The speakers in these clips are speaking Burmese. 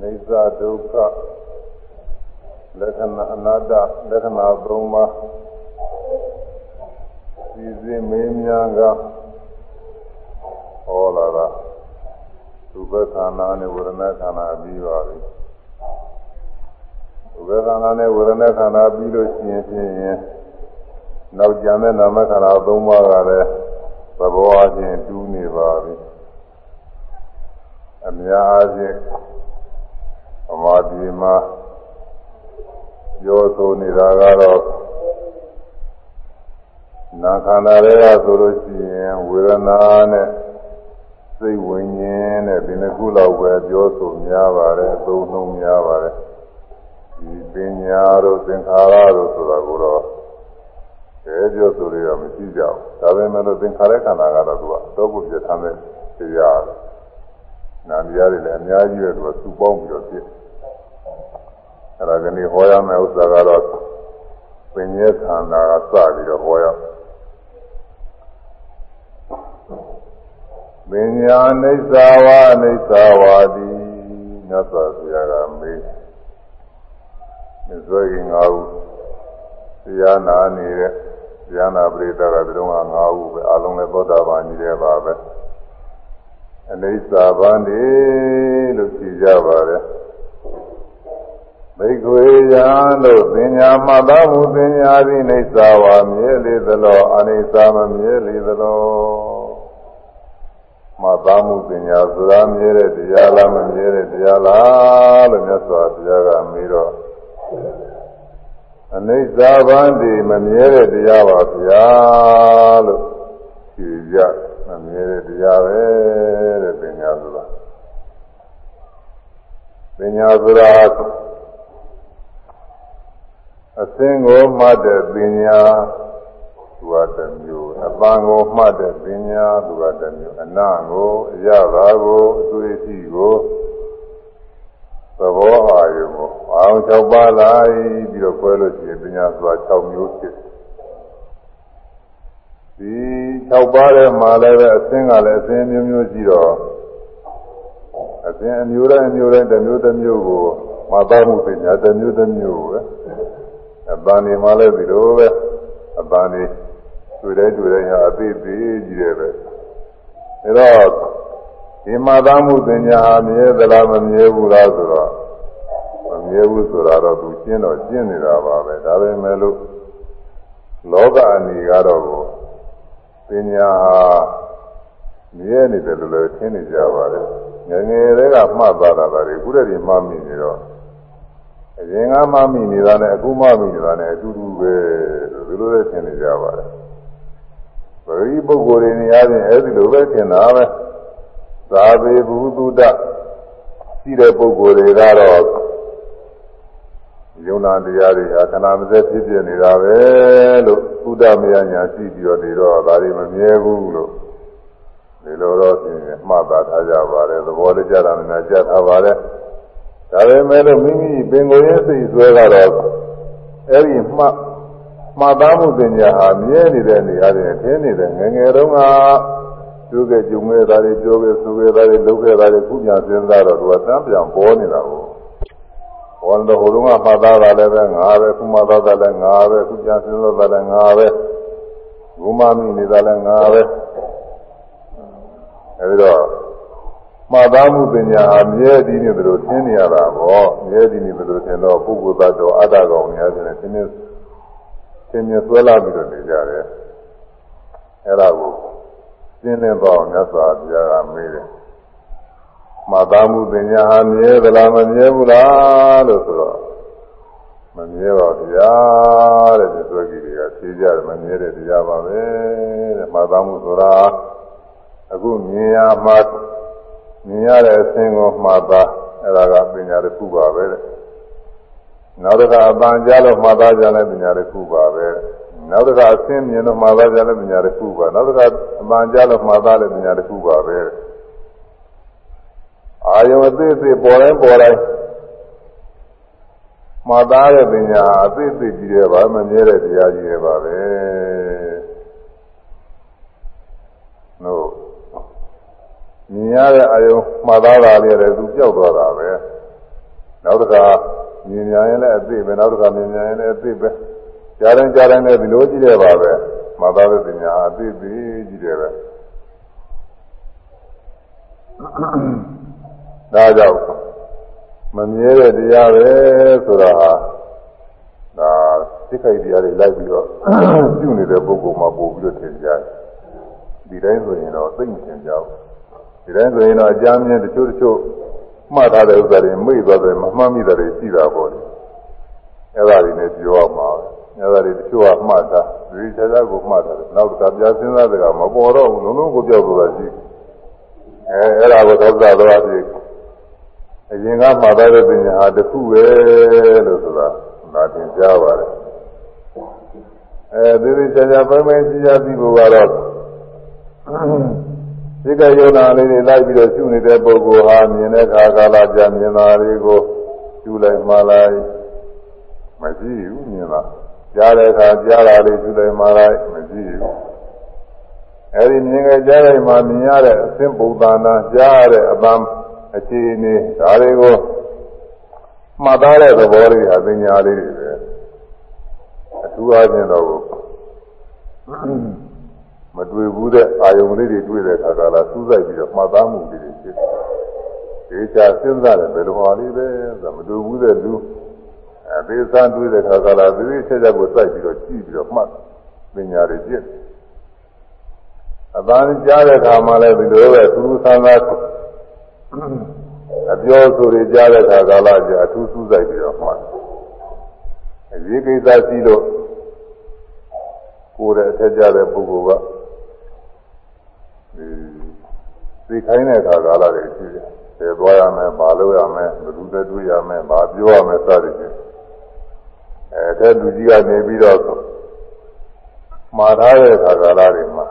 နိစ္စဒုက္ခလက္ခဏာအနာတ္တလက္ခဏာသုံးပါးစီစဉ်မင်းများကဟောလာတာသူဘခန္ဓာနဲ့ဝေဒနာခန္ဓာပြီးပါပြီသူဘခန္ဓာနဲ့ဝေဒနာခန္ဓာပြီးလို့ရှိရင်ဖြင့်နောက်ကြံတဲ့နာမခန္ဓာသုံးပါးကလည်းသဘောအချင်းတူးနေပါပြီအများအားဖြင့်အ မာဒီမှာပြောဆိုနေတာကတော့နာခန္ဓာတွေကဆိုလို့ရှိရင်ဝေဒနာနဲ့စိတ်ဝိညာဉ်နဲ့ဒီနှစ်ခုလောက်ပဲပြောဆိုများပါတယ်အသုံးနှုန်းများပါတယ်ဒီပညာတို့သင်္ခါရတို့ဆိုတာကိုတော့အဲပြောဆိုရမရှိကြဘူးဒါပေမဲ့လို့သင်္ခါရခန္ဓာကတော့သူကတော့ကိုပြဋ္ဌာန်းတဲ့တရားနာမည်ရတယ်လည်းအများကြီးပဲသူကစုပေါင်းပြီးတော့ဖြစ် အဲ့ဒါကနေ့ဟောရမယ့်ဥစ္စာကတော့ပင်ရဲ့ခန္ဓာကစပြီးတော့ဟောရပညာအိဋ္ဌဝါအိဋ္ဌဝါတိမြတ်စွာဘုရားကမေးမြတ်စွာဘုရားငါ့ဦးတရားနာနေတဲ့တရားနာပရိသတ်ကဒီတော့ငါ့ဦးပဲအလုံးလည်းသောတာပန်ကြီးတယ်ပါပဲအနိစ္စဗန္တိလို့ဖြေကြပါတယ် မိခွေယံတို့ပညာမှတ်သားမှုပညာသည်အိစ္ဆာဝါမြဲလေသလောအနိစ္စမမြဲလေသလောမှတ်သားမှုပညာဆိုတာမြဲတဲ့တရားလားမမြဲတဲ့တရားလားလို့မြတ်စွာဘုရားကမေးတော့အနိစ္စဗန္တိမမြဲတဲ့တရားပါဗျာလို့ဖြေကြမမြဲတဲ့တရားပဲတဲ့ပညာဆိုတာပညာဆိုတာ အသင်ကိုမှတ်တဲ့ပညာသူကတစ်မျိုးအပန်းကိုမှတ်တဲ့ပညာသူကတစ်မျိုးအနကိုအရသာကိုအတွေ့အထိကိုသဘောအာရုံကိုအောင်၆ပါးလိုက်ပြီးတော့ခွဲလို့ရှိရင်ပညာဆိုတာ6မျိုးဖြစ်ဒီ6ပါးထဲမှာလည်းပဲအသင်ကလည်းအသင်မျိုးမျိုးရှိတော့အသင်အမျိုးတိုင်းအမျိုးတိုင်းတစ်မျိုးတစ်မျိုးကိုမသားမှုပညာတစ်မျိုးတစ်မျိုးပဲ အပန်းနေမှလည်းဒီလိုပဲအပန်းနေတွေ့တဲ့တွေ့တဲ့ဟာအသေးသေးကြီးတယ်ပဲဒါတော့ဒီမသားမှုပညာမြဲသလားမမြဲဘူးလားဆိုတော့မမြဲဘူးဆိုတာတော့သူရှင်းတော့ရှင်းနေတာပါပဲဒါပေမဲ့လို့လောကအနေကတော့ပညာဟာမြဲနေတယ်လို့လည်းထင်နေကြပါတယ်ငယ်ငယ်လေးကမှတ်သားတာဒါတွေအခုတည်းကမှတ်မိနေတော့ အရင်ကမှတ်မိနေတာနဲ့အခုမှတ်မိနေတာနဲ့အတူတူပဲဒီလိုလည်းထင်နေကြပါတယ်ပရိပုဂ္ဂိုလ်တွေနေရာချင်းအဲဒီလိုပဲထင်တာပဲသာပေဘုသူတ္တရှိတဲ့ပုဂ္ဂိုလ်တွေကတော့ယုံနာတရားတွေဟာခဏမစက်ဖြစ်ပြနေတာပဲလို့သုဒ္ဓမယညာရှိပြီးတော့ဒီတော့ဒါတွေမမြဲဘူးလို့ဒီလိုတော့ပြင်မှတ်သားထားကြပါတယ်သဘောတရားတာများကြားထားပါတယ် ဒါပေမဲ့လို့မိမိပင်ကိုယ်ရဲ့စိတ်ဆွဲကတော့အဲ့ဒီမှတ်မှတ်သားမှုပညာဟာမြဲနေတဲ့နေရာတွေထင်းနေတဲ့ငငယ်တုန်းကသူကကြုံခဲ့တာတွေပြောခဲ့ဆိုခဲ့တာတွေလုပ်ခဲ့တာတွေခုညာစဉ်းစားတော့သူကသံပြန်ပေါ်နေတာကိုဘောတော့ဟိုတုန်းကမှတ်သားတာလည်းပဲငါပဲခုမှတ်သားတာလည်းငါပဲခုညာစဉ်းစားတာလည်းငါပဲဘုမမိနေတာလည်းငါပဲအဲဒီတော့ မှတ်သားမှုပညာအမြဲတည်နေတယ်လို့သင်နေရတာပေါ့အမြဲတည်နေတယ်လို့သင်တော့ပုဂ္ဂိုလ်သတ္တဝါအတ္တကောင်များတယ်သင်နေသင်မြဆွဲလာပြီးတော့နေကြတယ်အဲဒါကိုသင်နေတော့မြတ်စွာဘုရားကမေးတယ်မှတ်သားမှုပညာအမြဲသလားမမြဲဘူးလားလို့ဆိုတော့မမြဲပါဗျာတဲ့ဒီသွေးကြီးတွေကဖြေကြတယ်မမြဲတဲ့တရားပါပဲတဲ့မှတ်သားမှုဆိုတာအခုမြင်ရမှ မြင်ရတဲ့အသင်ကိုမှတ်သားအဲ့ဒါကပညာတစ်ခုပါပဲတဲ့နောက်တစ်ခါအပန်းကြားလို့မှတ်သားကြတဲ့ပညာတစ်ခုပါပဲနောက်တစ်ခါအသင်မြင်လို့မှတ်သားကြတဲ့ပညာတစ်ခုပါနောက်တစ်ခါအပန်းကြားလို့မှတ်သားတဲ့ပညာတစ်ခုပါပဲအာယုံအသေးသေးပေါ်တိုင်းပေါ်တိုင်းမှတ်သားတဲ့ပညာအသေးသေးကြီးတယ်ပါမမြဲတဲ့တရားကြီးတယ်ပါပဲတို့ မြင်ရတဲ့အာယုံမှားသားတာလေးလည်းသူကြောက်သွားတာပဲနောက်တစ်ခါမြင်များရင်လည်းအသိပဲနောက်တစ်ခါမြင်များရင်လည်းအသိပဲကြားတိုင်းကြားတိုင်းလည်းဒီလိုကြည့်ရပါပဲမသာတဲ့ပညာအသိသိကြည့်တယ်ပဲဒါကြောင့်မမြဲတဲ့တရားပဲဆိုတာဟာဒါစိတ်ခိုက်တရားတွေလိုက်ပြီးတော့ပြုနေတဲ့ပုဂ္ဂိုလ်မှာပို့ပြီးတော့ထင်ကြတယ်ဒီတိုင်းဆိုရင်တော့သိမထင်ကြဘူး ဒီတိုင်းဆိုရင်တော့အကြမ်းမြင်တချို့တချို့မှတ်ထားတဲ့ဥစ္စာတွေမေ့သွားတယ်မမှတ်မိတာတွေရှိတာပေါ့လေအဲ့ဒါတွေနဲ့ပြောရမှာပဲအဲ့ဒါတွေတချို့ကမှတ်တာဒီခြားခြားကိုမှတ်တာနောက်တစ်ခါပြစဉ်းစားတဲ့ကမပေါ်တော့ဘူးလုံးလုံးကိုပြောက်သွားတာရှိအဲအဲ့ဒါကိုသောတာတော်အဖြစ်အရင်ကမှတ်ထားတဲ့ပညာဟာတစ်ခုပဲလို့ဆိုတာဒါသင်ကြားပါတယ်အဲဒီဒီခြားခြားပိုင်းပိုင်းရှိရသိဖို့ ကတော့ဒီကယုံနာလေးတွေလိုက်ပြီးတော့ရှုနေတဲ့ပုဂ္ဂိုလ်ဟာမြင်တဲ့အခါကာလကြာမြင်တာတွေကိုရှုလိုက်မှလိုက်မရှိဘူးမြင်တာကြားတဲ့အခါကြားတာလေးရှုလိုက်မှလိုက်မရှိဘူးအဲဒီမြင်ကြကြားလိုက်မှမြင်ရတဲ့အသင်ပုံသဏ္ဍာန်ကြားရတဲ့အပန်းအခြေအနေဒါတွေကိုမှတ်သားတဲ့သဘောလေးအပညာလေးတွေပဲအထူးအားဖြင့်တော့ မတွေ့ဘူးတဲ့အာယုံလေးတွေတွေ့တဲ့အခါကလာစူးစိုက်ပြီးတော့မှတ်သားမှုလေးတွေဖြစ်တယ်။ဒီချာစဉ်းစားတယ်ဘယ်လိုဟာလေးပဲဆိုမတွေ့ဘူးတဲ့လူအဲသေသန်တွေ့တဲ့အခါကလာဒီလိုချက်ချက်ကိုစိုက်ပြီးတော့ကြည့်ပြီးတော့မှတ်ပညာတွေဖြစ်တယ်။အပန်းကြားတဲ့အခါမှလည်းဒီလိုပဲသူဆန်းသားအပြောဆိုတွေကြားတဲ့အခါကလာကျအထူးစူးစိုက်ပြီးတော့မှတ်အရေးကိစ္စရှိလို့ကိုယ်ရဲ့အထက်ကြတဲ့ပုဂ္ဂိုလ်က သိခိုင်းတဲ့အခါကာလတွေရှိတယ်။သေသွားရမယ်၊မလုပ်ရမယ်၊ဘယ်သူနဲ့တွေ့ရမယ်၊မပြောရမယ်စသည်ဖြင့်အဲတဲ့လူကြီးကနေပြီးတော့မှားထားတဲ့အခါကာလတွေမှာ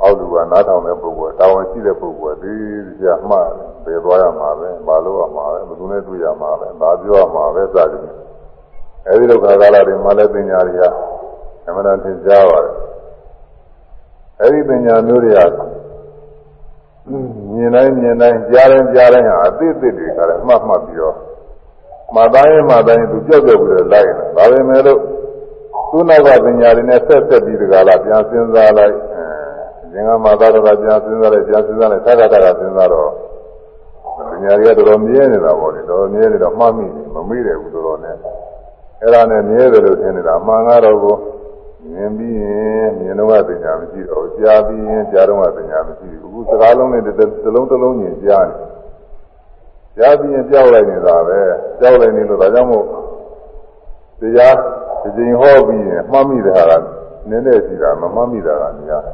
အောက်လူကနားထောင်တဲ့ပုဂ္ဂိုလ်တာဝန်ရှိတဲ့ပုဂ္ဂိုလ်ဒီကြမှားသေသွားရမှာပဲ၊မလုပ်ရမှာပဲ၊ဘယ်သူနဲ့တွေ့ရမှာပဲ၊မပြောရမှာပဲစသည်ဖြင့်အဲဒီလိုခါကာလတွေမှာလည်းပညာတွေကအမှန်တန်သင်ကြားပါတယ်အဲဒီပညာမျိုးတွေက မြင်တိုင်းမြင်တိုင်းကြားတိုင်းကြားတိုင်းဟာအသိအသိတွေကလည်းမှတ်မှတ်ပြီးတော့မှတ်တိုင်းမှတ်တိုင်းသူကြောက်ကြောက်ပြီးတော့လိုက်တယ်ဒါပေမဲ့လို့သူ့နောက်ကပညာတွေနဲ့ဆက်ဆက်ပြီးဒီကလာပြန်စဉ်းစားလိုက်အဲငင်္ဂမသာတော်ပြန်စဉ်းစားလိုက်ပြန်စဉ်းစားလိုက်သက္ကတာကစဉ်းစားတော့ပညာတွေကတော်တော်မြဲနေတာပေါ့လေတော်တော်မြဲနေတော့မှတ်မိမမေ့တယ်ဘူးတော်တော်နဲ့အဲ့ဒါနဲ့မြဲတယ်လို့ထင်နေတာအမှန်ကတော့ကို မြင်ပြီးရင်မြင်တော့ပညာမရှိတော့ကြားပြီးရင်ကြားတော့ပညာမရှိဘူးအခုစကားလုံးနဲ့တစ်လုံးတစ်လုံးညင်ကြားနေကြားပြီးရင်ကြောက်လိုက်နေတာပဲကြောက်လိုက်နေလို့ဒါကြောင့်မို့တရားဒီချိန်ဟောပြီးရင်မှတ်မိတဲ့ဟာကနည်းနည်းရှိတာမမှတ်မိတာကများ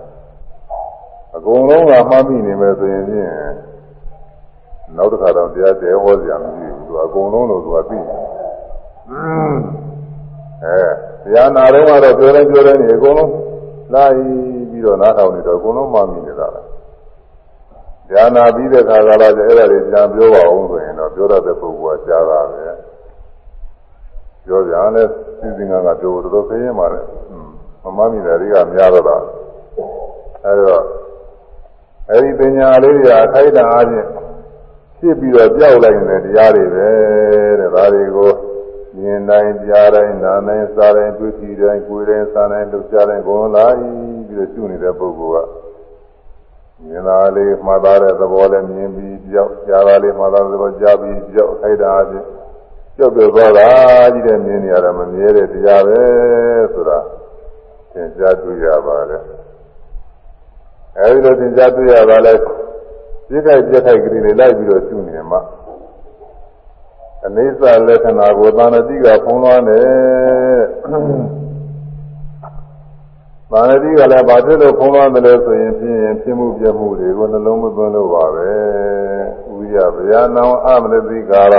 အကုန်လုံးကမှတ်မိနေမယ်ဆိုရင်ဖြင့်နောက်တစ်ခါတော့တရားကျဲဟောစရာမရှိဘူးသူအကုန်လုံးလို့သူကသိတယ်အဲ တရားနာတော့ကတော့ပြောတိုင်းပြောတိုင်းအကုန်လုံးလာပြီးတော့နားထောင်နေတော့အကုန်လုံးမှမိနေတာလားတရားနာပြီးတဲ့ခါကလာကျအဲ့ဒါတွေပြန်ပြောပါအောင်ဆိုရင်တော့ပြောရတဲ့ပုဂ္ဂိုလ်ကကြားတာပဲပြောကြလဲစီစဉ်ကကပြောတော်တော်ခရင်ပါလေမမမိတယ်တွေကများတော့တာအဲတော့အဲဒီပညာလေးတွေအခိုက်အတန့်အားဖြင့်ဖြစ်ပြီးတော့ကြောက်လိုက်နေတဲ့တရားတွေပဲတဲ့ဒါတွေကို မြင်တိုင်းကြားတိုင်းနားတိုင်းစားတိုင်းတွေ့ကြည့်တိုင်းကိုယ်တိုင်းစားတိုင်းလှုပ်ရှားတိုင်းကိုယ်လာပြီးတော့ရှုနေတဲ့ပုဂ္ဂိုလ်ကမြင်တာလေးမှတ်သားတဲ့သဘောနဲ့မြင်ပြီးကြောက်ကြားတာလေးမှတ်သားတဲ့သဘောကြားပြီးကြောက်ခိုက်တာအချင်းကြောက်ပြသွားတာကြီးတဲ့မြင်နေရတာမမြဲတဲ့တရားပဲဆိုတာသင်ကြားတွေ့ရပါတယ်အဲဒီလိုသင်ကြားတွေ့ရပါလဲပြည့်ခိုက်ပြည့်ခိုက်ကလေးတွေလိုက်ပြီးတော့ရှုနေမှာ အနိစ္စလက္ခဏာကိုသာဏတိကဖုံးလွှမ်းတယ်။သာဏတိကလည်းဘာဖြစ်လို့ဖုံးလွှမ်းတယ်လဲဆိုရင်ဖြင့်ဖြစ်မှုပြမှုတွေကိုနှလုံးမသွင်းလို့ပါပဲ။ဥရဗျာနောအမနတိကာရ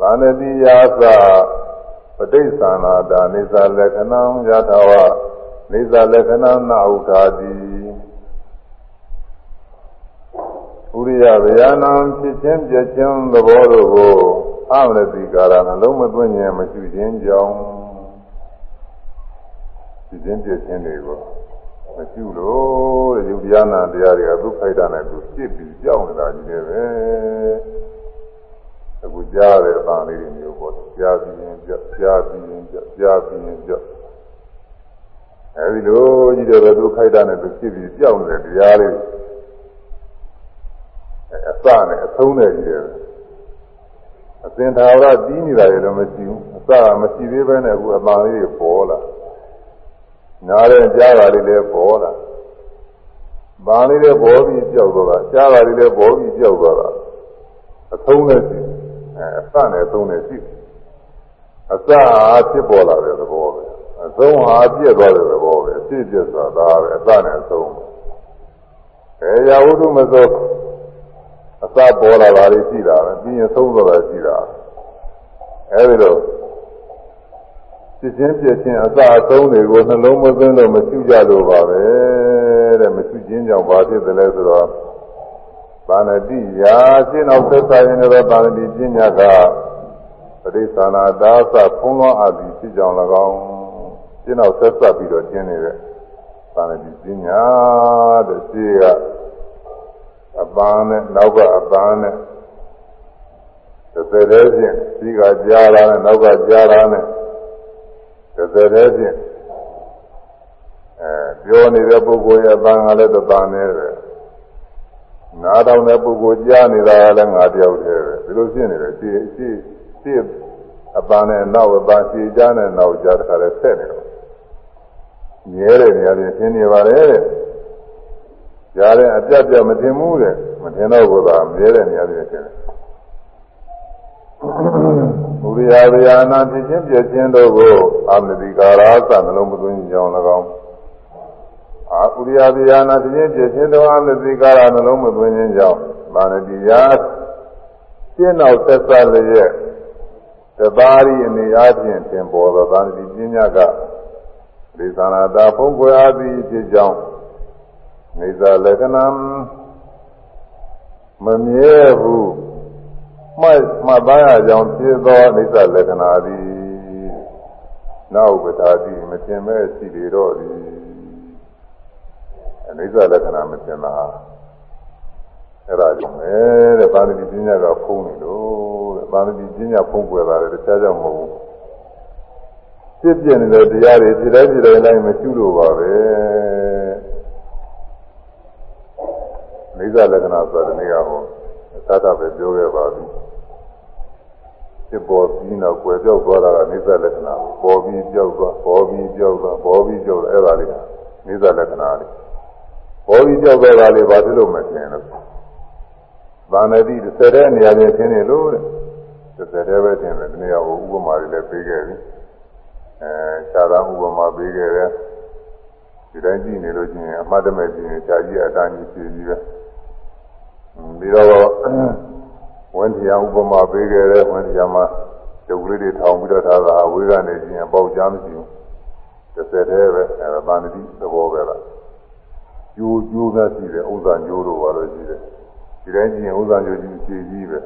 သာဏတိယာသပဋိသန္နာတာနိစ္စလက္ခဏံယထာဝနိစ္စလက္ခဏံနာဥထာတိ ဥရိယဗျာဏံဖြစ်ခြင်းပြခြင်းသဘောတို့ကိုအမရတိကာရနှလုံးမသွင်းခြင်းမရှိခြင်းကြောင့်ဖြစ်ခြင်းပြခြင်းတွေကိုမရှိလို့ယုတ်တရားနာတရားတွေကသူ့ဖိုက်တာနဲ့သူဖြစ်ပြီးကြောက်နေတာကြီးတယ်ပဲအခုကြကြားတဲ့အပန်းလေးတွေမျိုးပေါ့ကြားပြီးရင်ကြကြားပြီးရင်ကြကြားပြီးရင်ကြအဲဒီလိုကြီးတယ်ပဲသူခိုက်တာနဲ့သူဖြစ်ပြီးပြောင်းနေတဲ့တရားလေး အစနဲ့အဆုံးနဲ့ကြီးတယ်အစင်သာဝရတီးနေတာရလည်းမရှိဘူးအစကမရှိသေးဘဲနဲ့အခုအပန်းလေးတွေပေါ်လာနားတဲ့ကြားတာလေးလည်းပေါ်လာဘာလေးလည်းပေါ်ပြီးကြောက်သွားတာကြားတာလေးလည်းပေါ်ပြီးကြောက်သွားတာအဆုံးနဲ့ရှိအဲအစနဲ့အဆုံးနဲ့ရှိအစဟာဖြစ်ပေါ်လာတဲ့သဘောပဲအဆုံးဟာပြည့်သွားတဲ့သဘောပဲအဖြစ်ပြည့်သွားတာပဲအစနဲ့အဆုံးအဲရာဝတ္ထုမသော အစပေါ်လာတာလေးရှိတာပဲပြီးရင်ဆုံးသွားတာရှိတာအဲဒီတော့ဖြစ်ချင်းပြည့်ချင်းအစအဆုံးတွေကိုနှလုံးမသွင်းလို့မရှိကြလို့ပါပဲတဲ့မရှိခြင်းကြောင့်ဘာဖြစ်သလဲဆိုတော့ပါဏတိယာရှင်းအောင်သက်သာရင်လည်းပါဏတိပညာကပရိသနာဒါသဖုံးလွှမ်းအပ်ပြီးဖြစ်ကြောင်း၎င်းရှင်းအောင်သက်သာပြီးတော့ကျင်းနေတဲ့ပါဏတိပညာတဲ့ရှိက အပန်းနဲ့နောက်ကအပန်းနဲ့တစ်သက်တည်းဖြင့်ဒီကကြားလာနဲ့နောက်ကကြားလာနဲ့တစ်သက်တည်းဖြင့်အဲပြောနေတဲ့ပုဂ္ဂိုလ်ရဲ့အပန်းကလည်းတစ်ပန်းနဲ့ပဲနားတောင်တဲ့ပုဂ္ဂိုလ်ကြားနေတာကလည်းငါတယောက်တည်းပဲဒီလိုဖြစ်နေတယ်ရှင်းရှင်းရှင်းအပန်းနဲ့နောက်အပန်းရှင်းကြားနဲ့နောက်ကြားတခါလဲဆက်နေတော့မြဲတဲ့နေရာပြင်ရှင်းနေပါလေတဲ့ ကြားတဲ့အပြတ်ပြတ်မတင်ဘူးတဲ့မတင်တော့ဘူးသာမြဲတဲ့နေရာပြင်ရှင်းတယ်ဘုရားဗျာနာဖြစ်ခြင်းပြည့်ခြင်းတို့ကိုအာမတိကာရာသနှလုံးမသွင်းကြောင်း၎င်းအာဥရိယဗျာနာဖြစ်ခြင်းပြည့်ခြင်းတို့အာမတိကာရာနှလုံးမသွင်းခြင်းကြောင့်မာနတိယာရှင်းနောက်သက်သက်လျက်တပါးရီအနေအားဖြင့်သင်ပေါ်သောသာတိပညာကဒေသနာတာဖုံးကွယ်အားသည်ဖြစ်ကြောင်း နေသာလက္ခဏာမမြဲဘူးမှတ်မှတ်သားရကြောင်းဖြစ်သောအိသလက္ခဏာသည်နောက်ပတာတိမတင်မဲ့ရှိလေတော့သည်အိသလက္ခဏာမတင်တာအဲ့ဒါကြောင့်ပဲတဲ့ပါဠိပညာကဖုံးနေလို့တဲ့ပါဠိပညာဖုံးကွယ်တာလည်းတခြားကြောင့်မဟုတ်ဘူးဖြစ်ပြနေတဲ့တရားတွေဒီတိုင်းဒီတိုင်းတိုင်းမကျุလို့ပါပဲ အိသလက္ခဏာဆိုတဲ့နေရာဟောသာသာပဲပြောခဲ့ပါပြီဖြစ်ပေါ်ပြီးတော့ကွယ်ပြောက်သွားတာကနေသလက္ခဏာပေါ်ပြီးပြောက်သွားပေါ်ပြီးပြောက်သွားပေါ်ပြီးပြောက်သွားအဲ့ဒါလေးကနေသလက္ခဏာလေးပေါ်ပြီးပြောက်သွားတာလေးဘာဖြစ်လို့မထင်လို့ဗာဏတိတစ်ဆယ်တဲ့နေရာချင်းထင်းနေလို့တဲ့တစ်ဆယ်တဲ့ပဲထင်တယ်ဒီနေရာကိုဥပမာတွေလည်းပေးခဲ့ပြီအဲခြားသားဥပမာပေးခဲ့တယ်ဒီတိုင်းကြည့်နေလို့ချင်းအမှတ်တမဲ့ကြည့်ရင်ခြားကြီးအတန်းကြီးပြည့်ပြီးပဲ ပြီးတော့ဝန်တရားဥပမာပေးခဲ့တဲ့ဝန်တရားမှာဒုက္ခလေးတွေထောင်ပြီးတော့ထားတာဝေကနေချင်းပေါက်ကြမရှိဘူးတစ်သက်တည်းပဲအဲဒါပါဏတိသဘောပဲလားကျိုးကျိုးသာရှိတယ်ဥစ္စာကျိုးတို့ပါလို့ရှိတယ်ဒီတိုင်းချင်းဥစ္စာကျိုးကြီးဖြည့်ကြီးပဲ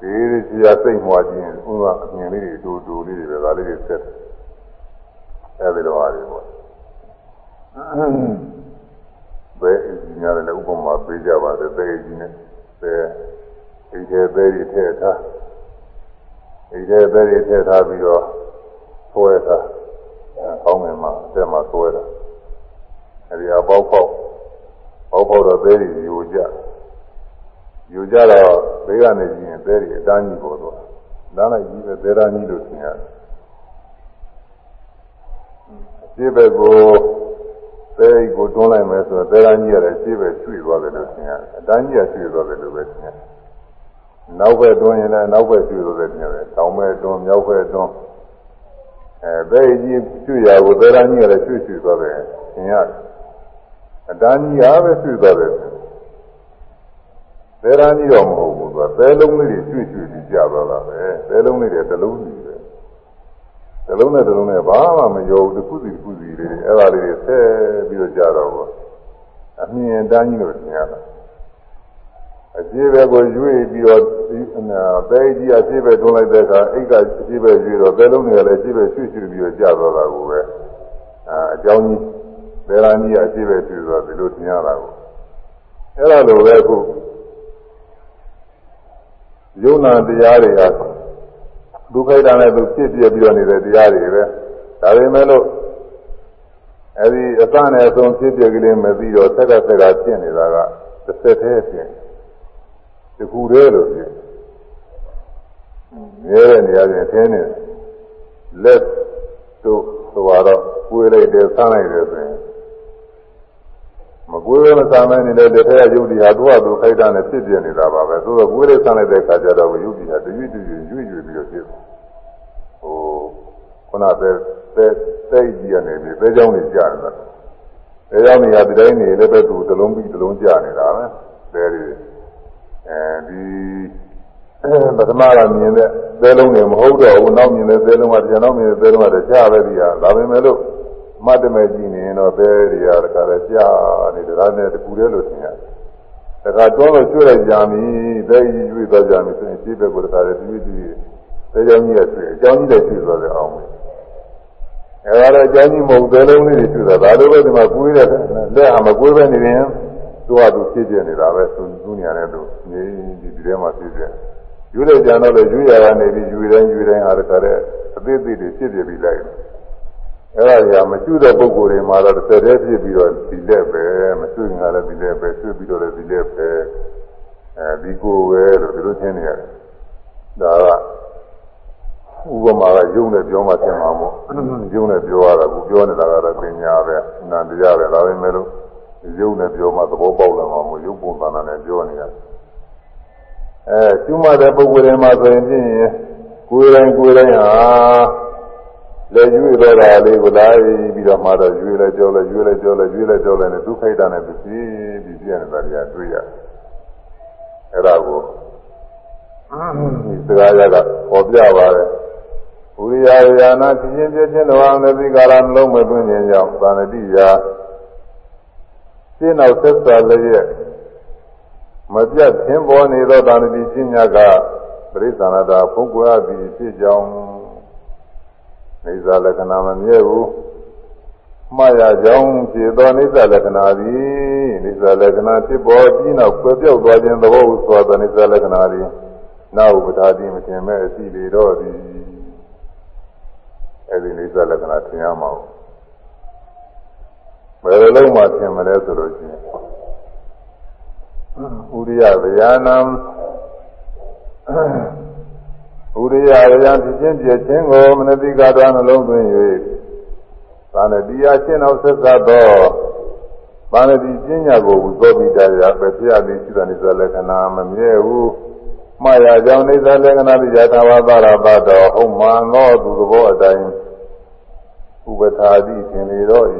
ဒီဒီစီရစိတ်မွားခြင်းဥစ္စာအမြင်လေးတွေတူတူလေးတွေပဲဒါလေးတွေဆက်တယ်အဲဒီလိုပါလေပေါ့ ဘယ်အကြီးများလည်းဥပမာပေးကြပါတယ်ဘယ်အကြီးနဲ့ဘယ်အိမ်ထဲပဲတွေထည့်ထားအိမ်ထဲပဲတွေထည့်ထားပြီးတော့ဆွဲထားကောင်းငင်မှာအတက်မှာဆွဲတာအဲဒီအပေါက်ပေါက်ပေါက်ပေါက်တော့ပဲတွေယူကြယူကြတော့ဘေးကနေကြည့်ရင်ပဲတွေအတန်းကြီးပေါ်သွားနားလိုက်ကြီးပဲသေရကြီးလို့ထင်ရတယ်ရှင်းဘက်ကို ပဲကိုတွန်းလိုက်မယ်ဆိုတော့သေရကြီးရတယ်ရှင်းဘက်ရွှေ့သွားတယ်လို့ထင်ရတယ်အတန်းကြီးကရွှေ့သွားတယ်လို့ပဲထင်ရတယ်နောက်ဘက်တွန်းရင်လည်းနောက်ဘက်ကျွလို့ပဲနေတယ်။တောင်ဘက်တွန်းမြောက်ဘက်တွန်းအဲဘယ်ကြီးကျွရကိုသေရကြီးကလည်းကျွကျွသွားတယ်။သင်ရတယ်။အတန်းကြီးအားပဲကျွသွားတယ်။သေရကြီးတော့မဟုတ်ဘူးသူကသဲလုံးလေးတွေကျွကျွပြီးကြာသွားတာပဲ။သဲလုံးလေးတွေတစ်လုံးစီ ပဲ။တစ်လုံးနဲ့တစ်လုံးနဲ့ဘာမှမရောဘူးတစ်ခုစီတစ်ခုစီလေးအဲ့ဒါလေးတွေဆဲပြီးတော့ကြာတော့ဘူး။အမြင်တန်းကြီးလို့သင်ရတာ။အရှိဘက်ကိုရွေ့ပြီးတော့ပဲကြီးအရှိဘက်တွန်းလိုက်တဲ့အခါအိတ်ကအရှိဘက်ရွေ့တော့ဘယ်လုံးတွေကလည်းအရှိဘက်ရွှေ့ရွှေ့ပြီးတော့ကျသွားတာကိုပဲအဲအကြောင်းကြီးဘယ်လာကြီးအရှိဘက်ရွှေ့သွားဒီလိုထင်ရတာကိုအဲ့ဒါလိုပဲခုယုံနာတရားတွေ ဟာဒုက္ခိတနဲ့သူဖြစ်ပြပြီးတော့နေတဲ့တရားတွေပဲဒါပေမဲ့လို့အဲဒီအစနဲ့အဆုံးဖြစ်ပြကလေးမပြီးတော့ဆက်ကဆက်ကဖြစ်နေတာကတစ်ဆက်တည်းဖြစ်တခုတည်းလို့ဖြစ်မြဲတဲ့နေရာချင်းသင်းနေလက်တို့ဆိုတော့ကိုယ်လိုက်တယ်ဆန်းလိုက်တယ်ဆိုရင်မကွေးမစားမဲနေတဲ့တထက်ရုပ်ဒီဟာသူ့ဟာသူခိုက်တာနဲ့ဖြစ်ပြနေတာပါပဲသို့တော့ကွေးလေးဆန်းလိုက်တဲ့ခါကျတော့ရုပ်ဒီဟာတရွေ့တရွေ့ရွေ့ရွေ့ပြီးတော့ဖြစ် ဟိုခုနကတဲ့စိတ်ကြီးရနေပြီပဲเจ้าနေကြာနေတာပဲเจ้าနေရဒီတိုင်းနေလည်းပဲသူတလုံးပြီးတလုံးကြာနေတာပဲတဲဒီအဲဒီပထမကမြင်တဲ့သဲလုံးတွေမဟုတ်တော့ဘူးနောက်မြင်တဲ့သဲလုံးကတရားနောက်မြင်တဲ့သဲလုံးကတရားပဲဒီဟာဒါပဲမဲ့လို့မတ်တမဲ့ကြည့်နေရင်တော့သဲတွေကတခါလဲကြာနေတရားနဲ့တကူတည်းလို့ထင်ရတယ်တခါတွန်းလို့ကျွေးလိုက်ကြပြီသဲကြီးကျွေးသွားကြပြီဆိုရင်ရှင်းဘက်ကိုတခါလဲတူးတူး သဲကြောင့်ကြီးရဲ့ဆွေအကြောင်းကြီးတဲ့ကျွေးသွားတယ်အောင်မယ်အဲဒါလည်းအကြောင်းကြီးမဟုတ်သဲလုံးလေးတွေကျွေးတာဒါလိုပဲဒီမှာကွေးတဲ့လက်ဟာမကွေးပဲနေရင်သူကသူဖြစ်ပြနေတာပဲသူသူညာနဲ့သူနေဒီဒီထဲမှာဖြစ်ပြယူတဲ့ကြံတော့လေယူရကနေပြီးယူတိုင်းယူတိုင်းအားတခါတဲ့အသေးသေးတွေဖြစ်ပြပြီးလိုက်အဲ့ဒါကြီးမရှိတဲ့ပုံကိုယ်တွေမှာတော့တစ်ဆက်တည်းဖြစ်ပြီးတော့ဒီလက်ပဲမရှိငါလည်းဒီလက်ပဲဆွေးပြီးတော့လည်းဒီလက်ပဲအဲဒီကိုပဲလို့ဒီလိုသင်နေရတယ်ဒါက ဥပမာကယုံနဲ့ပြောမှသင်မှာမို့ယုံနဲ့ပြောရတာကိုပြောနေတာကတော့ပညာပဲနာတရားပဲဒါပေမဲ့လို့ယုံနဲ့ပြောမှသဘောပေါက်လာမှာမို့ယုံပုံသဏ္ဍာန်နဲ့ပြောနေရတယ်အဲကျွမ်းမတဲ့ပုဂ္ဂိုလ်တွေမှာဆိုရင်ဖြင့်ကိုယ်တိုင်းကိုယ်တိုင်းဟာလက်ရွေးတော့တာလေးကိုလာပြီးတော့မှတော့ရွေးလဲကြောလဲရွေးလဲကြောလဲရွေးလဲကြောလဲနဲ့ဒုက္ခိတနဲ့ပြီးပြီးပြနေတာတရားတွေ့ရအဲ့ဒါကိုဒီစကားရကပေါ်ပြပါတယ် ဝိရိယယာနာဖြစ်ခြင်းပြခြင်းလောအောင်လည်းဒီကာလနှလုံးမသွင်းခြင်းကြောင့်သာဏတိယာရှင်းနောက်သက်သာလည်းရဲ့မပြတ်သင်ပေါ်နေသောသာဏတိပညာကပရိသနာတာဖုံးကွယ်သည်ဖြစ်ကြောင်းနေသာလက္ခဏာမမြဲဘူးမှားရကြောင်းဖြစ်သောနေသာလက္ခဏာသည်နေသာလက္ခဏာဖြစ်ပေါ်ပြီးနောက်ကွယ်ပြောက်သွားခြင်းသဘောဟုဆိုသောနေသာလက္ခဏာသည်နာဥပဒါတိမထင်မဲ့အစီလေတော့သည် အဲဒီနေသာလက္ခဏာထင်ရမှာဘယ်လိုလုံးမှထင်မလဲဆိုလို့ရှိရင်ဥရိယဗျာနံဥရိယဗျာဖြစ်ခြင်းပြည့်ခြင်းကိုမနတိကာတော်နှလုံးသွင်း၍သာနတိယရှင်းအောင်ဆက်သသောသာနတိပညာကိုဝုသောပိတရာပဲဖြစ်ရသည်ရှိတဲ့နိစ္စလက္ခဏာမမြဲဘူး မှားရကြောင်းနိစ္စလက္ခဏာတိယသာဝပါရပါတော်ဟုတ်မှန်သောသူသဘောအတိုင်းဥပထာတိသင်လေတော့၏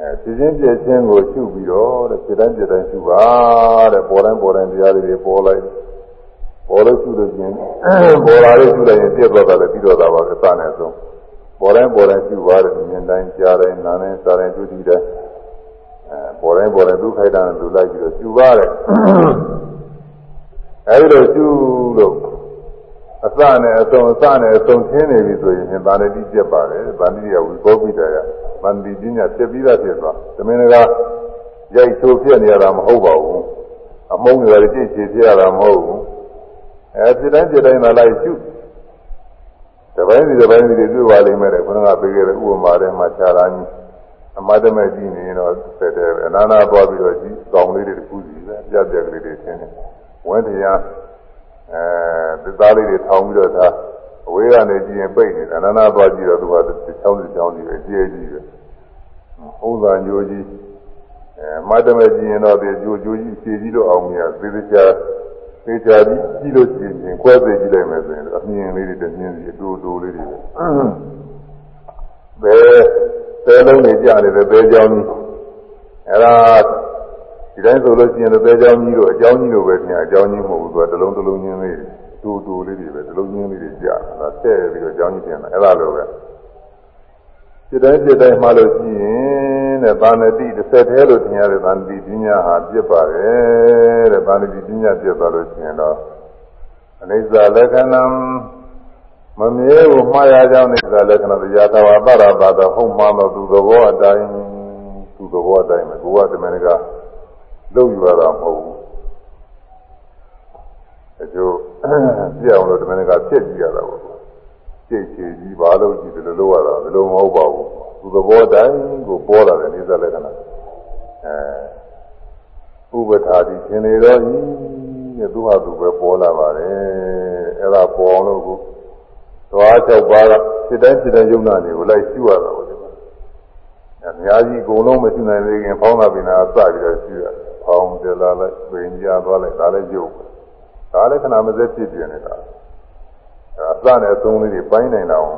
အဲဖြစ်ချင်းပြည့်ချင်းကိုရှုပြီးတော့တဲ့ဖြစ်တိုင်းပြည့်တိုင်းရှုပါတဲ့ပေါ်တိုင်းပေါ်တိုင်းတရားတွေပေါ်လိုက်ပေါ်လို့ရှုလို့ချင်းပေါ်လာလို့ရှုလိုက်ရင်ပြည့်သွားတာလည်းပြီးတော့တာပါအစနဲ့ဆုံးပေါ်တိုင်းပေါ်တိုင်းရှုပါတယ်မြင်တိုင်းကြားတိုင်းနားတိုင်းစားတိုင်းတွေ့ထိတိုင်းအဲ ပေါ်တိုင်းပေါ်တိုင်းဒုက္ခိတံလူလိုက်ပြီးတော့ရှုပါတယ်အဲဒီလိုရှုလို့အစနဲ့အဆုံးအစနဲ့အဆုံးသင်းနေပြီဆိုရင်ဗာဏတိပြက်ပါတယ်ဗာဏတိကဝိသောပိတရဗာဏတိပညာပြက်ပြီးသားဖြစ်သွားသမင်းကရိုက်ချိုးပြက်နေရတာမဟုတ်ပါဘူးအမုန်းတွေကြည့်ချေပြရတာမဟုတ်ဘူးအဲဖြစ်တိုင်းဖြစ်တိုင်းသာလိုက်ရှုတပိုင်းစီတပိုင်းစီတွေတွေ့ပါလိမ့်မယ်တဲ့ခொနကပေးခဲ့တဲ့ဥပမာထဲမှာခြားတာကြီး အမတ်တမဲ့ကြည့်နေရင်တော့ဆက်တယ်အနာနာသွားပြီးတော့ကြည့်ကောင်းလေးတွေတစ်ခုစီပဲပြက်ပြက်ကလေးတွေသင်တယ်ဝန်းတရားအဲသစ္စာလေးတွေထောင်ပြီးတော့ဒါအဝေးကနေကြည့်ရင်ပိတ်နေတယ်အနန္တသွားကြည့်တော့သူကချောင်းချောင်းကြီးပဲကြည့်ကြည့်ပဲဥစ္စာညိုကြီးအဲမတ်တမဲ့ကြည့်ရင်တော့ဒီကြိုကြိုကြီးဖြည်ကြီးတော့အောင်မြတ်သေသေးချာသေချာကြီးကြည့်လို့ကြည့်ရင်ခွဲသိကြည့်လိုက်မယ်ဆိုရင်အမြင်လေးတွေတမြင်စီအတူတူလေးတွေပဲဘယ် သဲလုံးတွေကြနေတယ်ဘယ်ကြောင်းကြီးအဲဒါဒီတိုင်းဆိုလို့ရှိရင်သေကြောင်းကြီးတို့အကြောင်းကြီးတို့ပဲပြင်အကြောင်းကြီးမဟုတ်ဘူးသူကတလုံးတလုံးချင်းလေးတူတူလေးတွေပဲတလုံးချင်းလေးတွေကြာတာတဲ့ပြီးတော့အကြောင်းကြီးပြင်တာအဲ့ဒါလိုပဲစိတ်တိုင်းစိတ်တိုင်းမှလို့ရှိရင်တဲ့ဗာဏတိတစ်ဆက်သေးလို့ထင်ရတဲ့ဗာဏတိပညာဟာပြစ်ပါတယ်တဲ့ဗာဏတိပညာပြစ်သွားလို့ရှိရင်တော့အနိစ္စလက္ခဏံ မမြဲဘူးမှားရကြောင်းနိစ္စလက္ခဏာတရားတော်ပါရပါတော့ဟုတ်မှတော့သူသဘောအတိုင်းသူသဘောအတိုင်းပဲကိုကတမန်ကလုပ်ယူရတာမဟုတ်ဘူးချို့ပြည့်အောင်လို့တမန်ကဖြစ်ကြည့်ရတာပေါ့ကြိတ်ချေကြီးဘာလို့ကြည့်တယ်လို့ရတာဘယ်လိုမဟုတ်ပါဘူးသူသဘောတိုင်းကိုပေါ်လာတယ်နေသက်လက္ခဏာအဲဥပထာတိရှင်နေတော့ဤတဲ့သူဟာသူပဲပေါ်လာပါတယ်အဲ့ဒါပေါ်အောင်လို့ကို သွား၆ပါးကစိတ်တိုင်းစိတ်တိုင်းယုံနာတွေကိုလိုက်ရှုရတာပေါ့ဒီမှာအများကြီးအကုန်လုံးမရှိနိုင်သေးခင်ဖောင်းတာပင်နာစပြီးတော့ရှုရတယ်ဖောင်းတယ်လာလိုက်ပင်ကြသွားလိုက်ဒါလည်းယုံဒါလည်းခဏမစက်ဖြစ်ပြနေတာအစနဲ့အဆုံးလေးတွေပိုင်းနိုင်တော့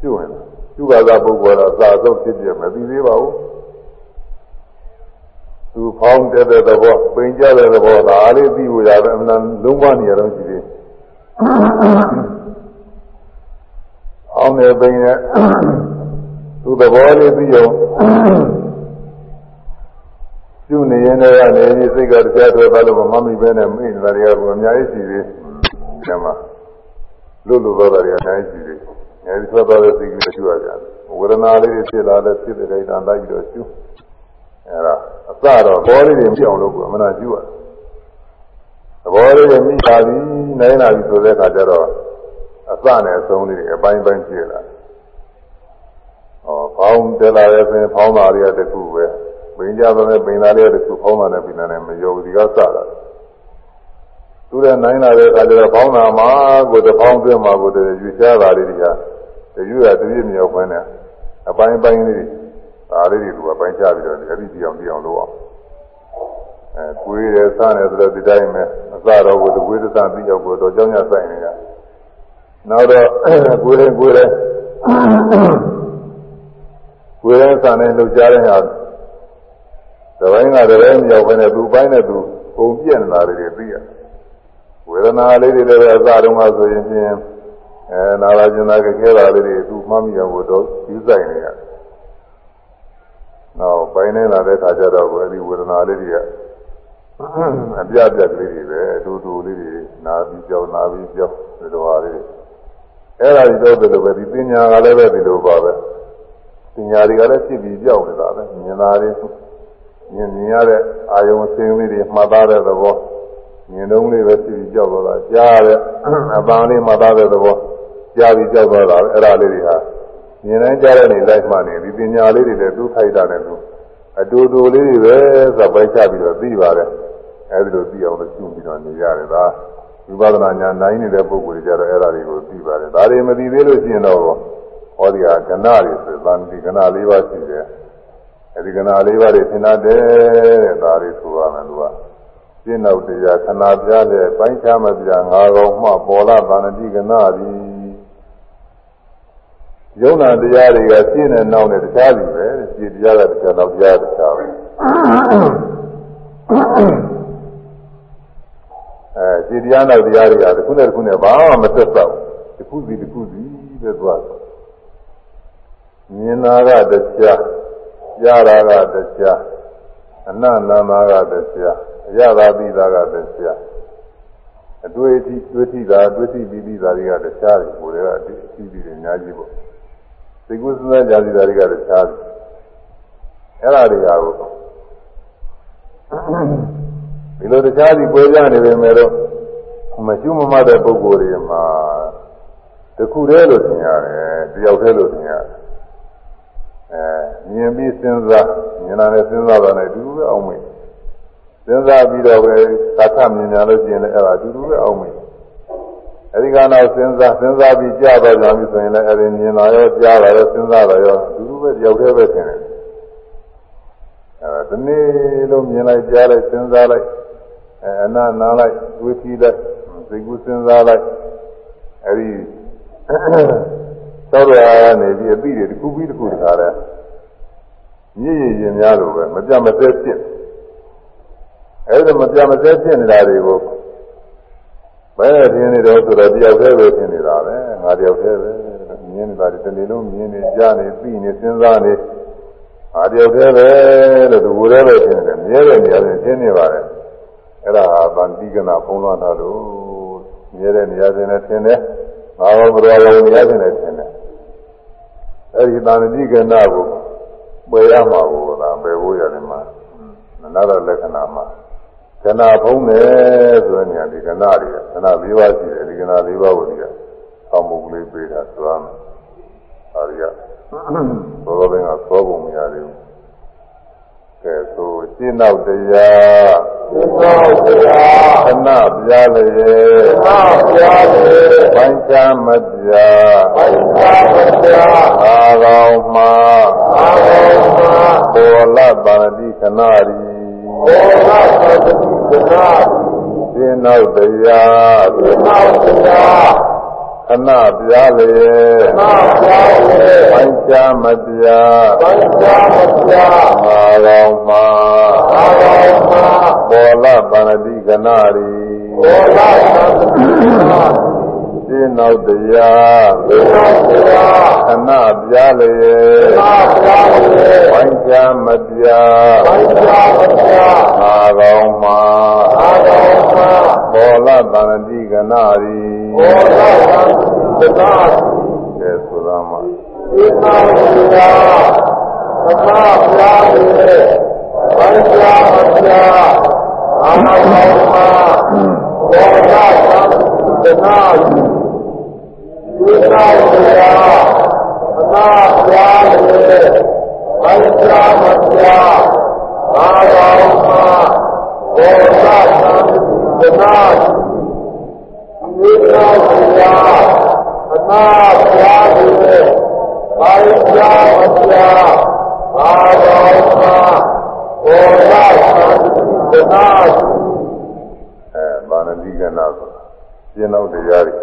ကျွဝင်ကျူပါကပုဂ္ဂိုလ်တော့အစာဆုံးဖြစ်ပြမသိသေးပါဘူးသူဖောင်းတဲ့တဲ့သဘောပင်ကြတဲ့သဘောဒါလေးသိဖို့ရတယ်အမှန်လုံးဝနေရတော့ကြည့်သေး အောင်နေပင်နဲ့သူသဘောလေးသိအောင်ကျွနေရင်လည်းနေစိတ်ကတရားတွေပါလို့မမမိပဲနဲ့မိနေတာတွေကအများကြီးရှိသေးတယ်မှာလို့လို့တော့တယ်အများကြီးရှိသေးတယ်။အဲဒီထွက်သွားတဲ့စိတ်ကလေးရှိရကြတယ်။ဝေဒနာလေးတွေဖြစ်လာတဲ့ဖြစ်တဲ့တိုင်းလိုက်ပြီးတော့ကျူးအဲဒါအစတော့ဘောလေးတွေပြောင်းလို့ကအမှန်တရားကျူးရတယ်။သဘောလေးတွေမိပါပြီနိုင်လာပြီဆိုတဲ့အခါကျတော့ အစနဲ့အဆုံးလေးတွေအပိုင်းပိုင်းဖြစ်လာ။ဟောဖောင်းတက်လာတဲ့ဆိုရင်ဖောင်းတာတွေကတခုပဲ။ပင်ကြတော့လည်းပင်သားလေးတခုဖောင်းတာနဲ့ပင်သားနဲ့မယုံဒီကစတာ။သူတဲ့နိုင်လာတဲ့အခါကျတော့ဘောင်းနာမှာကိုတပေါင်းတွင်းမှာကိုတည်းယူချတာလေးတွေကတယူရတပြည့်မြောက်ခွင်းနဲ့အပိုင်းပိုင်းလေးဒါလေးတွေကပိုင်းချပြီးတော့အဲ့ဒီပြောင်ပြောင်လို့အောင်အဲကိုယ်ရဆန်းတယ်ဆိုတော့ဒီတိုင်းပဲအစတော့ကိုတကွေးတဆန်းပြီးရောက်ကိုတော့ကြောင်းရဆိုင်နေတာ နောက်တော့ကိုယ်ရင်ကိုယ်ရင်ကိုယ်ရင်ဆန်းနေလှုပ်ရှားတဲ့ဟာတပိုင်းကတည်းကမြောက်ခွင်းနဲ့သူပိုင်းနဲ့သူပုံပြက်နေတာတွေသိရတယ်ဝေဒနာလေးတွေလည်းအစတုန်းကဆိုရင်ဖြင့်အဲနာလာကျင်သာကြခဲတာလေးတွေသူမှတ်မိအောင်တော့ယူဆိုင်နေရနောက်ပိုင်းနေလာတဲ့ခါကျတော့အဲဒီဝေဒနာလေးတွေကအပြအပြကလေးတွေပဲအတူတူလေးတွေနာပြီးကြောက်နာပြီးကြောက်ဒီလိုဟာလေး အဲ့ဒါကြီးတော့ဒီလိုပဲဒီပညာကလည်းပဲဒီလိုပါပဲပညာတွေကလည်းဖြစ်ပြီးကြောက်နေတာပဲမြင်တာလေးမြင်မြင်ရတဲ့အာယုံအစင်းလေးတွေမှတ်သားတဲ့သဘောမြင်လုံးလေးပဲဖြစ်ပြီးကြောက်သွားတာကြားတဲ့အပန်းလေးမှသားတဲ့သဘောကြားပြီးကြောက်သွားတာအဲ့ဒါလေးတွေဟာမြင်တိုင်းကြားတဲ့နေလိုက်မှနေဒီပညာလေးတွေလည်းသူ့ခိုက်တာနဲ့သူအတူတူလေးတွေပဲဆိုပိုက်ချပြီးတော့သိပါတယ်အဲ့ဒီလိုသိအောင်လို့ရှင်းပြီးတော့နေရတယ်ဒါ ဝိပဿနာဉာဏ်နိုင်နေတဲ့ပုဂ္ဂိုလ်တွေကြတော့အဲ့ဒါတွေကိုသိပါတယ်ဒါတွေမသိသေးလို့ရှိရင်တော့ဟောဒီဟာကဏ္ဍတွေဆိုသံဒီကဏ္ဍ၄ပါးရှိတယ်အဲ့ဒီကဏ္ဍ၄ပါးတွေသင်တတ်တယ်တဲ့ဒါတွေဆိုရမယ်သူကရှင်းတော့တရားခဏပြားတဲ့ပိုင်းခြားမပြငါကောင်မှပေါ်လာဗန္တိကနာသည်ယုံနာတရားတွေကရှင်းတဲ့နောက်နဲ့တရားစီပဲရှင်းတရားကတရားတော့တရားတရားပဲ အဲရှင်းတရားနောက်တရားတွေကတစ်ခုနဲ့တစ်ခုနဲ့ဘာမှမသက်တော့တစ်ခုစီတစ်ခုစီပဲသွားမြင်တာကတရားကြားတာကတရားအနန္တနာကတရားအရသာပြီးသားကတရားအတွေ့အထိတွေ့ထိတာတွေ့ထိပြီးပြီးသားတွေကတရားတွေကိုယ်တွေကအတိအပြီးတွေအများကြီးပေါ့သိကုသနာကြာစီတာတွေကတရားတွေအဲ့ဒါတွေကကို ဒီလိုတရားစီပွဲကြနေပေမဲ့တော့မရှိမမတဲ့ပုဂ္ဂိုလ်တွေမှာတခုတည်းလို့ထင်ရတယ်တယောက်တည်းလို့ထင်ရတယ်အဲမြင်ပြီးစဉ်းစားမြင်လာတဲ့စဉ်းစားတာနဲ့အတူတူပဲအောင်မေးစဉ်းစားပြီးတော့ပဲသာထမြင်ညာလို့ရှိရင်လည်းအဲ့ဒါအတူတူပဲအောင်မေးအဲဒီကနောက်စဉ်းစားစဉ်းစားပြီးကြားတော့ကြပြီဆိုရင်လည်းအဲဒီမြင်လာရောကြားလာရောစဉ်းစားလာရောအတူတူပဲတယောက်တည်းပဲထင်တယ်အဲဒီနေ့လုံးမြင်လိုက်ကြားလိုက်စဉ်းစားလိုက် အဲအနာနာလိုက်တွေးကြည့်လိုက်သိကူစဉ်းစားလိုက်အဲဒီသောတော်ကနေပြီးအပိတွေတစ်ခုပြီးတစ်ခုတခါတည်းမြည်ရည်ရင်များလို့ပဲမပြတ်မစဲဖြစ်အဲဒီမပြတ်မစဲဖြစ်နေတာတွေကိုဘယ်နဲ့ထင်နေတော့ဆိုတော့တယောက်တည်းပဲထင်နေတာပဲငါတယောက်တည်းပဲမြင်နေတာဒီတနေ့လုံးမြင်နေကြားနေပြီးနေစဉ်းစားနေငါတယောက်တည်းပဲလို့ဒီကိုယ်တည်းပဲထင်တယ်မြဲတဲ့နေရာတွေထင်နေပါတယ် အဲ့ဒါဟာဗန္တိကနာဖုံးလွှမ်းတာလို့မြဲတဲ့နေရာတွေနဲ့ထင်တယ်ငါဘောဘရောရောနေရာတွေနဲ့ထင်တယ်အဲ့ဒီဗန္တိကနာကိုပယ်ရမှာကိုလားပယ်ဖို့ရတယ်မှာနာရလက္ခဏာမှာခကနာဖုံးတယ်ဆိုတဲ့နေရာဒီကနာတွေကနာ၄ပါးရှိတယ်ဒီကနာ၄ပါးကိုဒီကအောက်မုတ်ကလေးပေးတာသွားမယ်ဟာဒီကဘောဘင်းကသောပုံမရသေးဘူး ကဲဆိုရှင်းနောက်တရားရှင်းနောက်တရားခဏပြားလေခဏပြားလေဘိုင်းချမပြားဘိုင်းချမပြားအာကောင်မှာအာကောင်မှာဘောလပါဏတိခဏရီဘောလပါဏတိခဏရီရှင်းနောက်တရားရှင်းနောက်တရား ခဏပြားလေခဏပြားလေဘိုင်းချမပြားဘိုင်းချမပြားအာကောင်မှာအာကောင်မှာဘောလပါဏတိခဏရီဘောလပါဏတိခဏရီရှင်းနောက်တရားရှင်းနောက်တရားခဏပြားလေခဏပြားလေဘိုင်းချမပြားဘိုင်းချမပြားအာကောင်မှာအာကောင်မှာဘောလပါဏတိခဏရီ ဘောလပါဏတိခဏရီကဲဆိုတာမှာရှင်းနောက်တရားခဏပြားလေဘိုင်းချမပြားအာကောင်မှာဘောလပါဏတိခဏရီဒီနာတရားအနာပြားလေဘိုင်းချမပြားအာကောင်မှာဘောလပါဏတိ ခဏရီဒီနာတရားအနာပြားလေဘိုင်းချမပြားအာကောင်မှာဘောလပါဏတိခဏရီအဲဘာနတိကနာဆိုရှင်းတော့တရားတွေ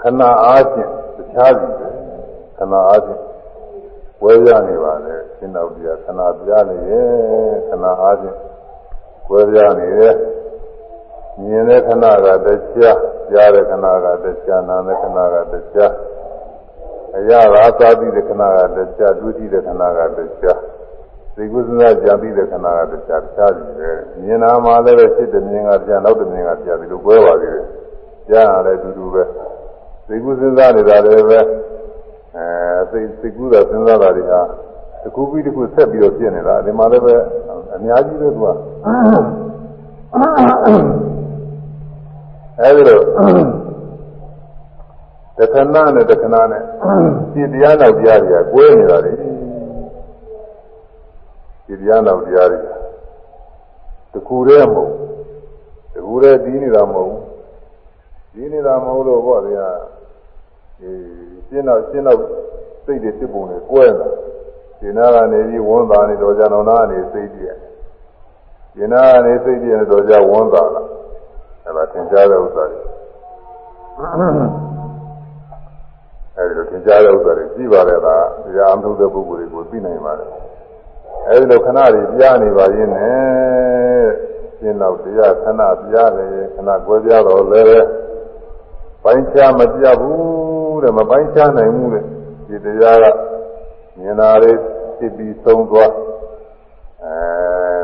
ခဏအားဖြင့်တခြားစီပဲခဏအားဖြင့်ဝဲရနေပါလေရှင်းတော့တရားခဏပြနေရဲ့ခဏအားဖြင့်ဝဲရနေရဲ့ မြင်တဲ့ခဏကတခြားကြားတဲ့ခဏကတခြားနားတဲ့ခဏကတခြားအရာသာသာပြီးတဲ့ခဏကတခြားဒုတိယခဏကတခြားသိကုသနာကြံပြီးတဲ့ခဏကတခြားတခြားစီပဲမြင်နာမှာလည်းပဲစိတ်တမြင်ကပြန်နောက်တမြင်ကပြန်ဒီလိုကွဲပါသေးတယ်ကြားရတယ်အတူတူပဲသိကုစဉ်းစားနေတာလည်းပဲအဲသိသိကုတာစဉ်းစားတာတွေဟာတစ်ခုပြီးတစ်ခုဆက်ပြီးတော့ဖြစ်နေတာဒီမှာလည်းပဲအများကြီးပဲသူက အဲဒီတော့တခဏနဲ့တခဏနဲ့ဒီတရားနောက်တရားတွေကကွဲနေတာလေဒီတရားနောက်တရားတွေတခုတည်းမဟုတ်တခုတည်းဒီနေတာမဟုတ်ဒီနေတာမဟုတ်လို့ဘောတွေကဒီရှင်းတော့ရှင်းတော့စိတ်တွေဖြစ်ပုံတွေကွဲတာဒီနာကနေပြီးဝန်တာနေတော့ကြတော့နာကနေစိတ်ကြည့်ဒီနာကနေစိတ်ကြည့်နေတော့ကြဝန်တာလား အဲ့ဒါသင်ကြားတဲ့ဥစ္စာတွေအဲဒီလိုသင်ကြားတဲ့ဥစ္စာတွေကြည့်ပါလေဒါတရားအမှုတဲ့ပုဂ္ဂိုလ်တွေကိုသိနိုင်ပါတယ်အဲဒီလိုခဏတွေကြားနေပါရင်နဲ့ရှင်းတော့တရားခဏကြားတယ်ခဏကွဲပြားတော့လည်းပိုင်းခြားမပြဘူးတဲ့မပိုင်းခြားနိုင်ဘူးတဲ့ဒီတရားကမြင်တာလေးဖြစ်ပြီးသုံးသွားအဲ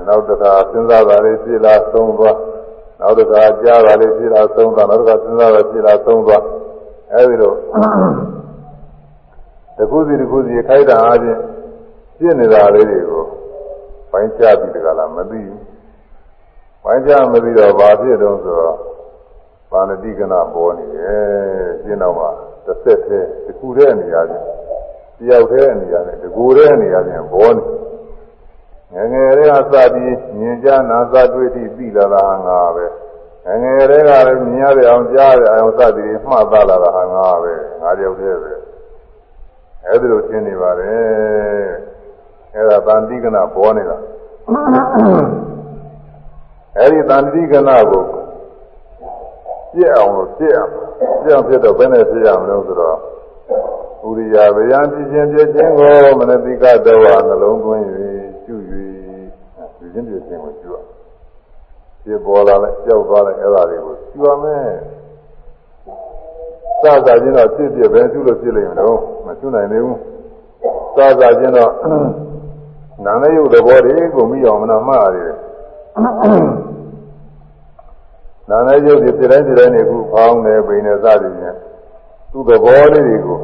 နောက်တစ်ခါစဉ်းစားတာလေးဖြစ်လာသုံးသွား နောက်တစ်ခါကြားတာလေးဖြစ်လာသုံးသွားနောက်တစ်ခါစဉ်းစားတာဖြစ်လာသုံးသွားအဲဒီလိုတခုစီတခုစီခိုက်တာအားဖြင့်ဖြစ်နေတာလေးတွေကိုပိုင်းခြားပြီးတကလားမသိဘူးပိုင်းခြားမသိတော့ဘာဖြစ်တော့ဆိုတော့ပါဏတိကနာပေါ်နေတယ်ရှင်းတော့မှတစ်ဆက်သေးတခုတည်းအနေအချင်းတယောက်တည်းအနေအချင်းတကူတည်းအနေအချင်းပေါ်နေငယ် ငယ်လေးကစပြီးမြင်ကြနာစတွေ့ထိပြီးလာတာငါပဲငယ်ငယ်လေးကလည်းမြင်ရတဲ့အောင်ကြားတဲ့အောင်စသည်မှတ်သားလာတာငါပဲငါတယောက်တည်းပဲအဲဒီလိုရှင်းနေပါတယ်အဲဒါတန်တိကနာပေါ်နေတာအဲဒီတန်တိကနာကိုပြည့်အောင်လို့ပြည့်အောင်ပြည့်အောင်ဖြစ်တော့ဘယ်နဲ့ပြည့်ရမလဲဆိုတော့ဥရိယာဗျာပြည့်ခြင်းပြည့်ခြင်းကိုမနတိကတောနှလုံးသွင်း၍ကျุ၍ပြည့် ခြင်းပြည့်ခြင်းကိုကျุရပြည့်ပေါ်လာလဲကြောက်သွားလဲအဲ့ဒါတွေကိုကျุရမယ်စသချင်းတော့ဖြစ်ပြပဲကျุလို့ဖြစ်လိမ့်မယ်တော့မကျุနိုင်သေးဘူးစသချင်းတော့နာမယုတ်သဘောတွေကိုမိအောင်မနာမှားရတယ်နာမယုတ်ဒီပြတိုင်းပြတိုင်းနေခုဖောင်းနေပိန်နေစသည်ဖြင့်သူ့သဘောလေးတွေကို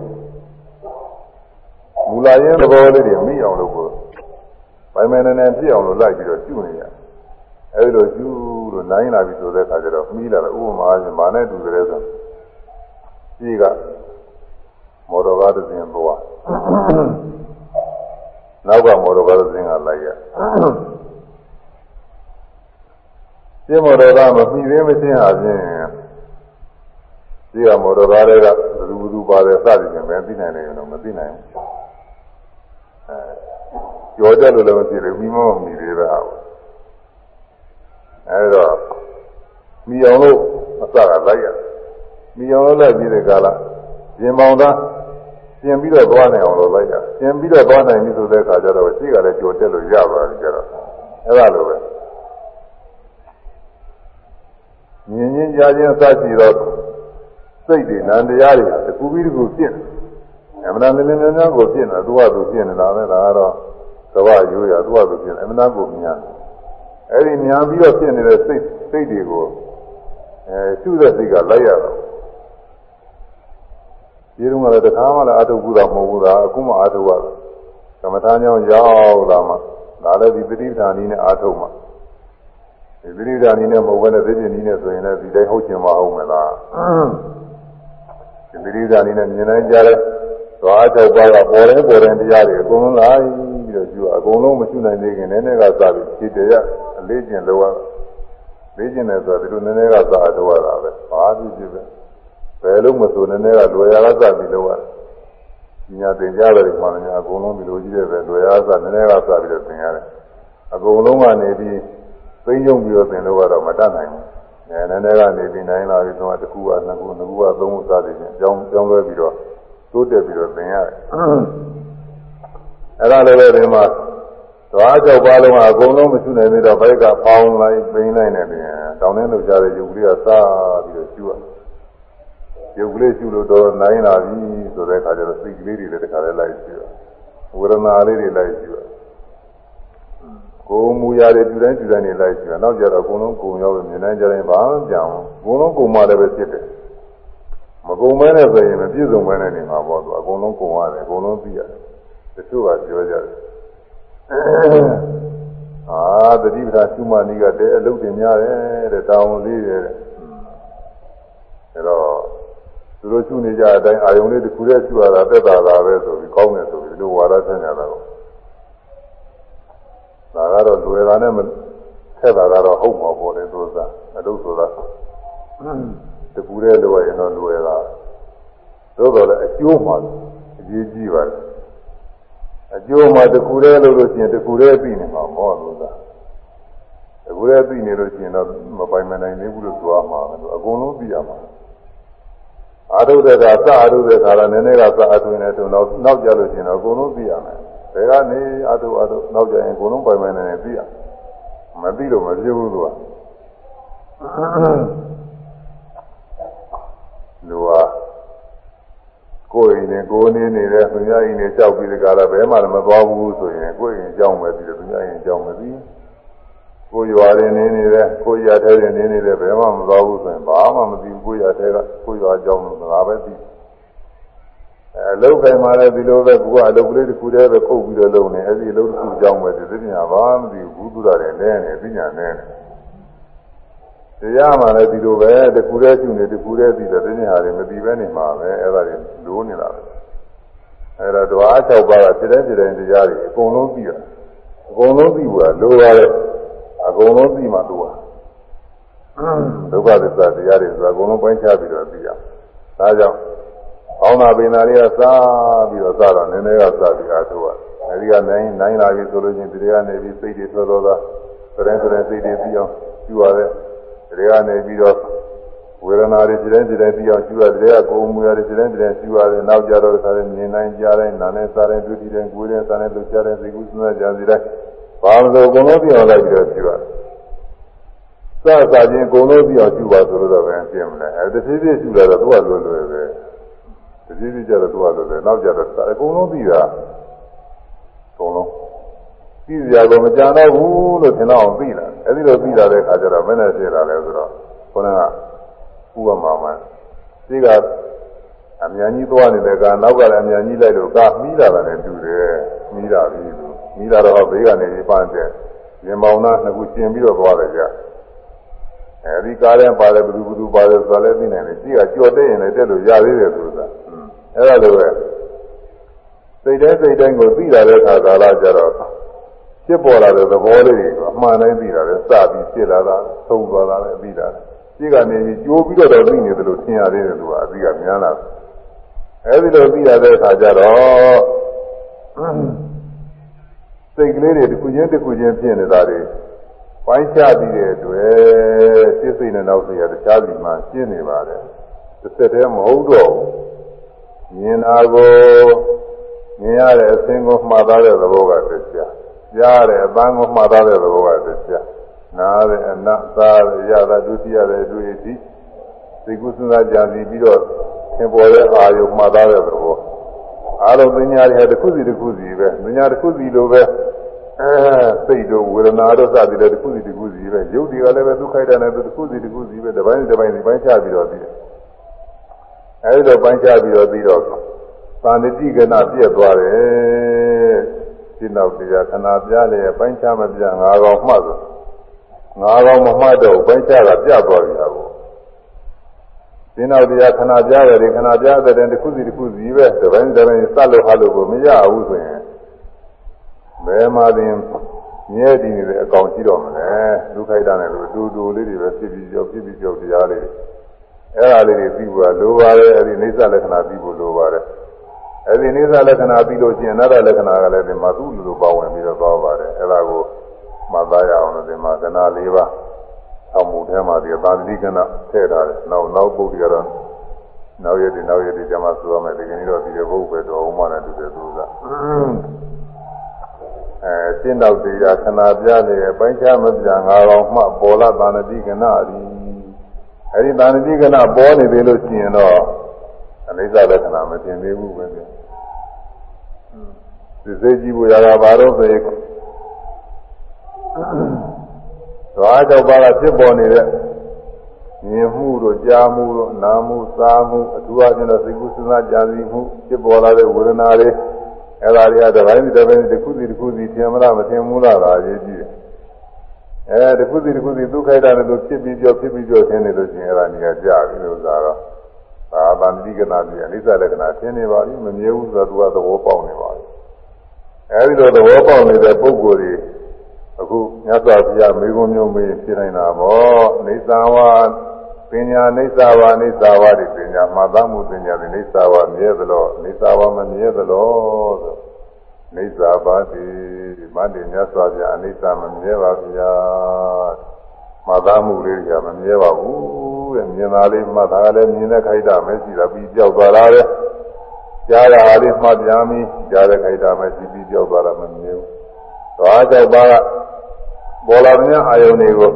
မူလာရင်သဘောလေးတွေမိအောင်လို့ ကိုပိုင်မယ်နဲ့နဲ့ပြည့်အောင်လို့လိုက်ပြီးတော့ကျุနေရအဲဒီလိုယူလို့နိုင်လာပြီဆိုတဲ့အခါကျတော့မှီးလာတော့ဥပမာချင်းမာနဲ့တူတယ်ဆိုကြီးကမော်တော်ကားတစ်စင်းသွားနောက်ကမော်တော်ကားတစ်စင်းကလိုက်ရရှင်းမော်တော်ကားမမှီသေးမချင်းဟာဖြင့်ကြီးကမော်တော်ကားတွေကဘယ်သူဘယ်သူပါတယ်စသည်ဖြင့်ပဲသိနိုင်တယ်တော့မသိနိုင်ဘူးအဲ ကြော်ကြလို့လည်းမဖြစ်ဘူးမိမောမီသေးတာဟုတ်အဲဒါမိအောင်လို့အစကလိုက်ရမိအောင်လို့လိုက်ပြီးတဲ့ကာလပြင်ပေါင်းသားပြင်ပြီးတော့သွားနိုင်အောင်လို့လိုက်ရပြင်ပြီးတော့သွားနိုင်ပြီဆိုတဲ့အခါကျတော့ရှိကလည်းကြော်တက်လို့ရပါပြီကျတော့အဲဒါလိုပဲမြင်ချင်းကြားချင်းစကြည့်တော့စိတ်တွေနံတရားတွေတကူပြီးတကူဖြစ်နေအမှန်တန်လည်းများများကိုဖြစ်နေသူကသူဖြစ်နေတာပဲဒါကတော့ ကဘာရိုးရသူကသူဖြစ်နေအမှန်တန်ကိုမြင်တယ်အဲ့ဒီညာပြီးတော့ဖြစ်နေတဲ့စိတ်စိတ်တွေကိုအဲရှုတဲ့စိတ်ကလိုက်ရတော့ဒီတုန်းကလည်းတခါမှလည်းအထုပ်ဘူးတာမဟုတ်ဘူးလားအခုမှအထုပ်ရကမ္မထာကြောင့်ရောက်လာမှဒါလည်းဒီပဋိဌာနီနဲ့အထုပ်မှဒီပဋိဌာနီနဲ့မဟုတ်ဘဲနဲ့သိချင်းနီးနဲ့ဆိုရင်လည်းဒီတိုင်းဟုတ်ချင်မဟုတ်မလားဒီပဋိဌာနီနဲ့မြင်နိုင်ကြတဲ့ သွား၆ပါးကပေါ်တယ်ပေါ်တယ်တရားတွေအကုန်လုံးလာပြီးတော့ကျူအကုန်လုံးမရှိနိုင်သေးခင်နည်းနည်းကစပြီးခြေတရားအလေးကျင့်လောက်ရလေးကျင့်တယ်ဆိုတော့ဒီလိုနည်းနည်းကစအတော့ရတာပဲဘာဖြစ်ဖြစ်ပဲဘယ်လို့မဆိုနည်းနည်းကလွယ်ရတာစပြီးလောက်ရတယ်ညာတင်ကြတယ်မှလည်းအကုန်လုံးဒီလိုကြီးတဲ့ပဲလွယ်ရတာနည်းနည်းကစပြီးတော့သင်ရတယ်အကုန်လုံးကနေပြီးသိညုံပြီးတော့သင်လို့ကတော့မတတ်နိုင်ဘူးအဲနည်းနည်းကနေပြီးနိုင်လာပြီးတော့တစ်ခုကနှစ်ခုနှစ်ခုကသုံးခုစသည်ဖြင့်ကြောင်းကြောင်းလွဲပြီးတော့ တိုးတက်ပြီးတော့သင်ရတယ်အဲ့ဒါလည်းပဲဒီမှာသွားကြောက်ပါလုံးကအကုန်လုံးမရှိနိုင်သေးတော့ဘိုက်ကပေါင်းလိုက်ပိန်းလိုက်နေတယ်တောင်းနှင်းလို့ကြတဲ့ရုပ်ကလေးကစားပြီးတော့ကျူရရုပ်ကလေးကျူလို့တော့နိုင်လာပြီဆိုတဲ့အခါကျတော့စိတ်ကလေးတွေလည်းတခါလဲလိုက်ကျူရဝေဒနာလေးတွေလိုက်ကျူရကိုယ်မူရာတွေတူတိုင်းတူတိုင်းနေလိုက်ကျူရနောက်ကြတော့အကုန်လုံးကုံရောက်မြင်နိုင်ကြတယ်ဘာမှပြောင်းအကုန်လုံးကုံမှလည်းပဲဖြစ်တယ် မကုံမဲနဲ့ဆိုရင်မပြည့်စုံမဲနဲ့နေမှာပေါ့သူအကုန်လုံးကုံရတယ်အကုန်လုံးသိရတယ်တချို့ကပြောကြတယ်အာတတိပ္ပာရှုမနီကတဲ့အလုပ်တင်များတယ်တဲ့တောင်းလေးတယ်တဲ့အဲတော့သူတို့ရှုနေကြအတိုင်းအာယုံလေးတစ်ခုတည်းရှုရတာသက်သာတာပဲဆိုပြီးကောင်းတယ်ဆိုပြီးလို့ဝါဒဆင်းကြတာကိုဒါကတော့လွယ်တာနဲ့ထက်တာကတော့ဟုတ်မှာပေါ့လေသူစားအလုပ်ဆိုတာ တကူတည်းလိုရရင်တော့လွယ်တာသို့တော်လည်းအကျိုးမှအရေးကြီးပါတယ်အကျိုးမှာတကူတည်းလို့လို့ရှိရင်တကူတည်းသိနေမှာမောလို့သာတကူတည်းသိနေလို့ရှိရင်တော့မပိုင်မနိုင်သေးဘူးလို့ပြောမှာပဲအကုန်လုံးသိရမှာအာရုဒ္ဒကစအာရုဒ္ဒကလည်းနည်းနည်းကစအထွင်နေတော့နောက်နောက်ကြလို့ရှိရင်တော့အကုန်လုံးသိရမယ်ဘယ်ကနေအာထုအာထုနောက်ကြရင်အကုန်လုံးပိုင်ပိုင်နိုင်နိုင်သိရမသိလို့မပြည့်ဘူးသူက လူဟာကိုယ်ရင်နဲ့ကိုယ်နေနေတဲ့သူများရင်နဲ့ကြောက်ပြီးဒီကလာဘယ်မှမသွားဘူးဆိုရင်ကိုယ်ရင်ကြောက်မယ်ပြီးတော့သူများရင်ကြောက်မယ်ပြီးကိုယ်ရွာရင်းနေနေတဲ့ကိုယ်ရထဲရင်းနေနေတဲ့ဘယ်မှမသွားဘူးဆိုရင်ဘာမှမသိဘူးကိုယ်ရထဲကကိုယ်ရွာကြောက်လို့ငါပဲသိအဲလောက်ခိုင်မှလည်းဒီလိုပဲကူကအလုပ်ကလေးတစ်ခုတည်းပဲခုတ်ပြီးတော့လုပ်နေအဲဒီအလုပ်တစ်ခုကြောက်မယ်ဒီသိညာဘာမှမသိဘူးဘူးသူတာတယ်နဲနေသိညာနဲနေ တရားမှလည်းဒီလိုပဲတကူတည်းကျူနေတကူတည်းပြီးတော့သိညာတွေမပြီးပဲနေမှာပဲအဲ့ဒါတွေလိုးနေတာပဲအဲ့တော့ဓဝါ၆ပါးကစိတဲ့စိတဲ့တရားတွေအကုန်လုံးပြီးတာအကုန်လုံးပြီးဘူးလားလိုပါတယ်အကုန်လုံးပြီးမှသူကဒုက္ခသစ္စာတရားတွေဆိုတာအကုန်လုံးပိုင်းခြားပြီးတော့ပြီးရဒါကြောင့်ကောင်းတာပင်သာတွေကစားပြီးတော့စားတော့နည်းနည်းကစားပြီးအားထုတ်ရအဲဒီကနိုင်နိုင်လာပြီဆိုလို့ချင်းဒီတွေကနေပြီးစိတ်တွေထွက်တော့တာသရင်သရင်စိတ်တွေပြီးအောင်ကျူရတယ်ဒီ တွေကနေပြီးတော့ဝေဒနာတွေဒီတိုင်းဒီတိုင်းပြီးအောင်ကျူရတယ်တွေကကိုယ်မူရတယ်ဒီတိုင်းဒီတိုင်းကျူရတယ်နောက်ကြတော့စားတယ်မြင်နိုင်ကြတယ်နားနဲ့စားတယ်တွေ့တယ်ကိုယ်နဲ့စားတယ်လို့ကြားတယ်သိကုသနာကြံစီတိုင်းဘာလို့အကုန်လုံးပြီးအောင်လိုက်ပြီးတော့ကျူရတယ်စစချင်းအကုန်လုံးပြီးအောင်ကျူပါဆိုလို့တော့ပဲပြင်မလဲအဲတဖြည်းဖြည်းကျူလာတော့သူကလွယ်လွယ်ပဲတဖြည်းဖြည်းကျတော့သူကလွယ်လွယ်နောက်ကြတော့အကုန်လုံးပြီးတာအကုန်လုံး ပြီးစရာကိုမကြံတော့ဘူးလို့ထင်တော့အောင်ပြီးလာအဲဒီလိုပြီးလာတဲ့အခါကျတော့မင်းနဲ့ဖြစ်လာလဲဆိုတော့ခေါင်းကဥပမာမှရှိကအမြန်ကြီးသွားနေတဲ့ကနောက်ကလည်းအမြန်ကြီးလိုက်လို့ကမီးလာတာနဲ့တူတယ်မီးလာပြီလို့မီးလာတော့ဘေးကနေပန်းတဲ့ရင်ပေါင်းသားနှစ်ခုရှင်ပြီးတော့သွားတယ်ကြာအဲဒီကားထဲပါတယ်ဘယ်သူဘယ်သူပါတယ်ဆိုတာလည်းသိနိုင်တယ်ရှိကကြော်တဲ့ရင်လည်းတက်လို့ရသေးတယ်ဆိုတာအဲဒါလိုပဲစိတ်တဲ့စိတ်တိုင်းကိုသိတာတဲ့အခါကာလကျတော့ ဖြစ်ပေါ်လာတဲ့သဘောလေးတွေကအမှန်တိုင်းသိတာလေစပြီးဖြစ်လာတာသုံးသွားတာလည်းသိတာရှိကနေပြီးကြိုးပြီးတော့သိနေတယ်လို့ထင်ရသေးတယ်သူကအသိကများလာအဲဒီလိုသိရတဲ့အခါကျတော့စိတ်ကလေးတွေတစ်ခုချင်းတစ်ခုချင်းဖြစ်နေတာတွေပိုင်းခြားပြီးတဲ့အတွက်စိတ်စိတ်နဲ့နောက်စိတ်ရတခြားစီမှာရှင်းနေပါတယ်တစ်သက်တည်းမဟုတ်တော့မြင်တာကိုမြင်ရတဲ့အသင်ကိုမှားသားတဲ့သဘောကတရား ကြားတဲ့အပန်းကိုမှားသားတဲ့သဘောကတရားနားတဲ့အနတ်သားရတာဒုတိယတဲ့တွေ့အထိစိတ်ကူးစဉ်းစားကြံစီပြီးတော့သင်ပေါ်တဲ့အာယုမှားသားတဲ့သဘောအားလုံးပညာတွေတစ်ခုစီတစ်ခုစီပဲပညာတစ်ခုစီလိုပဲအဲစိတ်တို့ဝေဒနာတို့စသည်လည်းတစ်ခုစီတစ်ခုစီပဲရုပ်တွေကလည်းပဲဒုက္ခိုက်တာနဲ့တစ်ခုစီတစ်ခုစီပဲတစ်ပိုင်းတစ်ပိုင်းဒီပိုင်းချပြီးတော့ပြီးတယ်အဲဒီတော့ပိုင်းချပြီးတော့ပြီးတော့သာဏတိကနာပြည့်သွားတယ် ဒီနောက်တရားခဏပြားလေပိုင်းချမပြငါးကောင်မှတ်ဆိုငါးကောင်မမှတ်တော့ပိုင်းချတာပြတ်သွားပြီဟာကိုဒီနောက်တရားခဏပြားတယ်ခဏပြားတဲ့တစ်ခုစီတစ်ခုစီပဲတစ်ပိုင်းတစ်ပိုင်းစလို့ဟာလို့ကိုမရဘူးဆိုရင်ဘယ်မှာတင်မြဲတည်နေတဲ့အကောင်ရှိတော့မလဲဒုက္ခိတနဲ့လို့တူတူလေးတွေပဲဖြစ်ပြီးကြောက်ဖြစ်ပြီးကြောက်တရားလေးအဲ့ဒါလေးတွေပြီးဖို့လိုပါတယ်အဲ့ဒီနေသလက္ခဏာပြီးဖို့လိုပါတယ် အဲ့ဒီနေသလက္ခဏာပြီးလို့ရှိရင်အနတ္တလက္ခဏာကလည်းဒီမှာသူ့လိုလိုပါဝင်ပြီးတော့သွားပါတယ်အဲ့ဒါကိုမှတ်သားရအောင်လို့ဒီမှာကနာ၄ပါးအောင်မှုထဲမှာဒီသာတိကနာထည့်ထားတယ်နောက်နောက်ပုဒ်ကတော့နောက်ရည်နောက်ရည်ဒီကျမှဆိုရမယ်ဒီကနေ့တော့ဒီဘုတ်ပဲတော်အောင်မှလည်းတူတယ်သူကအဲရှင်းတော့တရားခဏပြနေပိုင်းခြားမပြငါကောင်မှပေါ်လာတာနတိကနာရီအဲဒီတာနတိကနာပေါ်နေသေးလို့ရှိရင်တော့ အနိစ္စလက္ခဏာမတင်သေးဘူးပဲဒီစိတ်ကြည့်ဖို့ရတာဘာလို့ဆိုရင်သွားကြောက်ပါကဖြစ်ပေါ်နေတဲ့မြင်မှုတို့ကြားမှုတို့နားမှုစားမှုအထူးအချင်းတော့စိတ်ကူးစဉ်းစားကြံစည်မှုဖြစ်ပေါ်လာတဲ့ဝေဒနာတွေအဲ့ဒါတွေကတစ်ပိုင်းတစ်ပိုင်းတစ်ခုစီတစ်ခုစီထင်မလားမထင်ဘူးလားဒါအရေးကြီးတယ်အဲတစ်ခုစီတစ်ခုစီဒုက္ခိတနဲ့လို့ဖြစ်ပြီးပြောဖြစ်ပြီးပြောထင်နေလို့ရှိရင်အဲ့ဒါနေရာကြပြီလို့သာတော့ သာဗန္တိကနာပြီးအနိစ္စလက္ခဏာထင်နေပါပြီမမြဲဘူးဆိုတော့သူကသဘောပေါက်နေပါပြီအဲဒီလိုသဘောပေါက်နေတဲ့ပုဂ္ဂိုလ်တွေအခုမြတ်စွာဘုရားမေခွန်းမျိုးမေးဖြစ်နေတာပေါ့နေသံဝါပညာနေသဝါနေသဝါဒီပညာမှသမှုပညာဒီနေသဝါမြဲသလိုနေသဝါမမြဲသလိုဆိုနေသဘာတိမတ္တိမြတ်စွာဘုရားအနိစ္စမမြဲပါဗျာ မှသမှုလေးကမမြဲပါဘူးတဲ့မြင်သားလေးမှတ်တာလည်းမြင်တဲ့ခိုက်တာမရှိတာပြီးကြောက်သွားတာလေကြားတာလေးမှတ်ပြန်ပြီးကြားတဲ့ခိုက်တာမရှိပြီးကြောက်သွားတာမမြင်ဘူးသွားကြောက်ပါကပေါ်လာတဲ့အာယုန်တွေကို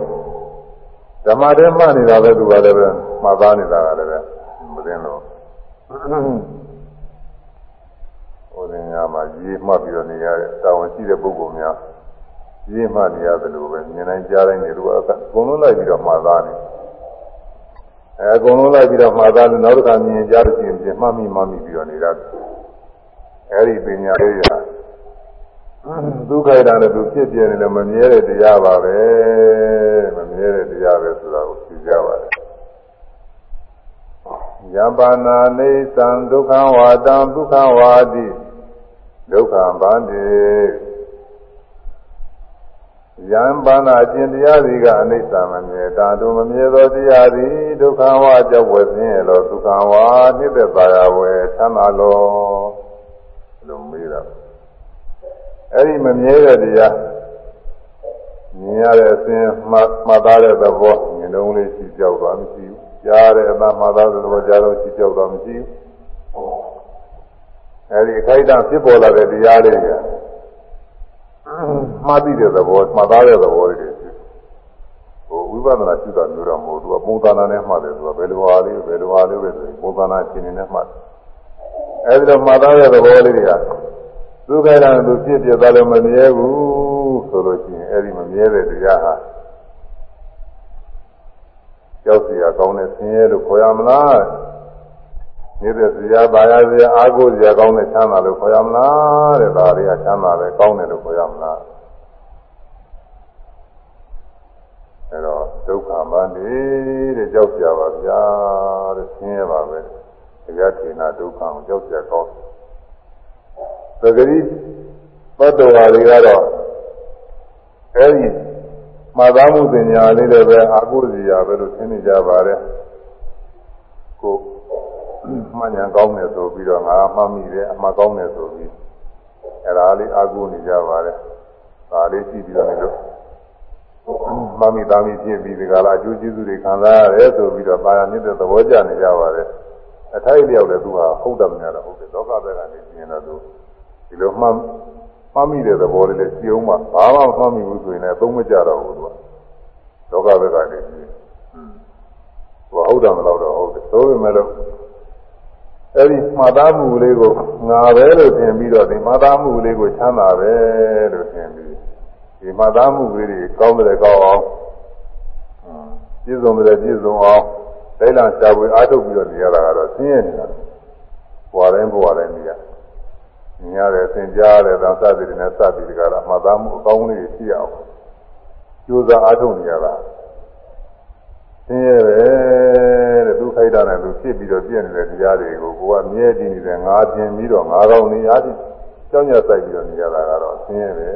ဓမ္မတည်းမှတ်နေတာပဲသူကလည်းပဲမှတ်သားနေတာကလည်းပဲမသိတော့ဟိုတင်ညာမှာရေးမှတ်ပြီးတော့နေရတဲ့တာဝန်ရှိတဲ့ပုဂ္ဂိုလ်များ ရေးမှတ်နေရတယ်လို့ပဲမြင်တိုင်းကြားတိုင်းနေလို့အကုန်လုံးလိုက်ပြီးတော့မှတ်သားနေအဲအကုန်လုံးလိုက်ပြီးတော့မှတ်သားလို့နောက်တစ်ခါမြင်ကြားလို့ရှိရင်ပြင်မှတ်မိမှတ်မိပြီးတော့နေရတယ်အဲဒီပညာလေးရာဒုက္ခရတဲ့သူဖြစ်ပြနေတယ်မမြဲတဲ့တရားပါပဲမမြဲတဲ့တရားပဲဆိုတာကိုသိကြပါတယ်ယပါနာနေသံဒုက္ခဝါတံဒုက္ခဝါတိဒုက္ခဗန္တိ ယံပါဏအကျင့်တရားစီကအနိစ္စမမြဲတာတို့မမြဲသောတရားသည်ဒုက္ခဝါကြောင့်ဝယ်ဆင်းရလောဒုက္ခဝါနှိမ့်သက်ပါရဝယ်သမ်းပါလောလို့မေးတာအဲ့ဒီမမြဲတဲ့တရားမြင်ရတဲ့အစဉ်မှမှတ်သားတဲ့သဘောမြင်တော့လေးရှိကြောက်သွားမရှိဘူးကြားတဲ့အမှမှတ်သားတဲ့သဘောကြားတော့ရှိကြောက်သွားမရှိဘူးအဲ့ဒီခိုက်တာဖြစ်ပေါ်လာတဲ့တရားလေးက မှတ်သိတဲ့သဘောမှတ်သားတဲ့သဘောတွေဟိုဝိပဿနာရှိတာမျိုးတော့မဟုတ်ဘူးကပုံသဏ္ဍာန်နဲ့မှတ်တယ်ဆိုတော့ဘယ်လိုဟာလေးဘယ်လိုဟာလေးပဲဆိုရင်ပုံသဏ္ဍာန်ရှင်နေနဲ့မှတ်တယ်အဲဒီတော့မှတ်သားတဲ့သဘောလေးတွေကသူခိုင်းတာသူဖြစ်ပြသားလည်းမမြဲဘူးဆိုလို့ရှိရင်အဲဒီမမြဲတဲ့တရားဟာကြောက်စရာကောင်းတဲ့ဆင်းရဲလို့ခေါ်ရမလား နေတဲ့ဇာပါရဇာအာကိုဇာကောင်းတဲ့ချမ်းသာလို့ခေါ်ရမလားတဲ့ဒါတွေကချမ်းသာပဲကောင်းတယ်လို့ခေါ်ရမလားအဲတော့ဒုက္ခမန္တိတဲ့ကြောက်ကြပါဗျာတဲ့ဆင်းရဲပါပဲတရားထေနာဒုက္ခကိုကြောက်ကြကောင်းသဂတိပတ္တဝါတွေကတော့အဲဒီမာသားမှုပညာလေးတွေပဲအာကိုဇာပဲလို့ဆင်းနေကြပါတယ်ကို မှန်ညာကောင်းတယ်ဆိုပြီးတော့ငါမှတ်မိတယ်အမှားကောင်းတယ်ဆိုပြီးအဲဒါလေးအာဟုနေကြပါတယ်ဒါလေးကြည့်ပြီးတော့လည်းမမိသားမိဖြစ်ပြီးဒီကလာအကျိုးကျေးဇူးတွေခံစားရတယ်ဆိုပြီးတော့ပါရမြင့်တဲ့သဘောကျနေကြပါတယ်အထိုက်လျောက်လည်းသူဟာဟုတ်တယ်မများတော့ဟုတ်တယ်လောကဘက်ကနေပြင်တော့သူဒီလိုမှမှမိတဲ့သဘောလေးလည်းစီအောင်မှဘာမှမှမိဘူးဆိုရင်လည်းသုံးမကြတော့ဘူးသူကလောကဘက်ကနေပြင်ဟွန်းသူကဟုတ်တယ်မလို့တော့ဟုတ်တယ်သို့ပေမဲ့လို့ အဲ့ဒီမှားသားမှုလေးကိုငါပဲလို့ထင်ပြီးတော့ဒီမှားသားမှုလေးကိုချမ်းသာပဲလို့ထင်ပြီးဒီမှတ်သားမှုလေးတွေကောင်းတယ်ကောင်းအောင်ပြည့်စုံတယ်ပြည့်စုံအောင်ဒိဋ္ဌာရှားပွေအားထုတ်ပြီးတော့နေရတာကတော့ဆင်းရဲနေတာဘဝတိုင်းဘဝတိုင်းနေရမြင်ရတယ်သင်ကြားရတယ်သာသတိတွေနဲ့စသည်တွေကတော့မှတ်သားမှုအကောင်းလေးတွေရှိအောင်ကြိုးစားအားထုတ်နေရတာ ဆင်းရဲပဲတဲ့သူခိုက်တာနဲ့သူဖြစ်ပြီးတော့ပြည့်နေတဲ့တရားတွေကိုကိုကမြဲတည်နေတဲ့ငါပြင်ပြီးတော့ငါကောင်းနေရသည်ကြောင်းရဆိုင်ပြီးတော့နေရတာကတော့ဆင်းရဲပဲ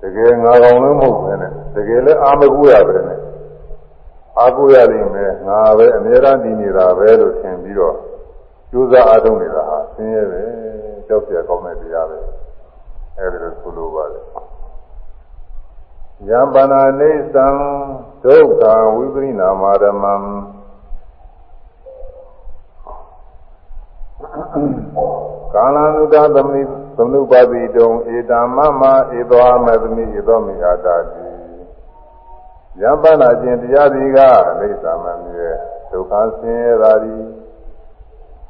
တကယ်ငါကောင်းလို့မဟုတ်ပဲနဲ့တကယ်လည်းအာမကူရပဲနဲ့အာကူရလိမ့်မယ်ငါပဲအများအားတည်နေတာပဲလို့ထင်ပြီးတော့ကြိုးစားအားထုတ်နေတာဟာဆင်းရဲပဲကြောက်ရကောင်းတဲ့တရားပဲအဲဒီလိုဆိုလိုပါတယ် ယံပနာနေသံဒုက္ခဝိပရိနာမာဓမ္မံကာလနုဒသမိသမုပ္ပါတိတုံဧတမမဧသောမသမိဧသောမိအာတာတိယံပနာခြင်းတရားဒီကအိသမမြဲဒုက္ခဆင်းရဲတာဒီ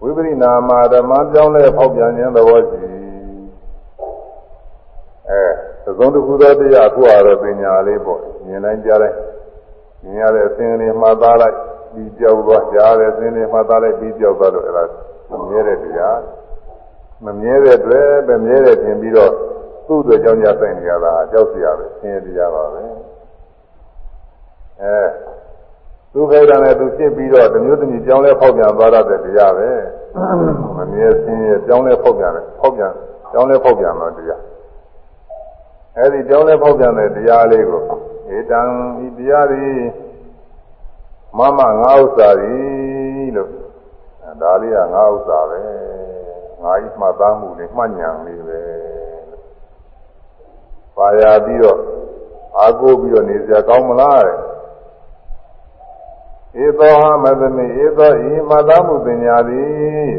ဝိပရိနာမဓမ္မပြောင်းလဲဖောက်ပြန်ခြင်းသဘောရှိအဲ သုံးတစ်ခုသောတရားအခုအားပညာလေးပေါ့မြင်တိုင်းကြားတိုင်းမြင်ရတဲ့အသင်လေးမှတ်သားလိုက်ပြီးကြောက်သွားကြားရတဲ့အသင်လေးမှတ်သားလိုက်ပြီးကြောက်သွားလို့အဲ့ဒါမြဲတဲ့တရားမမြဲတဲ့အတွက်ပဲမြဲတယ်ထင်ပြီးတော့သူ့အတွက်ကြောင့်ကြဆိုင်နေရတာကြောက်စရာပဲဆင်းရဲတရားပါပဲအဲသူခိုက်တာနဲ့သူဖြစ်ပြီးတော့တမျိုးတမျိုးကြောင်းလဲဖောက်ပြန်သွားတဲ့တရားပဲမမြဲဆင်းရဲကြောင်းလဲဖောက်ပြန်တယ်ဖောက်ပြန်ကြောင်းလဲဖောက်ပြန်တော့တရား အဲဒီကြောင်းလဲဖောက်ပြန်တဲ့တရားလေးကိုဧတံဤတရားသည်မမငါဥစ္စာသည်လို့ဒါလေးကငါဥစ္စာပဲငါဤမှတ်သားမှုလေးမှတ်ဉာဏ်လေးပဲပါရပြီးတော့အာကိုပြီးတော့နေစရာကောင်းမလားတဲ့ဧသောဟမသမိဧသောဤမှတ်သားမှုပညာသည်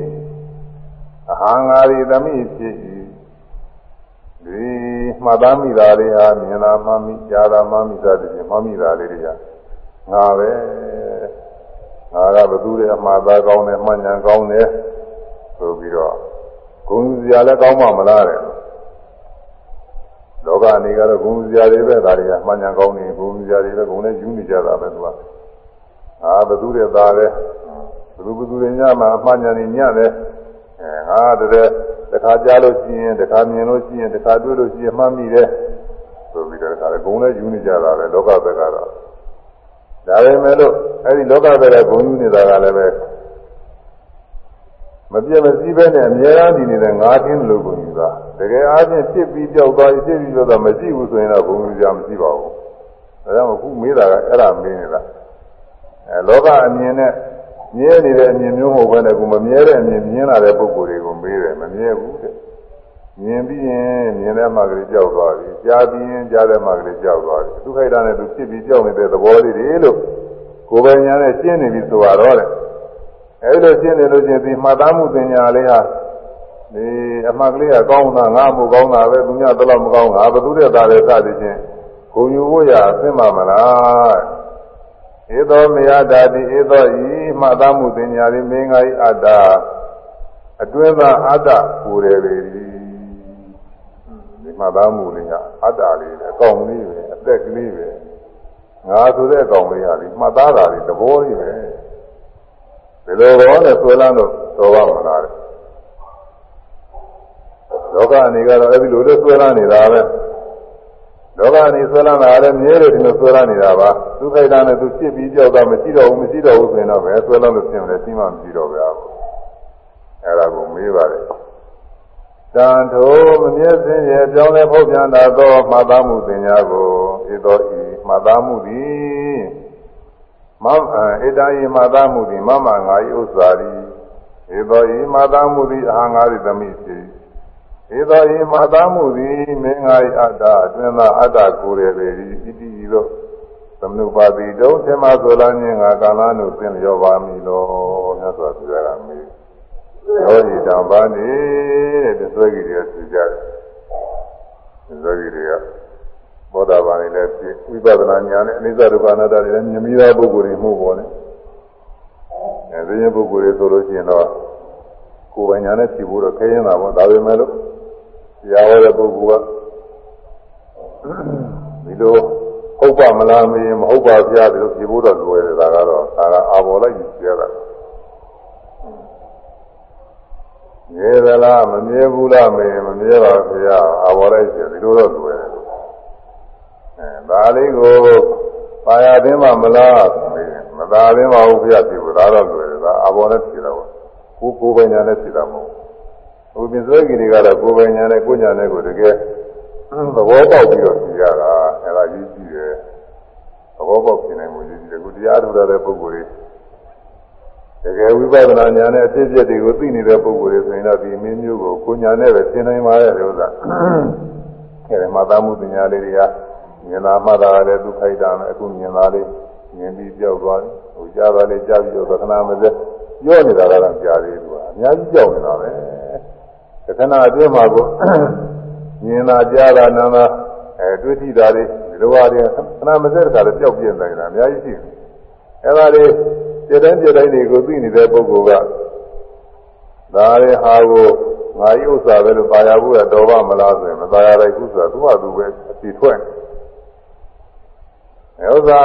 အဟံငါရီသမိဖြစ်၏ ဒီမှတ်သားမိတာလေးဟာမြင်လာမှမိကြားလာမှမိစသည်ဖြင့်မှမိတာလေးတွေကငါပဲငါကဘသူတွေအမှားသားကောင်းတယ်မှတ်ဉာဏ်ကောင်းတယ်ဆိုပြီးတော့ဂုဏ်စရာလည်းကောင်းမှမလားတဲ့လောကအနေကတော့ဂုဏ်စရာတွေပဲဒါတွေကမှန်ညာကောင်းနေဂုဏ်စရာတွေပဲဂုဏ်နဲ့ယူနေကြတာပဲသူကအာဘသူတွေသားလဲဘသူဘသူတွေညမှာအမှန်ညာနေညတယ် အဲငါတည်းတခါကြားလို့ရှိရင်တခါမြင်လို့ရှိရင်တခါတွေ့လို့ရှိရင်မှတ်မိတယ်ဆိုပြီးတော့ဒါလည်းဂုဏ်နဲ့ယူနေကြတာပဲလောကဘက်ကတော့ဒါပေမဲ့လို့အဲဒီလောကဘက်ကဂုဏ်ယူနေတာကလည်းပဲမပြတ်မစည်းပဲနဲ့အများအားဒီနေတဲ့ငါးတင်းလို့ကိုယူတာတကယ်အားဖြင့်ဖြစ်ပြီးကြောက်သွားဖြစ်ပြီးကြောက်သွားမရှိဘူးဆိုရင်တော့ဘုံလူကြမရှိပါဘူးဒါကြောင့်အခုမေးတာကအဲ့ဒါမေးနေတာအဲလောကအမြင်နဲ့ မြဲနေတဲ့အမြင်မျိုးမဟုတ်ဘဲနဲ့ကိုမမြဲတဲ့အမြင်မြင်လာတဲ့ပုံကိုယ်တွေကိုမေးတယ်မမြဲဘူးတဲ့မြင်ပြီးရင်မြင်တဲ့မှကလေးကြောက်သွားပြီကြားပြီးရင်ကြားတဲ့မှကလေးကြောက်သွားပြီသူခိုက်တာနဲ့သူဖြစ်ပြီးကြောက်နေတဲ့သဘောလေးတွေလို့ကိုယ်ပိုင်ညာနဲ့ရှင်းနေပြီဆိုတော့တဲ့အဲဒီလိုရှင်းနေလို့ချင်းဒီမှတ်သားမှုပညာလေးဟာဒီအမှတ်ကလေးကကောင်းတာငါမှုကောင်းတာပဲသူများတော့မကောင်းငါဘသူတဲ့သားတွေစသည်ချင်းဂုံယူဖို့ရအသိမှမလား ဧသောမယတာတိဧသောဤမှတ်သားမှုပညာလေးမင်းငါဤအတ္တအတွင်းသာအတ္တပူတယ်ပဲဒီမှတ်သားမှုလေးကအတ္တလေးပဲအကောင်လေးပဲအသက်ကလေးပဲငါဆိုတဲ့အကောင်လေးဟာဒီမှတ်သားတာဒီသဘောလေးပဲဒီလိုတော့နဲ့ဆွဲလန်းလို့တော်ပါမလားလောကအနေကတော့အဲ့ဒီလိုလေးဆွဲလန်းနေတာပဲ လောကနေဆွဲလန်းတာလည်းမြဲတယ်ဒီလိုဆွဲလန်းနေတာပါသူခိုက်တာနဲ့သူဖြစ်ပြီးကြောက်တာမရှိတော့ဘူးမရှိတော့ဘူးဆိုရင်တော့ပဲဆွဲလန်းလို့ဖြစ်မယ်ရှိမှမရှိတော့ပဲအဲ့ဒါကိုမေးပါတယ်တန်ထိုမမြဲစင်းရဲ့ပြောင်းလဲဖောက်ပြန်တာသောမှတ်သားမှုသင်ညာကိုဤတော်ဤမှတ်သားမှုသည်မဧတယိမှတ်သားမှုသည်မမငါ၏ဥစ္စာသည်ဤတော်ဤမှတ်သားမှုသည်အာငါ၏သမိဖြစ် ဧသောဤမသာမှုသည်မင်းငါ၏အတ္တအတွင်းသာအတ္တကိုယ်ရပေ၏ဣတိဤသို့သမနုပါတိတုံးသင်္မဆိုလာခြင်းငါကာလနုသင်လျောပါမည်လောမြတ်စွာဘုရားကမေးရောဤတံပါနေတဲ့သွေးကြီးတွေဆွကြတယ်သွေးကြီးတွေကဘောဓဘာနေလည်းဖြစ်ဝိပဿနာဉာဏ်နဲ့အနိစ္စဒုက္ခအနတ္တတွေလည်းမြင်မိသောပုဂ္ဂိုလ်တွေမှုပေါ်တယ်အဲဒီရင်ပုဂ္ဂိုလ်တွေဆိုလို့ရှိရင်တော့ ကိုယ်ပိုင်ညာနဲ့ဖြေဖို့တော့ခဲရင်တာပေါ့ဒါပေမဲ့လို့တရားဟောတဲ့ပုဂ္ဂိုလ်ကဒီလိုဟုတ်ပါမလားမင်းမဟုတ်ပါဗျာဒီလိုဖြေဖို့တော့လွယ်တယ်ဒါကတော့ဒါကအာဘော်လိုက်ယူပြရတာမြဲသလားမမြဲဘူးလားမင်းမမြဲပါဗျာအာဘော်လိုက်ပြဒီလိုတော့လွယ်တယ်အဲဒါလေးကိုပါရသိမှမလားမသာသိမှဟုတ်ဗျာဖြေဖို့ဒါတော့လွယ်တယ်ဒါအာဘော်နဲ့ဖြေတော့ ကိုကိုယ်ပိုင်ညာနဲ့ဖြေတာမဟုတ်ဟိုပြင်စွဲကြီးတွေကတော့ကိုယ်ပိုင်ညာနဲ့ကိုညာနဲ့ကိုတကယ်သဘောပေါက်ပြီးတော့ဖြေရတာအဲဒါကြီးကြည့်တယ်သဘောပေါက်ဖြစ်နိုင်မှုကြီးကြည့်တယ်ခုတရားထုတ်တဲ့ပုဂ္ဂိုလ်တွေတကယ်ဝိပဿနာဉာဏ်နဲ့အဖြစ်အပျက်တွေကိုသိနေတဲ့ပုဂ္ဂိုလ်တွေဆိုရင်တော့ဒီမင်းမျိုးကိုကိုညာနဲ့ပဲသင်နိုင်ပါရဲ့ဥစ္စာအဲဒီမှာသာမှုပညာလေးတွေကမြင်လာမှသာလည်းသူခိုက်တာနဲ့အခုမြင်လာလေးမြင်ပြီးကြောက်သွားတယ်ဟိုကြားသွားလေးကြားပြီးတော့ခဏမစက် ပြောနေတာကတော့ကြားသေးတယ်ကအများကြီးကြောက်နေတာပဲတခဏအတွင်းမှာကိုမြင်လာကြားလာနာလာအဲတွေ့ထိတာတွေဒီလိုပါတွေခဏမစက်တခါလည်းပျောက်ပြင်းနေတာအများကြီးရှိတယ်အဲဒါတွေပြတဲ့ပြတဲ့တွေကိုသိနေတဲ့ပုဂ္ဂိုလ်ကဒါတွေဟာကိုငါယုဥစ္စာပဲလို့ပါရဖို့ရတော်ပါမလားဆိုရင်မပါရတဲ့ကုသသူ့ဟာသူပဲအစီထွက်အဲဥစ္စာ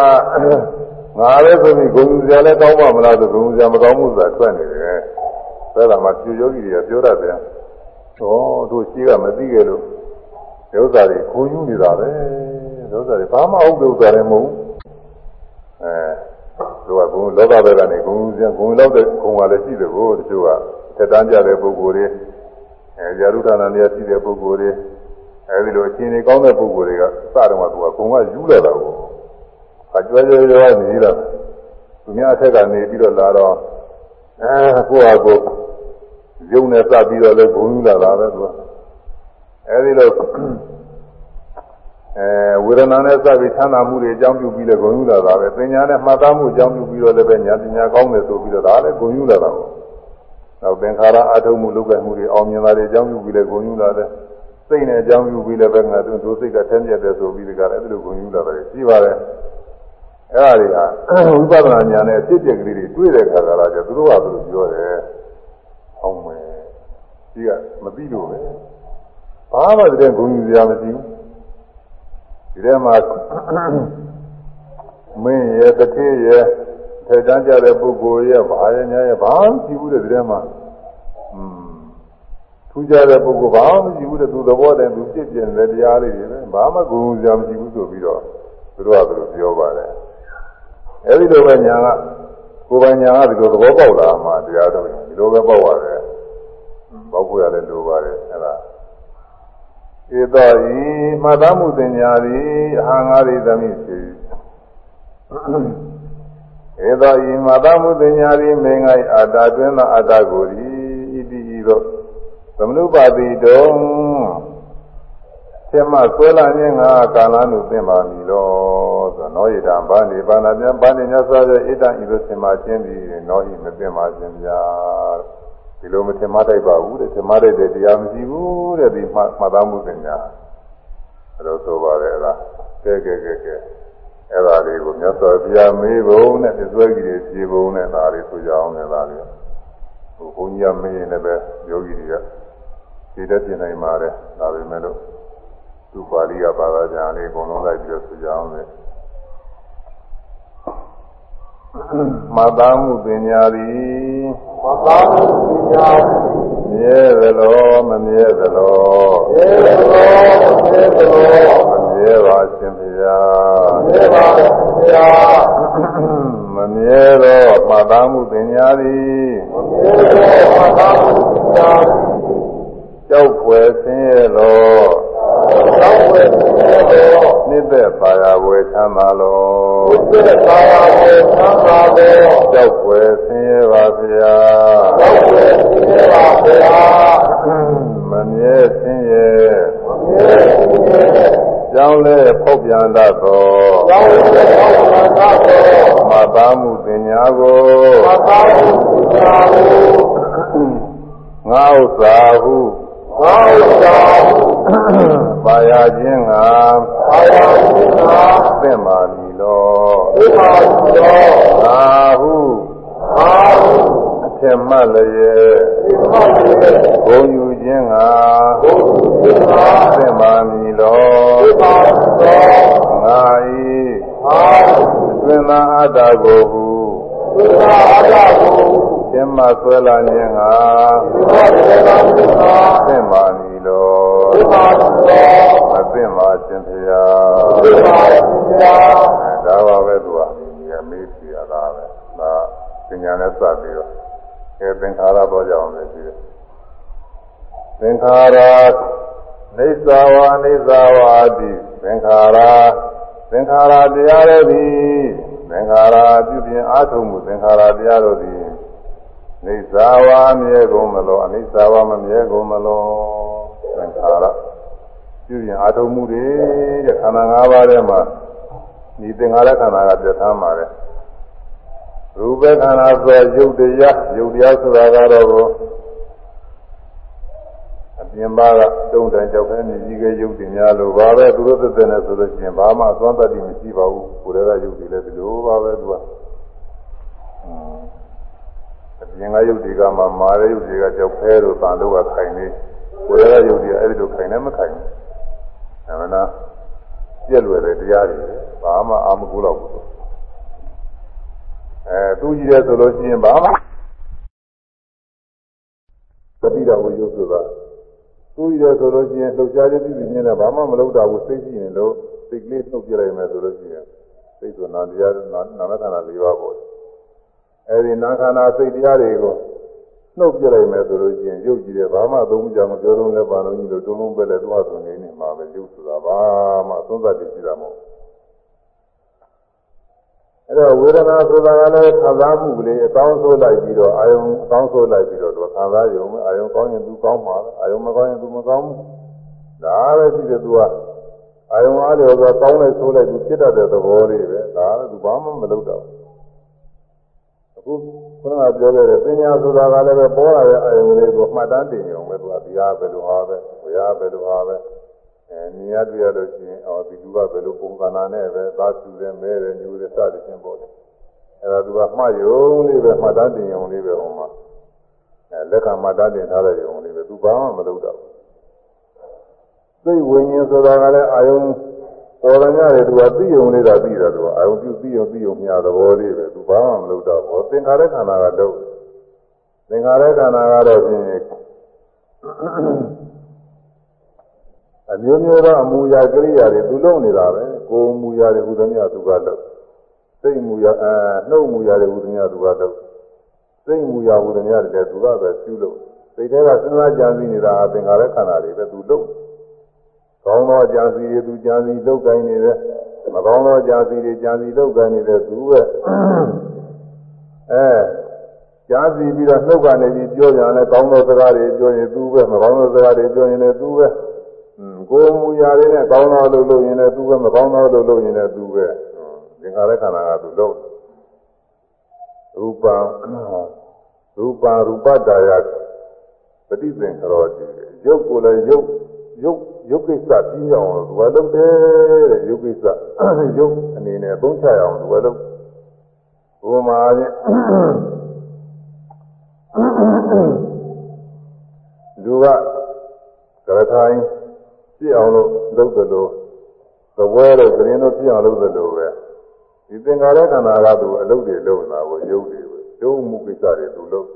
ငါလည်းဆိုပြီးဂုဏ်စရာလည်းကောင်းပါမလားဆိုဂုဏ်စရာမကောင်းမှုဆိုတာထွက်နေတယ်။ဒါကမှပြူယောဂီတွေကပြောတတ်တယ်။ဟောတို့ရှိကမသိကြလို့ဒုစရတွေခိုးယူနေတာပဲ။ဒုစရတွေဘာမှဟုတ်ဒုစရတွေမဟုတ်ဘူး။အဲတို့ကဘုံလောကဘက်ကနေဂုဏ်စရာဂုဏ်လောက်တဲ့ဂုဏ်ကလည်းရှိတယ်ကိုတချို့ကတက်တန်းကြတဲ့ပုဂ္ဂိုလ်တွေအဲဇာရုဌာနနေရာရှိတဲ့ပုဂ္ဂိုလ်တွေအဲဒီလိုအချင်းတွေကောင်းတဲ့ပုဂ္ဂိုလ်တွေကစတော့ကသူကဂုဏ်ကယူလာတာကို အကျွဲကျွဲကျွဲနေတော့သူများအထက်ကနေပြီးတော့လာတော့အဲကိုယ့်ဟာကိုယ်ရုံနဲ့စပြီးတော့လည်းဘုံယူလာတာပဲသူကအဲဒီလိုအဲဝေဒနာနဲ့စပြီးချမ်းသာမှုတွေအကြောင်းပြုပြီးလည်းဂုဏ်ယူလာတာပဲပညာနဲ့မှတ်သားမှုအကြောင်းပြုပြီးတော့လည်းပဲညာပညာကောင်းတယ်ဆိုပြီးတော့ဒါလည်းဂုဏ်ယူလာတာပေါ့နောက်သင်္ခါရအထုံးမှုလုပ်ကဲမှုတွေအောင်မြင်တာတွေအကြောင်းပြုပြီးလည်းဂုဏ်ယူလာတယ်စိတ်နဲ့အကြောင်းပြုပြီးလည်းပဲငါတို့ဒုစိတ်ကထဲမြက်တယ်ဆိုပြီးဒီကလည်းအဲဒီလိုဂုဏ်ယူလာတယ်ရှိပါတယ် အဲ့ဒါတွေကဝိပဿနာဉာဏ်နဲ့အဖြစ်အပျက်ကလေးတွေတွေ့တဲ့ခါကလာကြသူတို့ကသူတို့ပြောတယ်။ဟောင်းမယ်။ဒီကမသိလို့ပဲ။ဘာမှတည်းဂုဏ်ယူစရာမရှိဘူး။ဒီထဲမှာမင်းရဲ့တတိရဲ့ထေတန်းကြတဲ့ပုဂ္ဂိုလ်ရဲ့ဘာရဲ့ညာရဲ့ဘာမှမရှိဘူးတဲ့ဒီထဲမှာ။อืมထူးခြားတဲ့ပုဂ္ဂိုလ်ဘာမှမရှိဘူးတဲ့သူသဘောတည်းသူဖြစ်ပြတဲ့တရားလေးတွေပဲဘာမှဂုဏ်ယူစရာမရှိဘူးဆိုပြီးတော့သူတို့ကသူတို့ပြောပါတယ်။ အဲဒီလိုပဲညာကကိုယ်ပိုင်ညာကဒီလိုသဘောပေါက်လာမှတရားတော်ဒီလိုပဲပေါက်ရတယ်ပေါက်ဖို့ရတယ်လိုပါတယ်အဲဒါဧသောဤမှတ်သားမှုတင်ညာသည်အဟံငါရိသမိစီဧသောဤမှတ်သားမှုတင်ညာသည်မင်းငိုင်အာတာတွင်သောအာတာကိုဤဣတိဤသို့သမနုပါတိတုံ ဖြစ်မှဆွဲလာခြင်းကကာလနုသင်ပါမည်လောဆိုနောဣဒံဗာဏိပါဏမြံဗာဏိညသောရဲ့ဣဒံဤလိုသင်ပါခြင်းသည်နောဣမသင်ပါခြင်းဗျာဒီလိုမသင်မတိုက်ပါဘူးတဲ့သင်မတိုက်တဲ့တရားမရှိဘူးတဲ့ဒီမှမှတ်သားမှုသင်ညာအဲလိုဆိုပါတယ်လားကဲကဲကဲကဲအဲ့ဒါလေးကိုမြတ်စွာဘုရားမေးဖို့နဲ့ပြစွဲကြီးတွေဖြေဖို့နဲ့ဒါလေးဆိုကြအောင်လည်းဒါလေးဟိုဘုန်းကြီးမေးရင်လည်းပဲယောဂီတွေကဖြေတတ်ပြင်နိုင်ပါတယ်ဒါပေမဲ့လို့ သူပါဠိကဘာသာပြန်လေးအကုန်လုံးလိုက်ပြီးတော့ဆိုကြအောင်လေမသားမှုပညာသည်မသားမှုပညာမြဲသလိုမမြဲသလိုမြဲသလိုမမြဲသလိုမမြဲမြဲပါရှင်ဘုရားမြဲပါဗျာမမြဲသောမှတ်သားမှုပညာသည်မြဲပါပါဗျာကြောက်ွယ်ဆင်းရဲသော သောဝေသောနှစ်သက်ပါရဝေချမ်းသာလောဘုရားသာယာကိုသံဃာတော်ကြောက်ွယ်ဆင်းရဲပါဗျာသောဝေမြဲပါဗျာမမြဲဆင်းရဲမြဲမြဲကြောင်းလဲဖောက်ပြန်တတ်သောသောဝေသောသံဃာတော်မှတ်သားမှုပညာကိုဘာသာဘုရားကိုငါဥစ္စာဟု ဘာသာပါရခြင်းငါဘာသာရှင်သာသင့်ပါမည်လောဘုရားတော်ငါဟုအာအထင်မှတ်လျက်ဒီမှာဒီဂုံယူခြင်းငါဘုရားသင့်ပါမည်လောဘုရားတော်ငါဤအာသင်္သာအတ္တကိုဟုဘုရားအားကို သင်မှဆွဲလာခြင်းငါဒီမှာဒီမှာဒီမှာသင့်ပါမည်လောဘုရားတော်မသိပါခြင်းဖျားဘုရားဘုရားဒါပါပဲသူကဒီမေးကြည့်ရတာပဲဒါပညာနဲ့စပ်ပြီးတော့အဲသင်္ခါရပေါ်ကြအောင်လည်းရှိတယ်သင်္ခါရနေသာဝနေသာဝအတိသင်္ခါရသင်္ခါရတရားတို့သည်သင်္ခါရပြုပြင်အားထုတ်မှုသင်္ခါရတရားတို့သည် နေသာဝမြဲကုန်မလို့အနိစ္စဝမမြဲကုန်မလို့သင်္ခါရပြုပြင်အားထုတ်မှုတွေတဲ့ခန္ဓာ၅ပါးထဲမှာဒီသင်္ခါရခန္ဓာကပြဋ္ဌာန်းပါတယ်ရူပခန္ဓာဆိုရုပ်တရားရုပ်တရားဆိုတာကတော့အပြင်ပါကတုံးတန်ကြောက်ခဲနေကြီးကရုပ်တင်များလို့ပါပဲသူတို့သက်သက်နဲ့ဆိုလို့ရှိရင်ဘာမှအစွမ်းတတ်တိမရှိပါဘူးကိုယ်တည်းကရုပ်တွေလည်းဒီလိုပါပဲသူက အပြင်ကရုပ်တွေကမှမာတဲ့ရုပ်တွေကကြောက်ခဲလို့တန်လို့ကခိုင်နေကိုယ်တည်းကရုပ်တွေအဲ့ဒီလိုခိုင်နေမခိုင်ဘူးအမှန်လားပြက်လွယ်တဲ့တရားတွေဘာမှအာမကူတော့ဘူးအဲသူကြီးတယ်ဆိုလို့ရှိရင်ဘာမှသတိတော်ကိုရုပ်ဆိုတာသူကြီးတယ်ဆိုလို့ရှိရင်လှုပ်ရှားခြင်းပြုပြီးနေတယ်ဘာမှမလုပ်တော့ဘူးစိတ်ရှိရင်လို့စိတ်ကလေးနှုတ်ပြလိုက်မယ်ဆိုလို့ရှိရင်စိတ်ဆိုနာတရားနာမခန္ဓာ၄ပါးပေါ့ အဲဒီနာခန္ဓာစိတ်တရားတွေကိုနှုတ်ပြလိုက်မယ်ဆိုလို့ရှိရင်ရုပ်ကြည့်တယ်ဘာမှသုံးမကြမပြောတော့လည်းပါလို့ကြီးလို့တုံးလုံးပဲလဲသွားဆိုနေနေမှာပဲရုပ်ဆိုတာဘာမှသုံးသပ်တည်ရှိတာမဟုတ်အဲ့တော့ဝေဒနာဆိုတာကလည်းခံစားမှုကလေးအကောင်းဆိုးလိုက်ပြီးတော့အာယုံအကောင်းဆိုးလိုက်ပြီးတော့သူခံစားရုံပဲအာယုံကောင်းရင်သူကောင်းမှာအာယုံမကောင်းရင်သူမကောင်းဘူးဒါပဲရှိတယ်သူကအာယုံအားလျော်ဆိုကောင်းလိုက်ဆိုးလိုက်သူဖြစ်တတ်တဲ့သဘောလေးပဲဒါကသူဘာမှမလုပ်တော့ အခုခုနကပြောခဲ့တဲ့ပညာဆိုတာကလည်းပဲပေါ်လာတဲ့အာယုံလေးကိုမှတ်တမ်းတင်ရုံပဲသူကဒီဟာပဲလို့ဟာပဲဘယ်ဟာပဲလို့ဟာပဲအဲမြင်ရတွေ့ရလို့ရှိရင်အော်ဒီလူကဘယ်လိုပုံကနာနဲ့ပဲသားစုတယ်မဲတယ်ညူတယ်စသည်ဖြင့်ပေါ့လေအဲဒါသူကမှတ်ရုံလေးပဲမှတ်တမ်းတင်ရုံလေးပဲဟိုမှာအဲလက်ခံမှတ်တမ်းတင်ထားတဲ့ရုံလေးပဲသူဘာမှမလုပ်တော့ဘူးသိဝိညာဉ်ဆိုတာကလည်းအာယုံ ပေါ်လာကြတယ်သူကသိယုံလေးတာသိတာသူကအာယုံပြုသိယုံသိယုံမြာသဘောလေးပဲသူဘာမှမလုပ်တော့ဘူးသင်္ခါရခန္ဓာကတော့သင်္ခါရခန္ဓာကတော့ဖြင့်အမျိုးမျိုးသောအမူအရာကိရိယာတွေသူလုပ်နေတာပဲကိုယ်မူအရာတွေဟူသမျှသူကလုပ်စိတ်မူအရာအဲနှုတ်မူအရာတွေဟူသမျှသူကလုပ်စိတ်မူအရာဟူသမျှတွေလည်းသူကပဲပြုလုပ်စိတ်ထဲကစဉ်းစားကြံစည်နေတာအသင်္ခါရခန္ဓာတွေပဲသူလုပ် ကောင်းသောကြံစည်တွေသူကြံစည်လုပ်ကိုင်းနေတယ်မကောင်းသောကြံစည်တွေကြံစည်လုပ်ကိုင်းနေတယ်သူပဲအဲကြံစည်ပြီးတော့နှုတ်ကနေပြီးပြောကြတယ်ကောင်းသောစကားတွေပြောရင်သူပဲမကောင်းသောစကားတွေပြောရင်လည်းသူပဲကိုယ်မူရာတွေနဲ့ကောင်းသောလို့လုပ်ရင်လည်းသူပဲမကောင်းသောလို့လုပ်ရင်လည်းသူပဲသင်္ခါရခန္ဓာကသူလုပ်ရူပံရူပံရူပတာယပฏิသင်္ခရောတိရုပ်ကိုလည်းရုပ်ရုပ် ရုပ်ကိစ္စပြီးအောင်လို့သူကလုပ်တယ်တဲ့ရုပ်ကိစ္စရုပ်အနေနဲ့သုံးချရအောင်သူကလုပ်ဘုမာချင်းလူကကရထိုင်းပြည့်အောင်လို့လုပ်တယ်လို့သဝဲလို့ဂရင်တို့ပြည့်အောင်လုပ်တယ်လို့ပဲဒီသင်္ခါရခန္ဓာကသူအလုပ်တွေလုပ်နေတာကိုရုပ်တွေပဲရုပ်မှုကိစ္စတွေသူလုပ်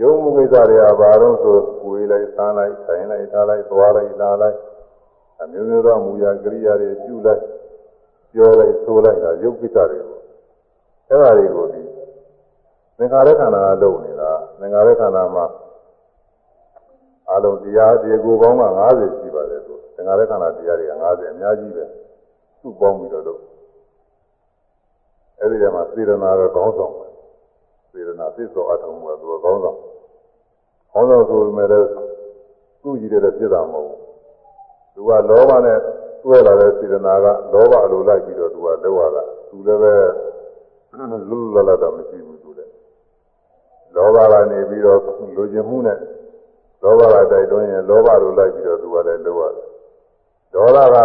ရုပ်မှုကိစ္စတွေကဘာလို့ဆိုကိုယ်လိုက်စားလိုက်ဆိုင်လိုက်ထားလိုက်သွားလိုက်လာလိုက်အမျိုးမျိုးသောမူရာကရိယာတွေပြုလိုက်ပြောလိုက်ဆိုလိုက်တာရုပ်ကိစ္စတွေပေါ့အဲ့ဒါတွေကိုဒီသင်္ခါရခန္ဓာကလုပ်နေတာသင်္ခါရခန္ဓာမှာအလုံးတရားဒီကိုပေါင်းက90ရှိပါတယ်သူသင်္ခါရခန္ဓာတရားတွေက90အများကြီးပဲသူ့ပေါင်းပြီးတော့လုပ်အဲ့ဒီထဲမှာစေရနာကကောင်းဆောင်ပဲ စေရနာသစ္စောအထုံးကသူကကောင်းဆောင်ကောင်းဆောင်ဆိုပေမဲ့လည်းသူ့ကြည့်တဲ့ဖြစ်တာမဟုတ်ဘူးသူကလောဘနဲ့တွဲလာတဲ့စေရနာကလောဘအလိုလိုက်ပြီးတော့သူကလောက်ရတာသူလည်းပဲလူလူလတ်လတ်တော့မရှိဘူးသူလည်းလောဘကနေပြီးတော့လူကျင်မှုနဲ့လောဘကတိုက်တွန်းရင်လောဘလိုလိုက်ပြီးတော့သူကလည်းလောက်ရတယ်ဒေါသက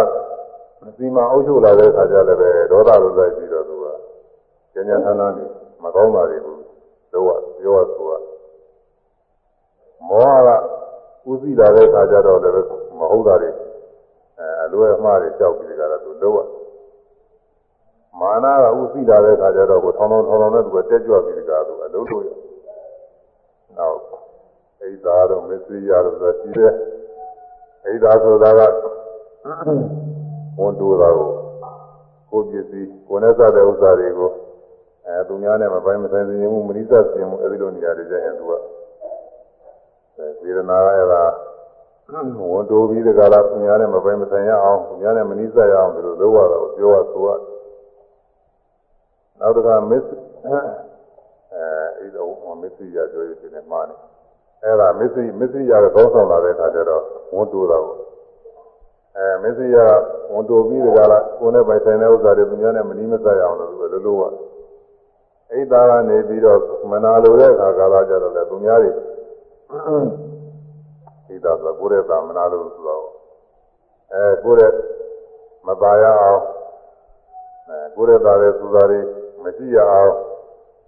စီမံအုပ်ချုပ်လာတဲ့အခါကျလည်းပဲဒေါသလိုလိုက်ပြီးတော့သူကကျဉ်းကျဉ်းထန်းထန်းနေမကောင်းတာတွေကို လောက်ရပြောရဆိုရမောဟကဥသိလာတဲ့အခါကျတော့လည်းမဟုတ်တာတွေအဲအလွယ်အမှားတွေကြောက်ပြီးကြတာသူလောက်ရမာနကဥသိလာတဲ့အခါကျတော့ကိုထောင်းထောင်းထောင်းထောင်းနဲ့သူကတက်ကြွပြီးကြတာသူအလုံးလို့ရနောက်အိဒါတော့မစ္စရိယတော့ဆိုရှိတယ်အိဒါဆိုတာကဝန်တိုးတာကိုကိုပစ္စည်းကိုနဲ့စတဲ့ဥစ္စာတွေကို အဲသူများနဲ့မပိုင်းမဆိုင်စင်မှုမနိစ္စစင်မှုအဲဒီလိုနေရာတွေကျရင်သူကအဲစေရနာအဲ့ဒါဝန်တိုးပြီးတကလားသူများနဲ့မပိုင်းမဆိုင်ရအောင်သူများနဲ့မနိစ္စရအောင်ဒီလိုလုပ်ရတာကိုပြောရဆိုရနောက်တစ်ခါမစ္စအဲအဲ့တော့မစ္စရိယပြောရခြင်းနဲ့မှားနေအဲ့ဒါမစ္စရိမစ္စရိယကကောင်းဆောင်လာတဲ့အခါကျတော့ဝန်တိုးတာကိုအဲမစ္စရိယဝန်တိုးပြီးတကလားကိုယ်နဲ့ပိုင်ဆိုင်တဲ့ဥစ္စာတွေသူများနဲ့မနီးမစပ်ရအောင်လို့လိုလိုရ အိဒါကနေပြီးတော့မနာလိုတဲ့အခါကာလကျတော့လေသူများတွေဣဒါဆိုကိုယ်ရဲ့သာမနာလို့ဆိုတော့အဲကိုယ်ရဲ့မပါရအောင်အဲကိုယ်ရဲ့သာတဲ့သူသားတွေမရှိရအောင်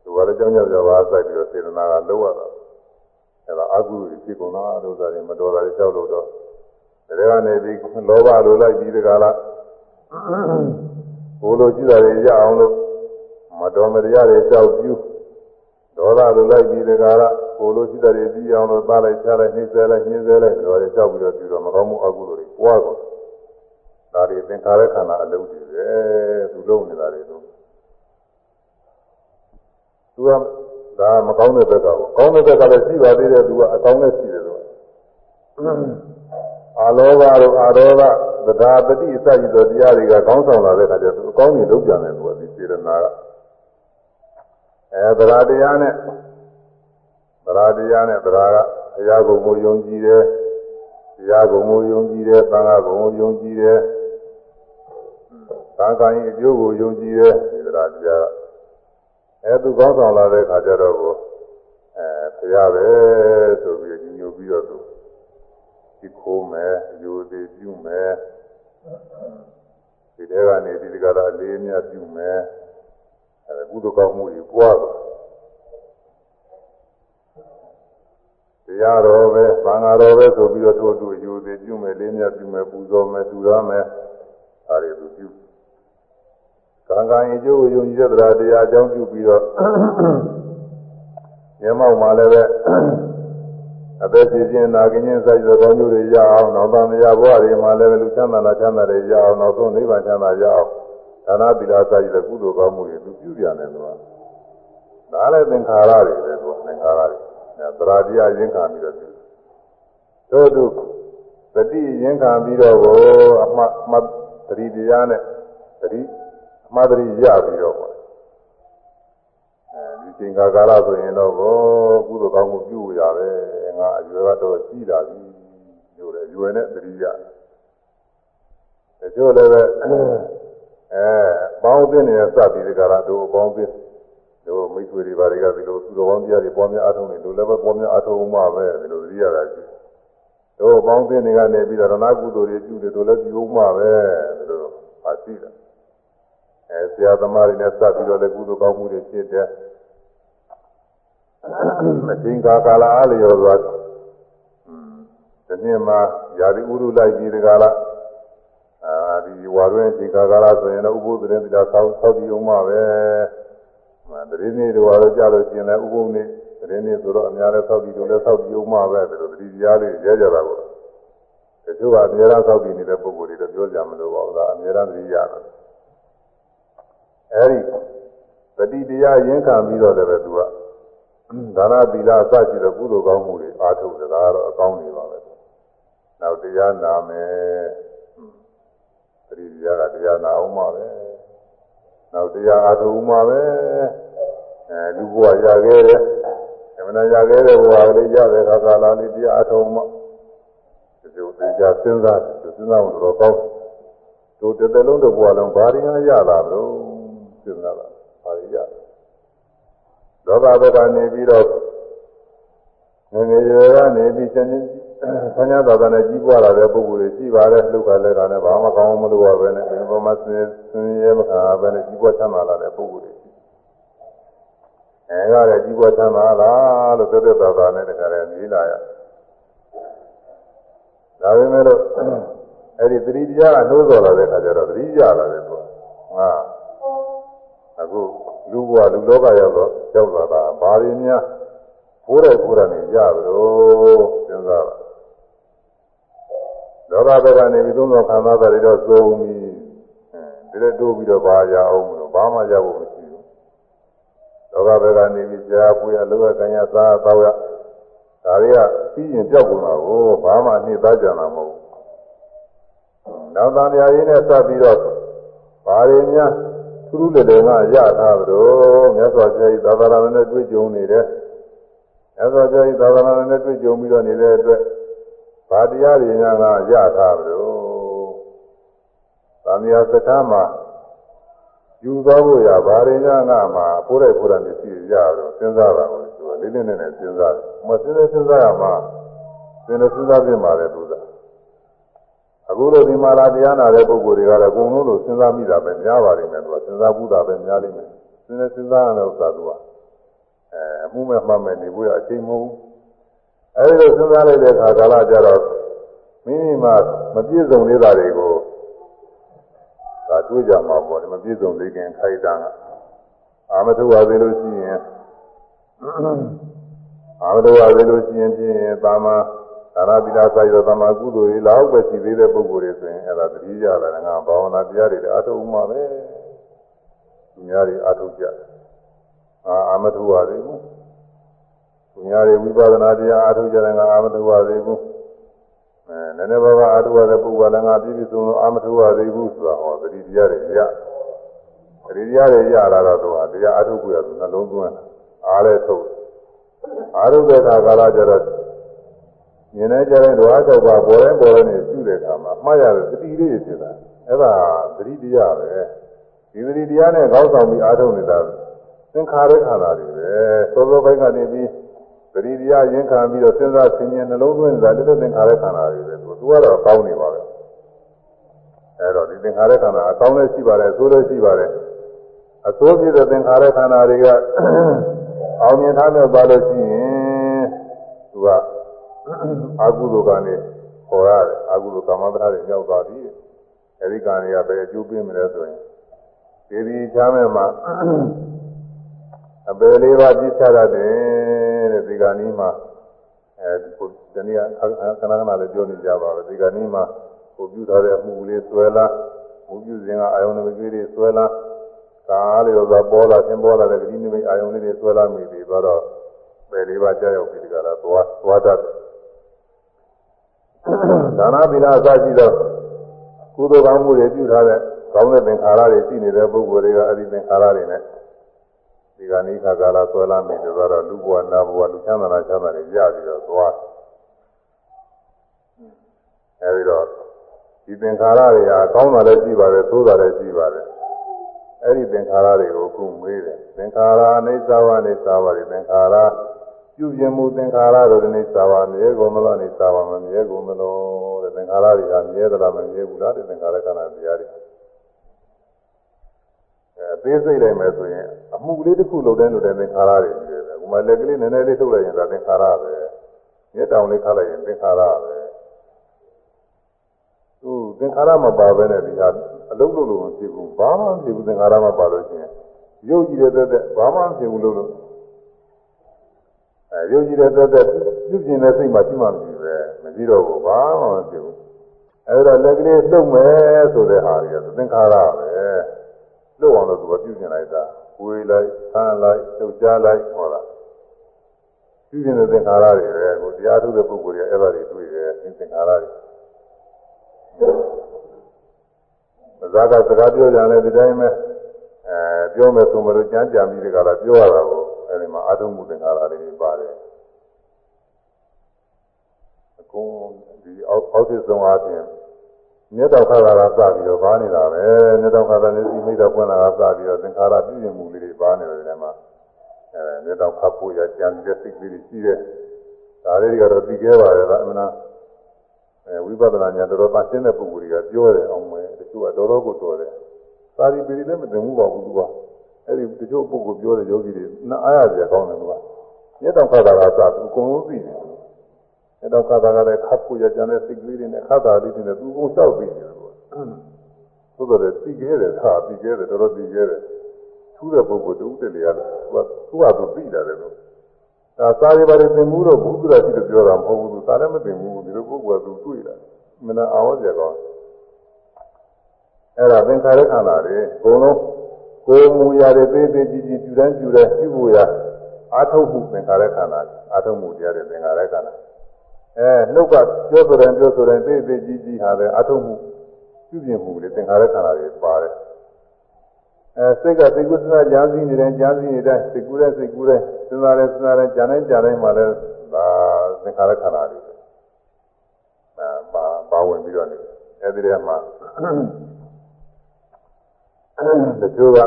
သူကလည်းကြောင်းကြောင်းကြောပါစိုက်ပြီးတော့စေတနာကလုံးရတာအဲဒါအကုသိုလ်ဖြစ်ကုန်တာလို့သာတယ်မတော်တာတွေကြောက်လို့တော့ဒါကနေပြီးလောဘလိုလိုက်ပြီးဒီကလာကိုလိုရှိတာတွေရအောင်လို့ မတော်မတရားတွေကြောက်ပြူဒေါသလိုလိုက်ပြီးဒီကလာကိုလိုရှိတာတွေပြီးအောင်လို့သားလိုက်ချလိုက်နှိမ့်ဆဲလိုက်ညှင်းဆဲလိုက်ဒါတွေကြောက်ပြီးတော့ပြီးတော့မကောင်းမှုအကုသိုလ်တွေပွားကုန်ဒါတွေသင်္ခါရခန္ဓာအလုံးတွေပဲသူလုံးနေတာတွေတော့သူကဒါမကောင်းတဲ့ဘက်ကပေါ့ကောင်းတဲ့ဘက်ကလည်းရှိပါသေးတယ်သူကအကောင်းနဲ့ရှိတယ်သူကအာလောဘတို့အာရောဂသဒ္ဓါပတိအစရှိသောတရားတွေကကောင်းဆောင်လာတဲ့အခါကျသူအကောင်းကြီးလုံးပြန်တယ်သူကဒီစေရနာက အဲသဒ္ဓါတရားနဲ့သဒ္ဓါတရားနဲ့သဒ္ဓါကဘုရားကုံကိုယုံကြည်တယ်ဘုရားကုံကိုယုံကြည်တယ်သံဃာကုံကိုယုံကြည်တယ်သံဃာရင်အကျိုးကိုယုံကြည်တယ်ဒီသဒ္ဓါတရားကအဲသူကောင်းဆောင်လာတဲ့ခါကျတော့ကိုအဲဖရပဲဆိုပြီးညညိုပြီးတော့သူဒီခိုးမယ်အယူသေးပြုမယ်ဒီတဲကနေဒီကရာလေးမြတ်ပြုမယ် အဲကုသကောင်းမှုကြီးပွားသွားတရားတော်ပဲသံဃာတော်ပဲဆိုပြီးတော့သူ့သူအယူသေးပြုမယ်လေးမြတ်ပြုမယ်ပူဇော်မယ်ထူရမယ်ဒါတွေသူပြုကံကံအကျိုးကိုယုံကြည်တဲ့တရားတရားအကြောင်းပြုပြီးတော့မျက်မှောက်မှာလည်းပဲအသက်ရှင်ခြင်းနာကျင်ခြင်းစိုက်သောကောင်းကျိုးတွေရအောင်နောက်သားမရဘဝတွေမှာလည်းလူချမ်းသာလာချမ်းသာတွေရအောင်နောက်ဆုံးနိဗ္ဗာန်ချမ်းသာရအောင် ဒါနသီလစိုက်တဲ့ကုသိုလ်ကောင်းမှုတွေသူပြုပြန်တယ်လို့ဒါလည်းသင်္ခါရတွေပဲသူသင်္ခါရတွေသရာတရားရင်းခံပြီးတော့ပြုတို့သူသတိရင်းခံပြီးတော့ကိုအမှတ်မှတ်သတိတရားနဲ့သတိအမှားတရရပြီးတော့ပေါ့အဲဒီချိန်ကာကာလဆိုရင်တော့ဘောကုသိုလ်ကောင်းမှုပြုရပဲငါအရွယ်ကတော့ကြီးလာပြီလို့လေရွယ်နဲ့တရိယတချို့လည်းပဲ အဲပေါင်းသင်းနေတဲ့စပြီးဒီကရာတို့ပေါင်းသင်းတို့မိတ်ဆွေတွေဘာတွေကဒီလိုသူတော်ကောင်းတရားတွေပွားများအားထုတ်နေလို့လည်းပဲပွားများအားထုတ်မှပဲဒီလိုတရိယတာရှိတို့ပေါင်းသင်းတွေကနေပြီးတော့ရဏကုသိုလ်တွေပြုတယ်တို့လည်းပြုမှပဲဒီလိုအားရှိတယ်အဲဆရာသမားတွေနဲ့စပ်ပြီးတော့လည်းကုသိုလ်ကောင်းမှုတွေဖြစ်တယ်အချိန်ကာကာလအားလျော်စွာဒီနေ့မှာယာတိဥရုလိုက်ပြီးဒီကလာအာ ဒီဝါရွင်းအချိန်ကာကာလဆိုရင်တော့ဥပုသ်တဲ့တရားဆောက်ဆောက်ပြီးအောင်ပါပဲတရင်းနေတော်တော့ကြလို့ရှင်လဲဥပုသ်နေတရင်းနေဆိုတော့အများလည်းဆောက်ပြီးတော့လည်းဆောက်ပြီးအောင်ပါပဲဒီလိုတတိတရားလေးရဲကြတာပေါ့တချို့ကအများအားသောက်ပြီးနေတဲ့ပုဂ္ဂိုလ်တွေတော့ပြောကြမလို့ပါဘူးလားအများအားသတိရတာအဲဒီတတိတရားရင်းခံပြီးတော့လည်းပဲသူကဒါနသီလအစရှိတဲ့ကုသိုလ်ကောင်းမှုတွေအားထုတ်တယ်ဒါကတော့အကောင်းနေပါပဲနောက်တရားနာမယ် တတိတရားကတရားနာအောင်ပါပဲနောက်တရားအားထုတ်မှပဲအဲလူဘဝရခဲ့တယ်အမှန်တရားရခဲ့တဲ့ဘဝကလေးရတဲ့ခါကာလလေးတရားအားထုတ်မှဒီလိုသေချာစဉ်းစားစဉ်းစားလို့တော့ကောင်းတို့တစ်သက်လုံးတစ်ဘဝလုံးဘာရင်းရလာလို့စဉ်းစားတာဘာရရလောဘဘက်ကနေပြီးတော့ငငယ်ရွယ်ကနေပြီးစဉ်း ဆန်းရသာသာနဲ့ကြီးပွားလာတဲ့ပုဂ္ဂိုလ်တွေရှိပါတယ်လူကလည်းကလည်းဘာမှကောင်းမလို့ပါပဲနဲ့ဒီပေါ်မှာဆင်းဆင်းရဲမခံပဲနဲ့ကြီးပွားချမ်းသာလာတဲ့ပုဂ္ဂိုလ်တွေအဲကလည်းကြီးပွားချမ်းသာလားလို့သက်သက်သာသာနဲ့တခါတည်းမြည်လာရဒါပေမဲ့လို့အဲ့ဒီသတိတရားကနှိုးဆော်လာတဲ့အခါကျတော့သတိကြလာတယ်သူကဟာအခုလူဘဝလူလောကရောက်တော့ရောက်လာတာဘာတွေများဘိုးတဲ့ကိုယ်ရနေကြသလိုစဉ်းစားတာ လောကဘက်ကနေပြီးသုံးတော်ခံစားတာတွေတော့သုံးပြီးဒီလိုတိုးပြီးတော့ဘာရအောင်မလို့ဘာမှရဖို့မရှိဘူးလောကဘက်ကနေပြီးကြားပွေရလောကကံရသာသောရဒါတွေကပြီးရင်ပြောက်ကုန်တာကိုဘာမှနှိမ့်သားကြတာမဟုတ်ဘူးနောက်တန်ရာရင်းနဲ့စပ်ပြီးတော့ဘာတွေများသူလူလည်းလည်းကရထားသလိုမြတ်စွာဘုရားဤသာသနာနဲ့တွေ့ကြုံနေတယ်မြတ်စွာဘုရားဤသာသနာနဲ့တွေ့ကြုံပြီးတော့နေတဲ့အတွက် ဗာတရားတွေများကရထားသလိုသံဃာစကားမှာယူသွားဖို့ရဘာတွေများကမှဖိုးတဲ့ဖိုးတဲ့မျက်စိရတော့စဉ်းစားတာကိုသူကလေးလေးနဲ့နဲ့စဉ်းစားတယ်။မစဉ်းစားစဉ်းစားရမှာစဉ်းနေစဉ်းစားပြင်ပါတယ်သူကအခုလိုဒီမှာလာတရားနာတဲ့ပုဂ္ဂိုလ်တွေကတော့အကုန်လုံးလို့စဉ်းစားမိတာပဲများပါလိမ့်မယ်သူကစဉ်းစားဘူးတာပဲများလိမ့်မယ်စဉ်းနေစဉ်းစားရတဲ့ဥစ္စာသူကအဲအမှုမဲ့မှတ်မဲ့နေဖို့ရအချိန်မဟုတ်ဘူး အဲဒီလိုစဉ်းစားလိုက်တဲ့အခါကာလကျတော့မိမိမှာမပြည့်စုံသေးတာတွေကိုဒါတွေးကြမှာပေါ့မပြည့်စုံသေးခင်ခိုက်တန်းကအာမထုဝါသေးလို့ရှိရင်အာမထုဝါသေးလို့ရှိရင်ဖြင့်သာမသာရပိလာစာရောသမာကုသိုလ်တွေလောက်ပဲရှိသေးတဲ့ပုဂ္ဂိုလ်တွေဆိုရင်အဲ့ဒါတတိယတယ်ငါဘာဝနာတရားတွေအားထုတ်မှပဲသူများတွေအားထုတ်ကြအာအာမထုဝါသေးဘူး သူများတွေဝိပဿနာတရားအားထုတ်ကြတယ်ငါအာမထုဝါသေးဘူးအဲနည်းနည်းပါးပါးအားထုတ်ရတဲ့ပုဂ္ဂိုလ်လည်းငါပြည့်ပြည့်စုံစုံအာမထုဝါသေးဘူးဆိုတာဟောတတိတရားတွေရတတိတရားတွေရလာတော့သူဟာတရားအားထုတ်ကြရသူနှလုံးသွင်းအားလည်းထုတ်အားထုတ်တဲ့အခါကာလကျတော့မြင်နေကြတဲ့ဓဝါ၆ပါးပေါ်တိုင်းပေါ်တိုင်းနဲ့ရှုတဲ့အခါမှာမှားရတဲ့သတိလေးဖြစ်တာအဲ့ဒါသတိတရားပဲဒီသတိတရားနဲ့ကောင်းဆောင်ပြီးအားထုတ်နေတာသင်္ခါရခန္ဓာတွေပဲသောသောဘိုင်းကနေပြီး သတိတရားရင်ခံပြီးတော့စဉ်းစားဆင်ခြင်နှလုံးသွင်းနေတာတိတ္တသင်္ခါရခန္ဓာတွေပဲသူကတော့ကောင်းနေပါပဲအဲ့တော့ဒီသင်္ခါရခန္ဓာအကောင်းလည်းရှိပါတယ်အဆိုးလည်းရှိပါတယ်အဆိုးပြည့်တဲ့သင်္ခါရခန္ဓာတွေကအောင်မြင်ထားလို့ပါလို့ရှိရင်သူကအာဟုလိုကနေခေါ်ရတယ်အာဟုလိုကာမပဒတွေရောက်သွားပြီအဲဒီကံတွေကပဲအကျိုးပေးမလဲဆိုရင်ဒီဒီချမ်းမဲ့မှာ အပယ်လေးပါးပြစ်ချရတယ်တဲ့ဒီကနေ့မှာအဲဒီဒီနေ့ခဏခဏလည်းပြောနေကြပါပဲဒီကနေ့မှာကိုပြုထားတဲ့အမှုလေးဆွဲလာဘုပြုစဉ်ကအာယုန်နမိတ်လေးဆွဲလာကာလေးတော့ပေါ်လာသင်ပေါ်လာတဲ့ဒီနမိတ်အာယုန်လေးတွေဆွဲလာမိပြီတော့ပယ်လေးပါးကြောက်ရောက်ပြီးဒီကလာသွားသွားတတ်တယ်ဒါနသီလအစရှိသောကုသိုလ်ကောင်းမှုတွေပြုထားတဲ့ကောင်းတဲ့သင်္ခါရတွေရှိနေတဲ့ပုဂ္ဂိုလ်တွေကအဲ့ဒီသင်္ခါရတွေနဲ့ ဒီကနေ့ခါကာလဆွဲလာမိတယ်ဆိုတော့လူဘဝနာဘဝလူချမ်းသာနာချမ်းသာတွေရပြီးတော့သွားအဲဒီတော့ဒီသင်္ခါရတွေကကောင်းတာလည်းရှိပါတယ်သိုးတာလည်းရှိပါတယ်အဲ့ဒီသင်္ခါရတွေကိုခုမေးတယ်သင်္ခါရအိသဝအိသဝတွေသင်္ခါရပြုပြင်မှုသင်္ခါရတို့အိသဝမြဲကုန်မလားအိသဝမမြဲကုန်မလို့တဲ့သင်္ခါရတွေကမြဲသလားမမြဲဘူးလားတဲ့သင်္ခါရကဏ္ဍတရားတွေအဲ သေးစိတ်လိုက်မယ်ဆိုရင်အမှုလေးတစ်ခုလုပ်တဲ့လုပ်တဲ့သင်္ခါရတွေရှိတယ်။ဥမာလက်ကလေးနည်းနည်းလေးထုတ်လိုက်ရင်ဒါသင်္ခါရပဲ။မျက်တောင်လေးခတ်လိုက်ရင်သင်္ခါရပဲ။သူသင်္ခါရမပါဘဲနဲ့ဒီဟာအလုံးလုံးလုံးမဖြစ်ဘူး။ဘာမှမဖြစ်ဘူးသင်္ခါရမပါလို့ရှိရင်ရုပ်ကြည့်တဲ့သက်သက်ဘာမှမဖြစ်ဘူးလို့လို့အဲရုပ်ကြည့်တဲ့သက်သက်ပြုပြင်တဲ့စိတ်မှရှိမှမရှိပဲ။မကြည့်တော့ဘူးဘာမှမဖြစ်ဘူးအဲ့တော့လက်ကလေးလှုပ်မယ်ဆိုတဲ့ဟာတွေကသင်္ခါရပဲ လှုပ်အောင်လို့သူကပြုကျင်လိုက်တာဝေးလိုက်ဆန်းလိုက်လှုပ်ရှားလိုက်ဟောတာပြုကျင်တဲ့သင်္ခါရတွေပဲကိုတရားထုတ်တဲ့ပုဂ္ဂိုလ်တွေအဲ့ဒါတွေတွေ့တယ်သင်္ခါရတွေမဇာကစကားပြောကြတယ်ဒီတိုင်းပဲအဲပြောမယ်ဆိုမလို့ကြမ်းကြံပြီးဒီကလာပြောရတာကိုအဲဒီမှာအာထုံမှုသင်္ခါရတွေပါတယ်အကုန်ဒီအောက်အောက်စစ်ဆုံးအားဖြင့် မြတ်တော်ခါလာကစပြီးတော့ပါနေတာပဲမြတ်တော်ခါလာနဲ့ဒီမိတော်ပွင့်လာကစပြီးတော့သင်္ခါရပြည့်ရင်မှုလေးတွေပါနေတယ်ဒီမှာအဲမြတ်တော်ခါဖို့ရကြံတဲ့စိတ်ကလေးတွေရှိတယ်ဒါလေးတွေကတော့ပြီးခဲ့ပါတယ်ကအမှန်လားအဲဝိပဿနာဉာဏ်တော်တော်ပါရှင်းတဲ့ပုဂ္ဂိုလ်တွေကပြောတယ်အောင်မယ်တချို့ကတော်တော်ကိုတော်တယ်သာရီပီလည်းမသိဘူးပါဘူးသူကအဲ့ဒီတချို့ပုဂ္ဂိုလ်ပြောတဲ့ယောဂီတွေနားအားရကြကောင်းတယ်သူကမြတ်တော်ခါလာကစသူအကုန်လုံးသိတယ် မြတ်တော်ခါလာကလည်းခတ်ဖို့ရကြံတဲ့စိတ်ကလေးတွေနဲ့ခါတာလေးတွေနဲ့သူအကုန်လျှောက်ပြီးတယ်သူကသို့တော်လည်းသိခဲ့တယ်ခါပြီးခဲ့တယ်တော်တော်သိခဲ့တယ်ထူးတဲ့ပုဂ္ဂိုလ်တူတယ်လေရတယ်သူကသူ့ဟာသူသိတယ်လို့ဒါစာရီပါတယ်သင်မှုတော့ဘုရားရှိတယ်ပြောတာမဟုတ်ဘူးသူစာလည်းမသင်ဘူးဒီလိုပုဂ္ဂိုလ်ကသူတွေ့တာမနာအောင်ကြကောင်းအဲ့ဒါသင်္ခါရခန္ဓာတွေအကုန်လုံးကိုယ်မူရာတွေသေးသေးကြီးကြီးပြူတိုင်းပြူတိုင်းပြုဖို့ရအာထုတ်မှုသင်္ခါရခန္ဓာအာထုတ်မှုတရားတွေသင်္ခါရခန္ဓာ အဲနှုတ်ကပြောဆိုတယ်ပြောဆိုတယ်သေးသေးကြီးကြီးဟာလည်းအာထုတ်မှုပြုပြင်မှုတွေသင်္ခါရခန္ဓာတွေပါတယ်အဲစိတ်ကစိတ်ကုသနာကြားစီနေတယ်ကြားစီနေတိုင်းစိတ်ကူးတဲ့စိတ်ကူးတဲ့စဉ်းစားတယ်စဉ်းစားတယ်ကြားတိုင်းကြားတိုင်းမှာလည်းဒါသင်္ခါရခန္ဓာတွေအဲပါပါဝင်ပြီးတော့နေအဲဒီထဲမှာတချို့က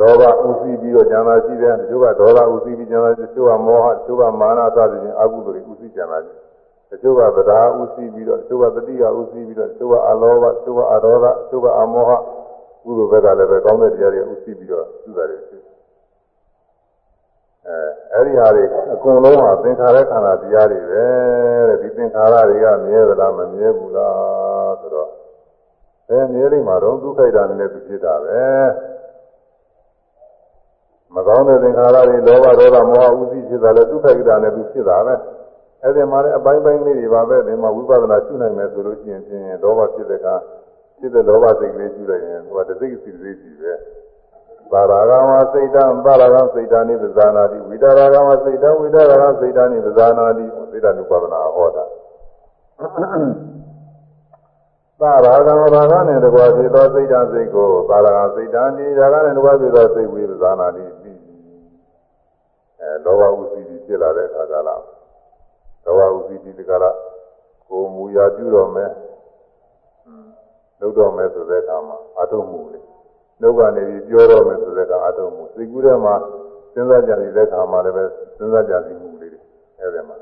လောဘဥသိပြီးတော့ဉာဏ်သာရှိတယ်တချို့ကဒေါသဥသိပြီးဉာဏ်သာတချို့ကမောဟတချို့ကမာနစသဖြင့်အကုသိုလ်တွေဥသိဉာဏ်သာရှိ တချို့ကဗဒာဥသိပြီးတော့တချို့ကတတိယဥသိပြီးတော့တချို့ကအလောဘတချို့ကအဒေါသတချို့ကအမောဟကုသိုလ်ဘက်ကလည်းပဲကောင်းတဲ့တရားတွေဥသိပြီးတော့ပြုတာတွေရှိအဲအဲ့ဒီဟာတွေအကုန်လုံးဟာသင်္ခါရခန္ဓာတရားတွေပဲတဲ့ဒီသင်္ခါရတွေကမြဲသလားမမြဲဘူးလားဆိုတော့ဘယ်မြဲလိမ့်မှာတော့ဒုက္ခိတာနဲ့သူဖြစ်တာပဲမကောင်းတဲ့သင်္ခါရတွေလောဘဒေါသမောဟဥသိဖြစ်တာလည်းဒုက္ခိတာနဲ့သူဖြစ်တာပဲ အဲ့ဒီမှာလည်းအပိုင်းပိုင်းလေးတွေပါပဲဒီမှာဝိပဿနာရှုနိုင်မယ်ဆိုလို့ရှိရင်ဖြင့်လောဘဖြစ်တဲ့ကဖြစ်တဲ့လောဘစိတ်ကလေးရှုလိုက်ရင်ဟိုကတသိစိတ်စိတ်ကြီးပဲပါရာဂဝစိတ်တံပါရာဂစိတ်တံနိပဇာနာတိဝိတာရာဂဝစိတ်တံဝိတာရာဂစိတ်တံနိပဇာနာတိစိတ်တ ानु ပါဒနာဟောတာပါရာဂဝရာဂနဲ့တကွာဖြစ်သောစိတ်တံစိတ်ကိုပါရာဂစိတ်တံနိရာဂနဲ့တကွာဖြစ်သောစိတ်ဝိပဇာနာတိပြီးအဲလောဘဥစ္စည်းဖြစ်လာတဲ့အခါကလာ လောဘဥစ္စည်းဒီကလာကိုမူရာပြုတော်မယ်လုပ်တော်မယ်ဆိုတဲ့အခါမှာအထုံးမှုလေနှုတ်ကနေပြီးပြောတော့မယ်ဆိုတဲ့ကအထုံးမှုစိတ်ကူးထဲမှာစဉ်းစားကြတဲ့အခါမှာလည်းပဲစဉ်းစားကြပြီးမှုလေးတွေအဲဒီမှာ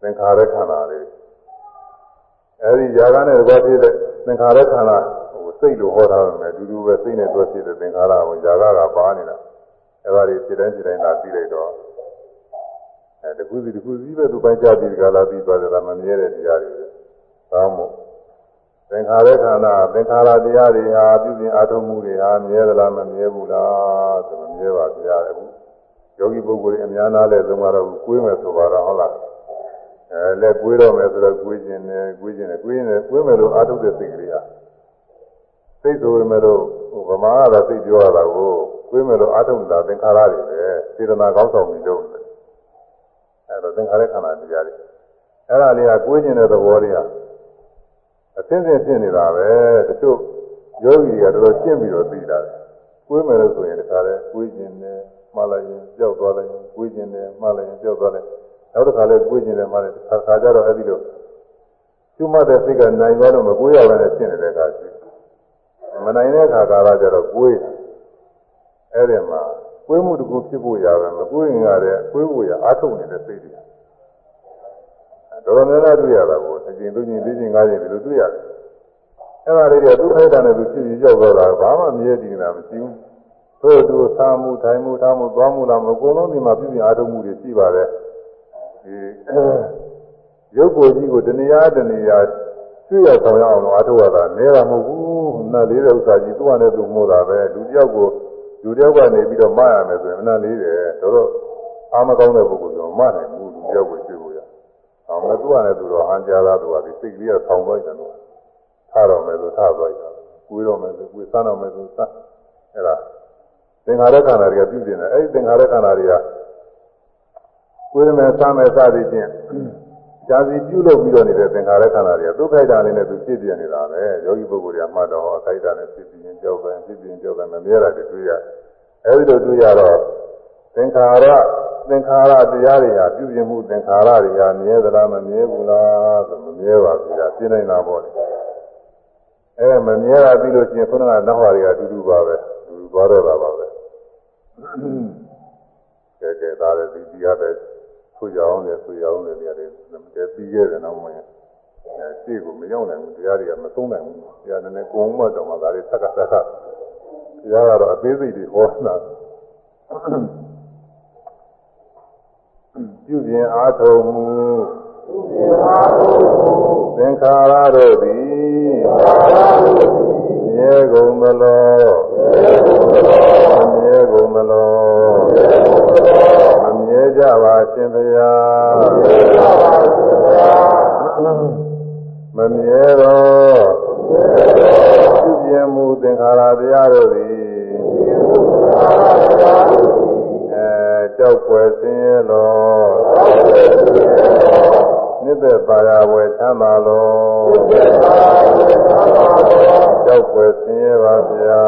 သင်္ခါရခန္ဓာလေးအဲဒီຢာကနဲ့တကွဖြစ်တဲ့သင်္ခါရခန္ဓာဟိုစိတ်လိုဟောထားတယ်အတူတူပဲစိတ်နဲ့တွဲဖြစ်တဲ့သင်္ခါရကိုຢာကကပါနေတာအဲဒါတွေဖြစ်တိုင်းဖြစ်တိုင်းသာပြီးလိုက်တော့ အဲတခုစီတခုစီပဲသူပိုင်းကြပြီးဒီကလာပြီးသွားတယ်ဒါမမြဲတဲ့တရားတွေပဲကောင်းမို့သင်္ခါရခန္ဓာသင်္ခါရတရားတွေဟာပြုပြင်အားထုတ်မှုတွေဟာမြဲသလားမမြဲဘူးလားဆိုမမြဲပါဗျာအခုယောဂီပုဂ္ဂိုလ်တွေအများသားလဲသုံးတော့ကိုယ်မယ်ဆိုပါတော့ဟုတ်လားအဲလက်ကိုယ်တော့မယ်ဆိုတော့ကိုယ်ခြင်းနဲ့ကိုယ်ခြင်းနဲ့ကိုယ်ခြင်းနဲ့ကိုယ်မယ်လို့အားထုတ်တဲ့စိတ်ကလေးဟာစိတ်ဆိုရမယ်လို့ဗမာကသာစိတ်ပြောရတာကိုကိုယ်မယ်လို့အားထုတ်တာသင်္ခါရတွေပဲစေတနာကောင်းဆောင်ပြီးလုပ်တယ် အဲတော့သင်္ခါရခန္ဓာတရားတွေအဲ့ဒါလေးကကိုယ်ခြင်းတဲ့သဘောလေးဟာအသိစိတ်ဖြစ်နေတာပဲတချို့ယောဂီကတော်တော်ရှင်းပြီးတော့သိတာကိုယ်မယ်လို့ဆိုရင်တခါလဲကိုယ်ခြင်းနဲ့မှားလိုက်ရင်ကြောက်သွားလိုက်ရင်ကိုယ်ခြင်းနဲ့မှားလိုက်ရင်ကြောက်သွားလိုက်နောက်တစ်ခါလဲကိုယ်ခြင်းနဲ့မှားလိုက်ခါခါကြတော့အဲ့ဒီလိုကျွတ်မတဲ့စိတ်ကနိုင်သွားတော့မကိုယ်ရဘဲနဲ့ရှင်းနေတဲ့အခါရှိမနိုင်တဲ့အခါကာလကျတော့ကိုယ်အဲ့ဒီမှာ ကိုယ်မှုတစ်ခုဖြစ်ဖို့ရပဲမကိုယ်ရင်ရတဲ့ကိုယ်ဖို့ရအားထုတ်နေတဲ့စိတ်တွေတော်တော်များများတွေ့ရတာကိုအကျဉ်းသူချင်းသိချင်းငါးချင်းဒီလိုတွေ့ရတယ်အဲ့ဒါလေးတွေသူ့ခိုက်တာနဲ့သူဖြစ်ပြီးကြောက်တော့တာဘာမှမြဲတည်နေတာမရှိဘူးသို့သူသာမှုထိုင်မှုထားမှုသွားမှုလာမှုအကုန်လုံးဒီမှာပြည့်ပြည့်အားထုတ်မှုတွေရှိပါတယ်ဒီရုပ်ကိုယ်ကြီးကိုတဏှာတဏှာကျွရဆောင်ရအောင်အားထုတ်ရတာနဲတာမဟုတ်ဘူးနတ်လေးတဲ့ဥစ္စာကြီးသူ့ဟာနဲ့သူမို့တာပဲလူတယောက်ကို လူတယောက်ကနေပြီးတော့မရမယ်ဆိုရင်နတ်လေးတယ်တော်တော်အားမကောင်းတဲ့ပုဂ္ဂိုလ်ဆိုမနိုင်ဘူးလူတယောက်ကိုကျွေးဖို့ရအောင်မသူ့ဟာနဲ့သူတော့ဟန်ကြတာသူကဒီစိတ်ကလေးကဆောင်းသွားတယ်တော့ထားတော့မယ်ဆိုထားသွားကြတယ်ကိုယ်တော့မယ်ဆိုကိုယ်စားတော့မယ်ဆိုစားအဲ့ဒါသင်္ခါရခန္ဓာတွေကပြုပြင်တယ်အဲ့ဒီသင်္ခါရခန္ဓာတွေကကိုယ်ရမယ်စားမယ်စသည်ဖြင့် ဇာစီပြုလုပ်ပြီးတော့နေတဲ့သင်္ခါရခန္ဓာတွေကဒုက္ခိတလေးနဲ့သူဖြစ်ပြနေတာပဲယောဂီပုဂ္ဂိုလ်တွေကမှတ်တော့အခိုက်အတန့်နဲ့ဖြစ်ပြီးရင်ကြောက်ပဲဖြစ်ပြီးရင်ကြောက်ပဲမမြဲတာတွေတွေ့ရအဲဒီလိုတွေ့ရတော့သင်္ခါရသင်္ခါရတရားတွေဟာပြုပြင်မှုသင်္ခါရတွေဟာမြဲသလားမမြဲဘူးလားဆိုမမြဲပါဘူးကြာပြင်းနေတာပေါ့လေအဲမမြဲတာပြီးလို့ရှိရင်ခုနကနောက်ဟာတွေကအတူတူပါပဲအတူတူသွားတော့တာပါပဲကဲကဲဒါလည်းဒီဒီရတဲ့ ဆွေအောင်လေဆွေအောင်လေတရားတွေတည်းပြီးခဲ့တယ်နောက်မှအဲရှေ့ကိုမရောက်နိုင်ဘူးတရားတွေကမသုံးနိုင်ဘူးတရားနည်းနည်းကုံမတော့မှဒါတွေသက်ကသက်ကတရားကတော့အသေးစိတ်တွေဟောတာပြုပြင်အားထုတ်မှုသင်္ခါရတို့သည်မြဲကုန်မလောမမြဲကုန်မလော မမြဲကြပါရှင်ဘုရားမမြဲတော့ပြုပြင်မှုသင်္ခါရတရားတို့သည်အဲကြောက်ွယ်ဆင်းရဲလောနိဗ္ဗာန်ပါရဝယ်ချမ်းသာလောကြောက်ွယ်ဆင်းရဲပါဗျာ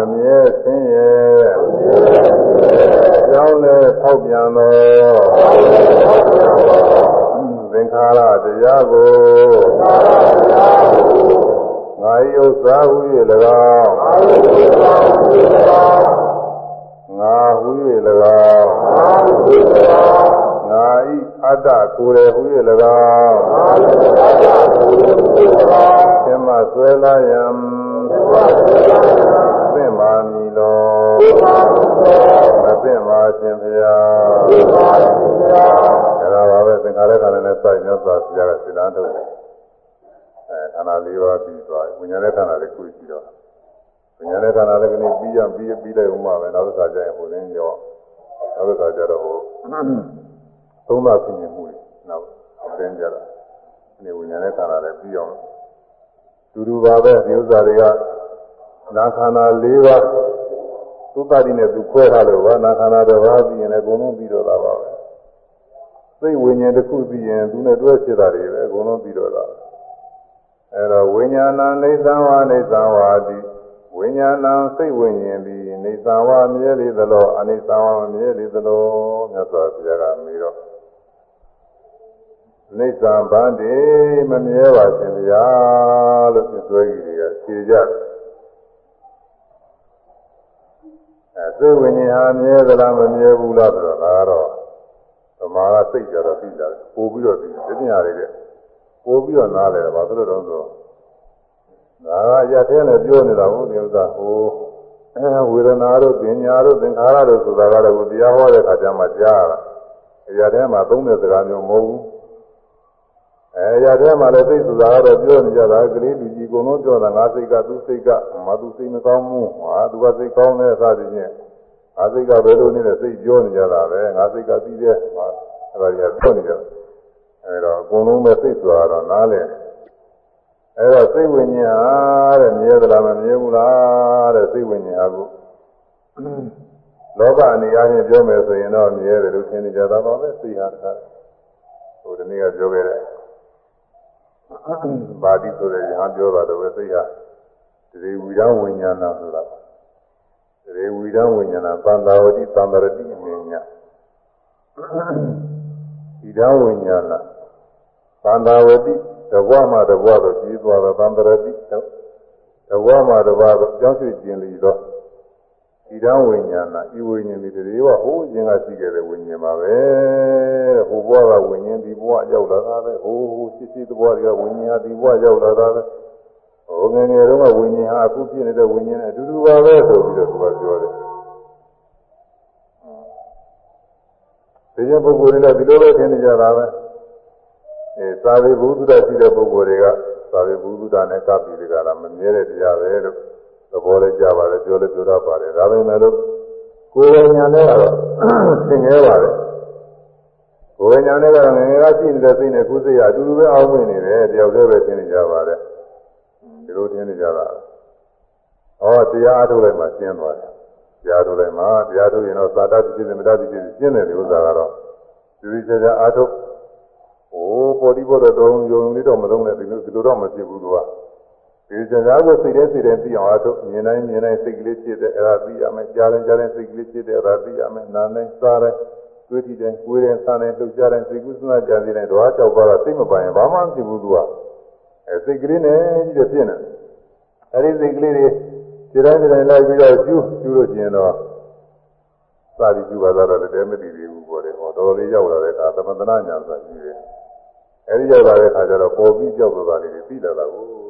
မမြဲဆင်းရဲကြောင်းလဲထောက်ပြန်သောသင်္ခါရတရားကိုငါဤဥစ္စာဟု၍၎င်းငါဟု၍၎င်းငါဤအတ္တကိုယ်ရဟု၍၎င်းသင်္မဆွဲလာယံသင်္မာမီလော မသင်္မာရှင်ဖျားအဲဒါပါပဲသင်္ခါရခန္ဓာနဲ့စိုက်မြတ်စွာဘုရားကစိတ္တထုတ်တယ်အဲခန္ဓာ၄ပါးပြီးသွားဝိညာဉ်ရဲ့ခန္ဓာလေးခုရှိတော့ဝိညာဉ်ရဲ့ခန္ဓာလေးကနေပြီးရပြီးပြီးလိုက်ဦးမှာပဲနောက်တစ်ခါကျရင်ဟိုရင်းရောနောက်တစ်ခါကျတော့ဟိုသုံးပါးသိမြင်မှုတွေနောက်သင်ကြတာဒီဝိညာဉ်ရဲ့ခန္ဓာလေးပြီးအောင်တူတူပါပဲဒီဥစ္စာတွေကနာခန္ဓာ၄ပါး သုတ္တတိနဲ့သူခွဲထားလို့ဘာနာခန္ဓာတစ်ပါးပြီးရင်လည်းအကုန်လုံးပြီးတော့တာပါပဲစိတ်ဝိညာဉ်တစ်ခုပြီးရင်သူနဲ့တွဲဖြစ်တာတွေပဲအကုန်လုံးပြီးတော့တာအဲတော့ဝိညာဏနေသံဝါနေသံဝါတိဝိညာဏစိတ်ဝိညာဉ်သည်နေသံဝါမြဲလေသလိုအနိသံဝါမမြဲလေသလိုမြတ်စွာဘုရားကမေးတော့နေသံဗန္တိမမြဲပါရှင်ဗျာလို့ပြသွဲကြီးတွေကဖြေကြတယ် အဲစိတ်ဝိညာဉ်ဟာမြဲသလားမမြဲဘူးလားဆိုတော့ဒါကတော့သမာဓိစိတ်ကြတော့ပြီးလာတယ်ပို့ပြီးတော့ပြီးဒီပညာတွေကပို့ပြီးတော့နားလဲတယ်ဘာလို့လဲတော့ဆိုတော့ဒါကရတဲ့နဲ့ပြောနေတာဟုတ်ဒီဥစ္စာဟိုအဲဝေဒနာတို့ပညာတို့သင်္ခါရတို့ဆိုတာကလည်းတရားဟောတဲ့ခါကျမှကြားရတာရတဲ့မှာသုံးတဲ့စကားမျိုးမဟုတ်ဘူးအဲရတဲ့မှာလည်းသိဆိုတာကတော့ပြောနေကြတာကလေးလူကြီးအ ကုန်လုံးပြောတာငါစိတ်ကသူ့စိတ်ကမသူစိတ်မကောင်းဘူးဟာသူကစိတ်ကောင်းတဲ့စသည်ဖြင့်ငါစိတ်ကဘယ်လိုနေတဲ့စိတ်ပြောနေကြတာပဲငါစိတ်ကပြီးတဲ့ဟာအဲဒါကြီးပြောနေကြတာအဲတော့အကုန်လုံးပဲစိတ်ဆိုတာတော့နားလည်အဲတော့စိတ်ဝိညာဉ်ဟာတဲ့မြဲသလားမမြဲဘူးလားတဲ့စိတ်ဝိညာဉ်ဟာကိုလောကအနေအချင်းပြောမယ်ဆိုရင်တော့မြဲတယ်လို့ထင်နေကြတာပါပဲစိတ်ဟာတခါဟိုဒီနေ့ကပြောခဲ့တဲ့ ဘာတိဆိုတဲ့ညာပြောတာတော့ပဲစိတ်ဟာဒီဝိရဝိညာဏဆိုတာဒီဝိရဝိညာဏသံသာဝတိသံတရတိအနေညာဒီဓာဝိညာဏသံသာဝတိတဘွားမှာတဘွားတော့ကြီးသွားတော့သံတရတိတဘွားမှာတဘွားတော့ကြောင်းရွှေ့ကျင်လီတော့ ဒီဓာဝိညာဏဤဝိညာဉ်ဒီတွေကဟိုးခြင်းကရှိခဲ့တဲ့ဝိညာဉ်ပါပဲဟိုဘွားကဝိညာဉ်ဒီဘွားရောက်လာတာပဲဟိုးဟိုရှိရှိတဘွားတွေကဝိညာဉ်ဟာဒီဘွားရောက်လာတာပဲဟိုငယ်ငယ်တုန်းကဝိညာဉ်ဟာအခုဖြစ်နေတဲ့ဝိညာဉ်နဲ့အတူတူပါပဲဆိုပြီးတော့သူကပြောတယ်ဒီကျပုဂ္ဂိုလ်တွေကဒီလိုပဲထင်နေကြတာပဲအဲသာဝေဘုဒ္ဓရှိတဲ့ပုဂ္ဂိုလ်တွေကသာဝေဘုဒ္ဓနဲ့ကပ်ပြီးဒီကရာမမြဲတဲ့တရားပဲလို့ သဘောလေးကြပါတယ်ပြောလည်းပြောတတ်ပါတယ်ဒါပေမဲ့လို့ကိုယ်ဝိညာဉ်နဲ့ကတော့သင်ငဲပါတယ်ဘဝညာနဲ့ကငငယ်ကရှိနေတဲ့စိတ်နဲ့ကုသိရအတူတူပဲအောင်းဝင်နေတယ်တယောက်တည်းပဲသင်နေကြပါတယ်ဒီလိုသင်နေကြတာဟောတရားအထုတ်လိုက်မှရှင်းသွားတယ်တရားထုတ်လိုက်မှတရားထုတ်ရင်တော့သာတတိဖြစ်တယ်မတတိဖြစ်တယ်ရှင်းတယ်ဒီဥစ္စာကတော့ဒီဒီချာချာအထုတ်โอ้ပေါ်ဒီပေါ်တော့တုံးယုံလေးတော့မလုံးနဲ့ဒီလိုဒီလိုတော့မဖြစ်ဘူးသူက ဒီချာချာကိုစိတ်ထဲစိတ်ထဲပြီးအောင်အထုတ်မြင်တိုင်းမြင်တိုင်းစိတ်ကလေးဖြစ်တယ်အဲ့ဒါသိရမယ်ကြားတိုင်းကြားတိုင်းစိတ်ကလေးဖြစ်တယ်အဲ့ဒါသိရမယ်နားတိုင်းစားတိုင်းတွေးကြည့်တိုင်းကိုယ်တိုင်းစားတိုင်းလှုပ်ရှားတိုင်းစိတ်ကူးစဉ်းစားကြစီတိုင်းတော့ကြောက်ပါတော့စိတ်မပိုင်ဘာမှမဖြစ်ဘူးသူကအဲစိတ်ကလေးနဲ့ကြီးတယ်ဖြစ်နေအဲ့ဒီစိတ်ကလေးတွေဒီတိုင်းဒီတိုင်းလိုက်ပြီးတော့ကျူးကျူးလို့ကျင်တော့စာပြီးကျူးပါတော့လည်းတဲမသိသေးဘူးပေါ့လေဟောတော်တော်လေးရောက်လာတဲ့အခါသမထနာညာဆိုကြီးတယ်အဲ့ဒီရောက်လာတဲ့အခါကျတော့ပေါ်ပြီးကြောက်သွားတာလေးတွေပြီးလာတာကိုသူက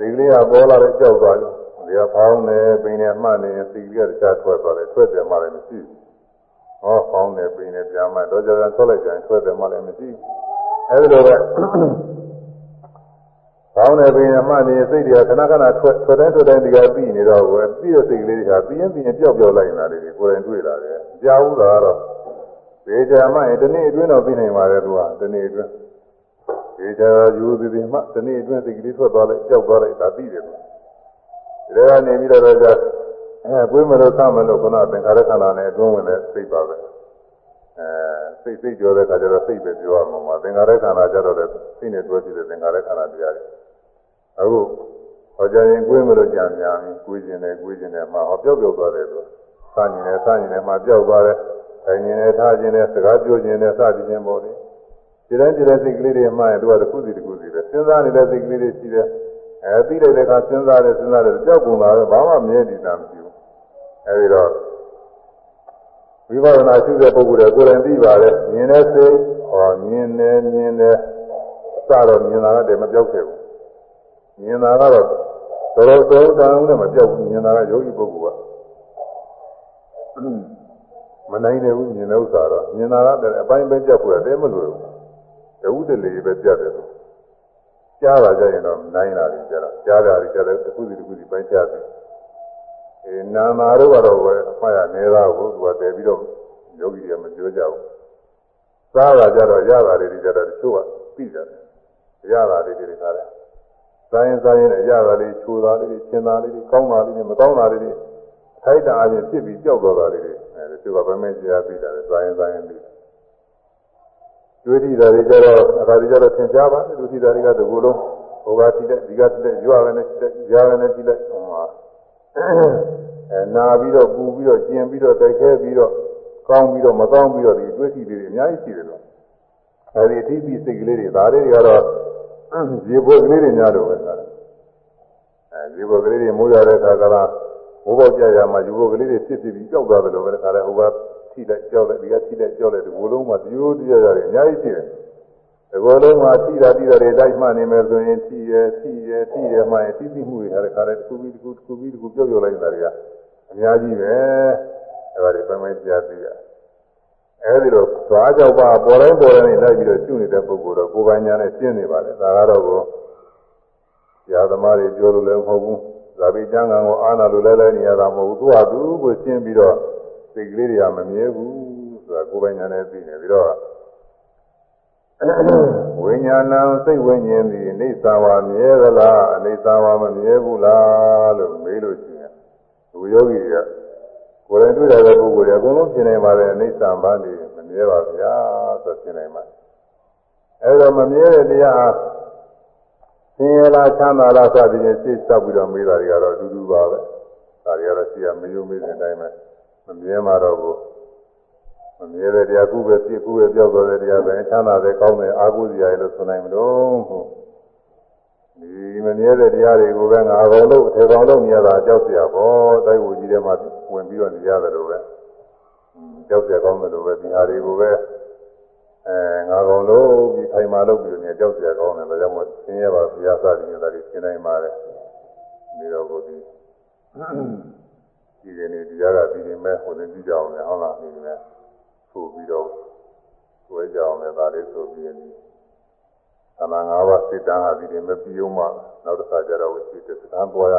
စိတ်ကလေးကပေါ်လာတဲ့ကြောက်သွားတယ်ဒီကဖောင်းနေပိန်နေမှတ်နေစိတ်ကလေးကတခြားထွက်သွားတယ်ထွက်တယ်မှလည်းမရှိဘူးဟောဖောင်းနေပိန်နေပြန်မှတော့ကြာကြာထွက်လိုက်ကြရင်ထွက်တယ်မှလည်းမရှိဘူးအဲ့ဒီလိုပဲကောင်းတယ်ပင်အမှတ်နေစိတ်တွေကခဏခဏထွက်ထွက်တိုင်းထွက်တိုင်းဒီကပြီးနေတော့ပဲပြီးတဲ့စိတ်ကလေးတွေကပြီးရင်ပြီးရင်ပျောက်ပျောက်လိုက်နေတာလေးတွေကိုယ်တိုင်တွေ့လာတယ်ကြားဘူးလားတော့ဒီကြမ်းမှရင်ဒီနေ့အတွင်းတော့ပြီးနိုင်ပါတယ်သူကဒီနေ့အတွင်း ဒီကြယူသည်ဒီမှဒီနေ့အတွင်းစိတ်ကလေးထွက်သွားလိုက်ပျောက်သွားလိုက်ဒါပြီးတယ်သူဒီကနေပြီးတော့ကြာအဲကိုယ်မလို့သမလို့ခုနသင်္ခါရခန္ဓာနဲ့အတွင်းဝင်တဲ့စိတ်ပါပဲအဲစိတ်စိတ်ပြောတဲ့အခါကျတော့စိတ်ပဲပြောရမှာမှာသင်္ခါရခန္ဓာကြတော့လည်းစိတ်နဲ့တွဲကြည့်တဲ့သင်္ခါရခန္ဓာတရားတွေအခုဟောကြရင်ကိုယ်မလို့ကြံများရင်ကိုယ်ကျင်တယ်ကိုယ်ကျင်တယ်မှာဟောပြောက်ပြောက်သွားတယ်သူစဉ္ញင်နဲ့စဉ္ញင်နဲ့မှာပြောက်သွားတယ်ခိုင်ကျင်နဲ့ထားကျင်နဲ့စကားပြောကျင်နဲ့စသည်ချင်းပေါ့လေ ဒီတိုင်းဒီတိုင်းစိတ်ကလေးတွေမှရင်သူကတစ်ခုစီတစ်ခုစီပဲစဉ်းစားနေတဲ့စိတ်ကလေးတွေရှိတယ်အဲသိလိုက်တဲ့အခါစဉ်းစားတယ်စဉ်းစားတယ်ကြောက်ကုန်တာပဲဘာမှမြဲတည်တာမရှိဘူးအဲဒီတော့ဝိပဿနာရှုတဲ့ပုဂ္ဂိုလ်တွေကိုယ်တိုင်သိပါတယ်မြင်တဲ့စိတ်ဟောမြင်တယ်မြင်တယ်အစတော့မြင်တာကတည်းကမပြောက်ခဲ့ဘူးမြင်တာကတော့တော်တော်တော်တောင်းနဲ့မပြောက်ဘူးမြင်တာကယောဂီပုဂ္ဂိုလ်ကမနိုင်တယ်ဘူးမြင်တဲ့ဥစ္စာတော့မြင်တာကတည်းကအပိုင်းပဲကြောက်ဖို့တည်းမလို့ဘူး တဝုတလေပဲပြတ်တယ်လို့ကြားတာကြရင်တော့နိုင်တာကြီးကြတော့ကြားတာကြီးကြတယ်တစ်ခုစီတစ်ခုစီပိုင်းချတယ်အဲနာမာတို့ကတော့ပဲအမှားရနေတာကိုသူကတည်ပြီးတော့ယောဂီတွေကမပြောကြဘူးစားတာကြတော့ရတာတွေကြတော့တချို့ကပြီးကြတယ်ရတာတွေတွေခါတယ်စားရင်စားရင်အရတာလေးချိုတာလေးရှင်းတာလေးကောင်းတာလေးမကောင်းတာလေးထိုက်တာအပြင်ဖြစ်ပြီးကြောက်သွားတာလေးအဲတချို့ကဗမဲကြားပြီးတာလေစားရင်စားရင်ပြီး တွေ့ထိတာတွေကြတော့အခါဒီကြတော့သင်ကြားပါလူထိတာတွေကတကူလုံးဟိုကထိတဲ့ဒီကထိတဲ့ရွာကနေထိတဲ့ရွာကနေထိတဲ့ဟိုမှာအဲနာပြီးတော့ပူပြီးတော့ကျင်ပြီးတော့တိုက်ခဲပြီးတော့ကောင်းပြီးတော့မကောင်းပြီးတော့ဒီတွေ့ထိတွေအများကြီးရှိတယ်လို့အဲဒီအထိပြီးစိတ်ကလေးတွေဒါတွေကတော့ရေဘုတ်ကလေးတွေများလို့ပဲဆိုတာအဲရေဘုတ်ကလေးတွေမိုးရတဲ့အခါကလာမိုးပေါက်ကြရမှာရေဘုတ်ကလေးတွေဖြစ်ဖြစ်ပြီးကြောက်သွားတယ်လို့ပဲခါလဲဟိုက ထိလိုက်ကြောက်လိုက်ဒီကထိလိုက်ကြောက်လိုက်ဒီဘလုံးမှာဒီလိုတရားရတယ်အများကြီးရှိတယ်ဒီဘလုံးမှာထိတာထိတာတွေတိုက်မှနေမယ်ဆိုရင်ထိရထိရထိရမှရင်ထိပြီးမှုတွေခါလဲခါလဲတစ်ခုပြီးတစ်ခုတစ်ခုပြီးတစ်ခုပြောက်ပြောက်လိုက်တာတွေကအများကြီးပဲအဲဒါတွေပိုင်းပိုင်းကြားသိရတယ်အဲဒီလိုသွားကြောက်ပါပေါ်တိုင်းပေါ်တိုင်းလိုက်ပြီးတော့ကျွနေတဲ့ပုဂ္ဂိုလ်တော့ကိုယ်ပိုင်ညာနဲ့ရှင်းနေပါလေဒါကတော့ကိုဆရာသမားတွေပြောလို့လည်းမဟုတ်ဘူးဇာတိကျမ်းဂန်ကိုအာနာလိုလဲလဲနေရတာမဟုတ်ဘူးသူကသူကိုရှင်းပြီးတော့ စိတ်ကလေးတွေကမမြဲဘူးဆိုတာကိုယ်ပိုင်ညာနဲ့သိနေပြီးတော့ဝိညာဏစိတ်ဝိညာဉ်ဒီအိဋ္ဌာဝါမြဲသလားအိဋ္ဌာဝါမမြဲဘူးလားလို့မေးလို့ရှိရင်သူယောဂီတွေကကိုယ်တိုင်တွေ့တဲ့ပုဂ္ဂိုလ်တွေအကုန်လုံးရှင်းနိုင်ပါတယ်အိဋ္ဌာဘာနေမမြဲပါဗျာဆိုရှင်းနိုင်ပါအဲဒါမမြဲတဲ့တရားဟာဆင်းရဲလားချမ်းသာလားစသည်ဖြင့်သိစောက်ပြီးတော့မေးတာတွေကတော့အတူတူပါပဲဒါတွေကတော့ရှိရမယုံမေးတဲ့အတိုင်းပဲ မြဲမှာတော့ဘူးမမြဲတဲ့တရားကုပဲပြစ်ကုပဲပြောက်တော်တဲ့တရားပဲချမ်းသာတဲ့ကောင်းတဲ့အာဟုဇရာရလို့ဆိုနိုင်မလို့ဟုတ်ဒီမမြဲတဲ့တရားတွေကိုပဲငါကောင်လို့အထေကောင်လို့မြင်ရတာကြောက်စရာပေါ့တိုက်ဝူကြီးထဲမှာဝင်ပြီးတော့နေရတယ်လို့ပဲကြောက်စရာကောင်းတယ်လို့ပဲဒီဟာတွေကိုပဲအဲငါကောင်လို့ဒီခိုင်မာလို့ပြီးနေကြောက်စရာကောင်းတယ်ဒါကြောင့်မို့သင်ရပါဘုရားစသည်နဲ့ဒါတွေသင်နိုင်ပါတယ်ဒီတော့ကိုဒီ ဒီကနေ့တရားကပြီးနေမဲ့ဟိုနေကြည့်ကြအောင်လေဟုတ်လားဒီနေ့ဆိုပြီးတော့ဝဲကြအောင်လေဒါလေးဆိုပြီးနေသမာငါးပါးစိတ်တန်းဟာဒီနေ့မပြီးအောင်မှနောက်တစ်ခါကျတော့ဝိသိတသံပေါ်ရ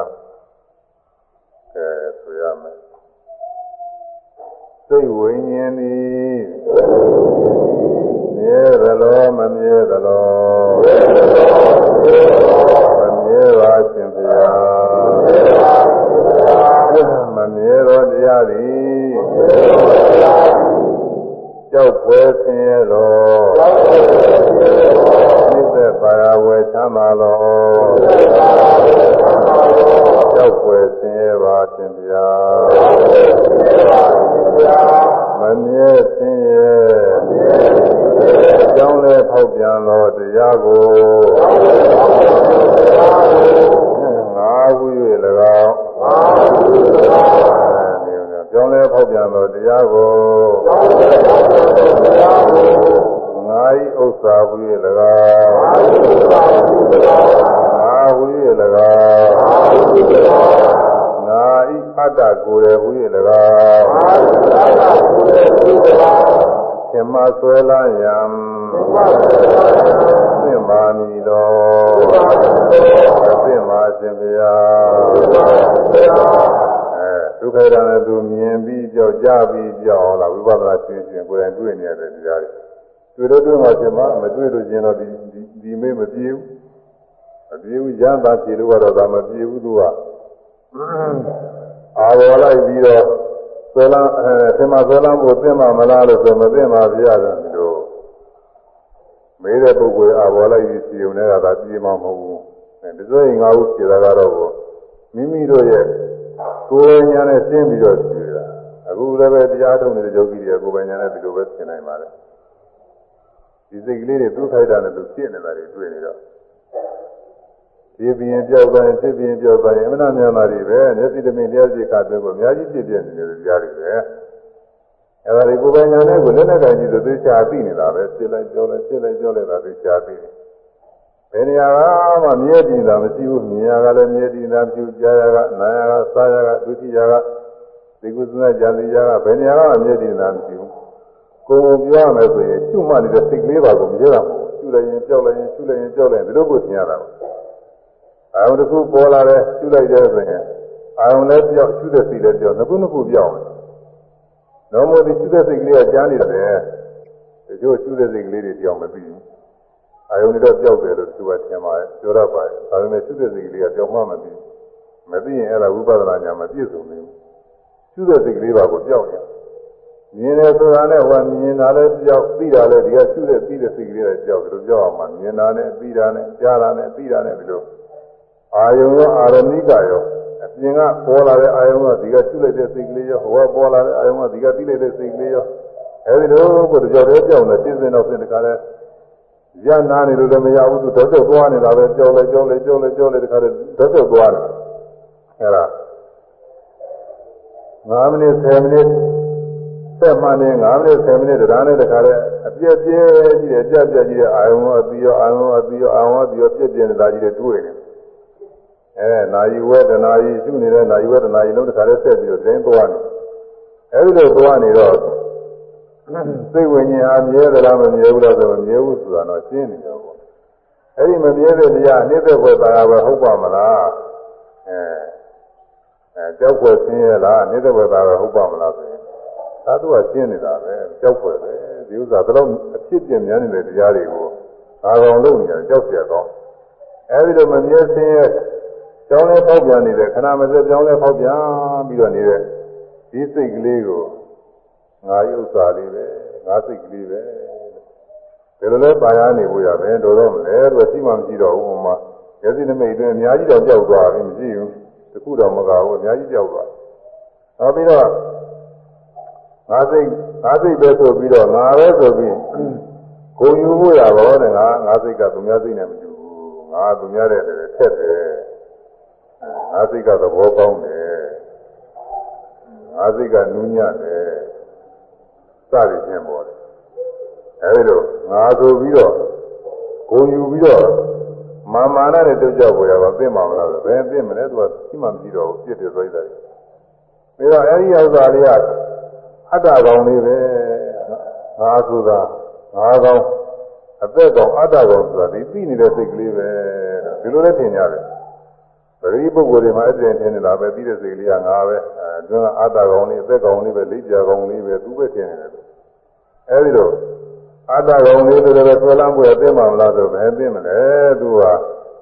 အဲဆိုရမယ်သစိတ်ဝိညာဉ်သည်မြဲသလိုမမြဲသလိုမမြဲပါရှင်ဗျာ သောတရားသည်ကြောက်ပွဲဆင်းရဲတော်နိစ္စပါရဝေသမ်းပါလောကြောက်ပွဲဆင်းရဲပါရှင်ဗျာမမြဲဆင်းရဲအကြောင်းလဲဖောက်ပြန်သောတရားကိုငါဟု၍၎ ဖောက်ပြန်သောတရားကိုငါဤဥစ္စာဟု၍၎င်းငါဟု၍၎င်းငါဤအတ္တကိုယ်ရဟု၍၎င်းသင်္မာဆွဲလာယံသင်္မာမီတော်သင်္မာရှင်ဗျာအဲ ဒုက္ခရနဲ့သူမြင်ပြီးကြောက်ကြပြီးကြောက်လာဝိပဿနာရှင်းရှင်းကိုယ်တိုင်တွေ့နေရတဲ့တရားတွေတွေ့လို့တွေ့မှရှင်မမတွေ့လို့ရှင်တော့ဒီဒီမေးမပြေဘူးမပြေဘူးရမ်းသာပြေလို့ကတော့ဒါမပြေဘူးသူကအာဝလိုက်ပြီးတော့ဆွဲလန်းအဲသင်္မာဆွဲလန်းဖို့သင်္မာမလားလို့ဆိုမသင်္မာပြရတယ်လို့မေးတဲ့ပုဂ္ဂိုလ်အာဘောလိုက်ပြီးစီုံနေတာဒါပြေမှာမဟုတ်ဘူးအဲဒီဆိုရင်ငါ့ကိုဖြေတာကတော့မိမိတို့ရဲ့ ကိုယ်ဉာဏ်နဲ့ရှင်းပြီးတော့ဖြေတာအခုလည်းပဲတရားထုတ်နေတဲ့ယောဂီတွေကကိုယ်ဉာဏ်နဲ့ဒီလိုပဲရှင်းနိုင်ပါလေဒီစိတ်ကလေးတွေသူ့ခိုက်တာနဲ့သူရှင်းနေတာတွေတွေ့နေတော့ဒီပြင်းပြောက်တိုင်းဖြစ်ပြင်းပြောက်တိုင်းအမှန်တရားမှတွေပဲမျက်စိတမင်တရားစိတ်ခါတဲ့ကိုအများကြီးဖြစ်ပြနေတယ်ကြားတွေပဲအဲဒါတွေကိုယ်ပိုင်ညာနဲ့ကိုလက်နဲ့ကင်ကြည့်ဆိုသိချာသိနေတာပဲဖြစ်လိုက်ကြောလိုက်ဖြစ်လိုက်ကြောလိုက်တာသိချာသိတယ် ဘယ်နေရာကမှမြဲတည်တာမရှိဘူးမြင်ရကလည်းမြဲတည်တာပြုကြားရကနားရကစားရကဒုတိယကဒီကုသနာကြံစီရကဘယ်နေရာကမှမြဲတည်တာမရှိဘူးကိုယ်ကိုပြောရမယ်ဆိုရင်ရှုမှတ်နေတဲ့စိတ်ကလေးပါကိုမြဲတာမဟုတ်ရှုလိုက်ရင်ကြောက်လိုက်ရင်ရှုလိုက်ရင်ကြောက်လိုက်ရင်ဒီလိုကိုသင်ရတာပါအာယုံတစ်ခုပေါ်လာတယ်ရှုလိုက်တယ်ဆိုရင်အာယုံလည်းပြောက်ရှုတဲ့စိတ်လည်းပြောက်နှစ်ခုနှစ်ခုပြောက်တယ်။တော့မို့ဒီရှုတဲ့စိတ်ကလေးကကြားနေတယ်။ဒီလိုရှုတဲ့စိတ်ကလေးတွေပြောင်းမပြီးဘူး။ အာယုံတွေတော့ပြောက်တယ်လို့သူကထင်ပါတယ်ပြောရပါတယ်။ဒါပေမဲ့ရှုတဲ့စိတ်ကလေးကပြောင်းမှမပြီးဘူး။မပြီးရင်အဲ့ဒါဝိပဿနာဉာဏ်မပြည့်စုံဘူး။ရှုတဲ့စိတ်ကလေးပါကိုပြောက်တယ်။မြင်တယ်ဆိုတာနဲ့ဟောမြင်တာလည်းပြောက်သိတာလည်းဒီကရှုတဲ့သိတဲ့စိတ်ကလေးကပြောက်တယ်လို့ပြောအောင်မှမြင်တာနဲ့သိတာနဲ့ကြားတာနဲ့သိတာနဲ့ဒီလိုအာယုံရောအာရမိကရောအပြင်ကပေါ်လာတဲ့အာယုံကဒီကကျွလိုက်တဲ့စိတ်ကလေးရောဟိုကပေါ်လာတဲ့အာယုံကဒီကပြီးလိုက်တဲ့စိတ်ကလေးရောအဲဒီလိုကိုကြောက်တဲ့ကြောက်နေရှင်းစင်တော့ပြင်တခါလဲ ရနာနေလို့လည်းမရဘူးသူတော့တော့သွားနေတာပဲကြောက်လဲကြောက်လဲကြောက်လဲကြောက်လဲတခါလဲတော့တော့သွားတယ်အဲဒါ9မိနစ်10မိနစ်ဆက်မှနေ9မိနစ်10မိနစ်တရားနဲ့တခါလဲအပြည့်ပြည့်ကြီးတယ်ကြက်ပြက်ကြီးတဲ့အာယုံအပြီးရောအာယုံအပြီးရောအာယုံအပြီးရောပြည့်ပြည့်နေတာကြီးတွေတွေ့နေတယ်အဲနာယီဝေဒနာယီရှုနေတဲ့နာယီဝေဒနာယီလုံးတစ်ခါလေးဆက်ပြီးတော့သိသွားနေအဲဒီလိုသွားနေတော့ စိတ်ဝိညာဉ်အားမြဲသလားမမြဲဘူးလားဆိုမမြဲဘူးဆိုတာတော့ရှင်းနေတော့ပေါ့အဲဒီမမြဲတဲ့တရားအနည်းသက်ဘယ်သာပဲဟုတ်ပါမလားအဲအဲကြောက်ဖွယ်ရှင်းရလားအနည်းသက်ဘယ်သာပဲဟုတ်ပါမလားဆိုရင်သာသူကရှင်းနေတာပဲကြောက်ဖွယ်ပဲဒီဥစ္စာဘယ်တော့အဖြစ်ပြင်းများနေတဲ့တရားတွေကိုအာရုံလုပ်နေတယ်ကြောက်เสียတော့အဲဒီလိုမမြဲရှင်းရဲ့ကြောင်းလဲပေါက်ပြန်နေတဲ့ခဏမစက်ကြောင်းလဲပေါက်ပြန်ပြီးတော့နေတဲ့ဒီစိတ်ကလေးကို ငါရုပ်စာလေးပဲငါစိတ်ကလေးပဲဒီလိုလဲပါရနေဖို့ရမယ်တော်တော့မလဲသူရှိမှမရှိတော့ဘူးမှာမျက်စိနမိတ်အတွင်းအများကြီးတော့ကြောက်သွားပြီမရှိဘူးတခုတော့မကဘူးအများကြီးကြောက်သွားနောက်ပြီးတော့ငါစိတ်ငါစိတ်ပဲဆိုပြီးတော့ငါပဲဆိုပြီးဂုံယူဖို့ရပါတော့ငါငါစိတ်ကသူများစိတ်နဲ့မတူဘူးငါသူများတဲ့ထက်တယ်ငါစိတ်ကသဘောကောင်းတယ်ငါစိတ်ကနူးညံ့တယ် စသည်ဖြင့်ပေါ်တယ်အဲဒီလိုငါဆိုပြီးတော့ဂုံယူပြီးတော့မာမာနနဲ့တုတ်ကြောက်ပေါ်ရပါသိမှာမလားဘယ်သိမလဲသူကရှိမှမရှိတော့ဘူးပြစ်တယ်ဆိုရတယ်ပြီးတော့အဲဒီဥစ္စာလေးကအတ္တကောင်လေးပဲငါဆိုတာငါကောင်အသက်ကောင်အတ္တကောင်ဆိုတာဒီသိနေတဲ့စိတ်ကလေးပဲဒီလိုလည်းထင်ကြတယ် ပရိပုဂ္ဂိုလ်တွေမှာအဲ့ဒီထင်နေတာပဲပြီးတဲ့စိတ်ကလေးကငါပဲအဲတွင်းကအတ္တကောင်လေးအသက်ကောင်လေးပဲလိပ်ပြကောင်လေးပဲသူပဲထင်နေတယ်အဲ့ဒီတော့အတ္တကောင်လေးဆိုတော့ဆွဲလမ်းပွေအသိမှမလားဆိုဘယ်သိမလဲသူက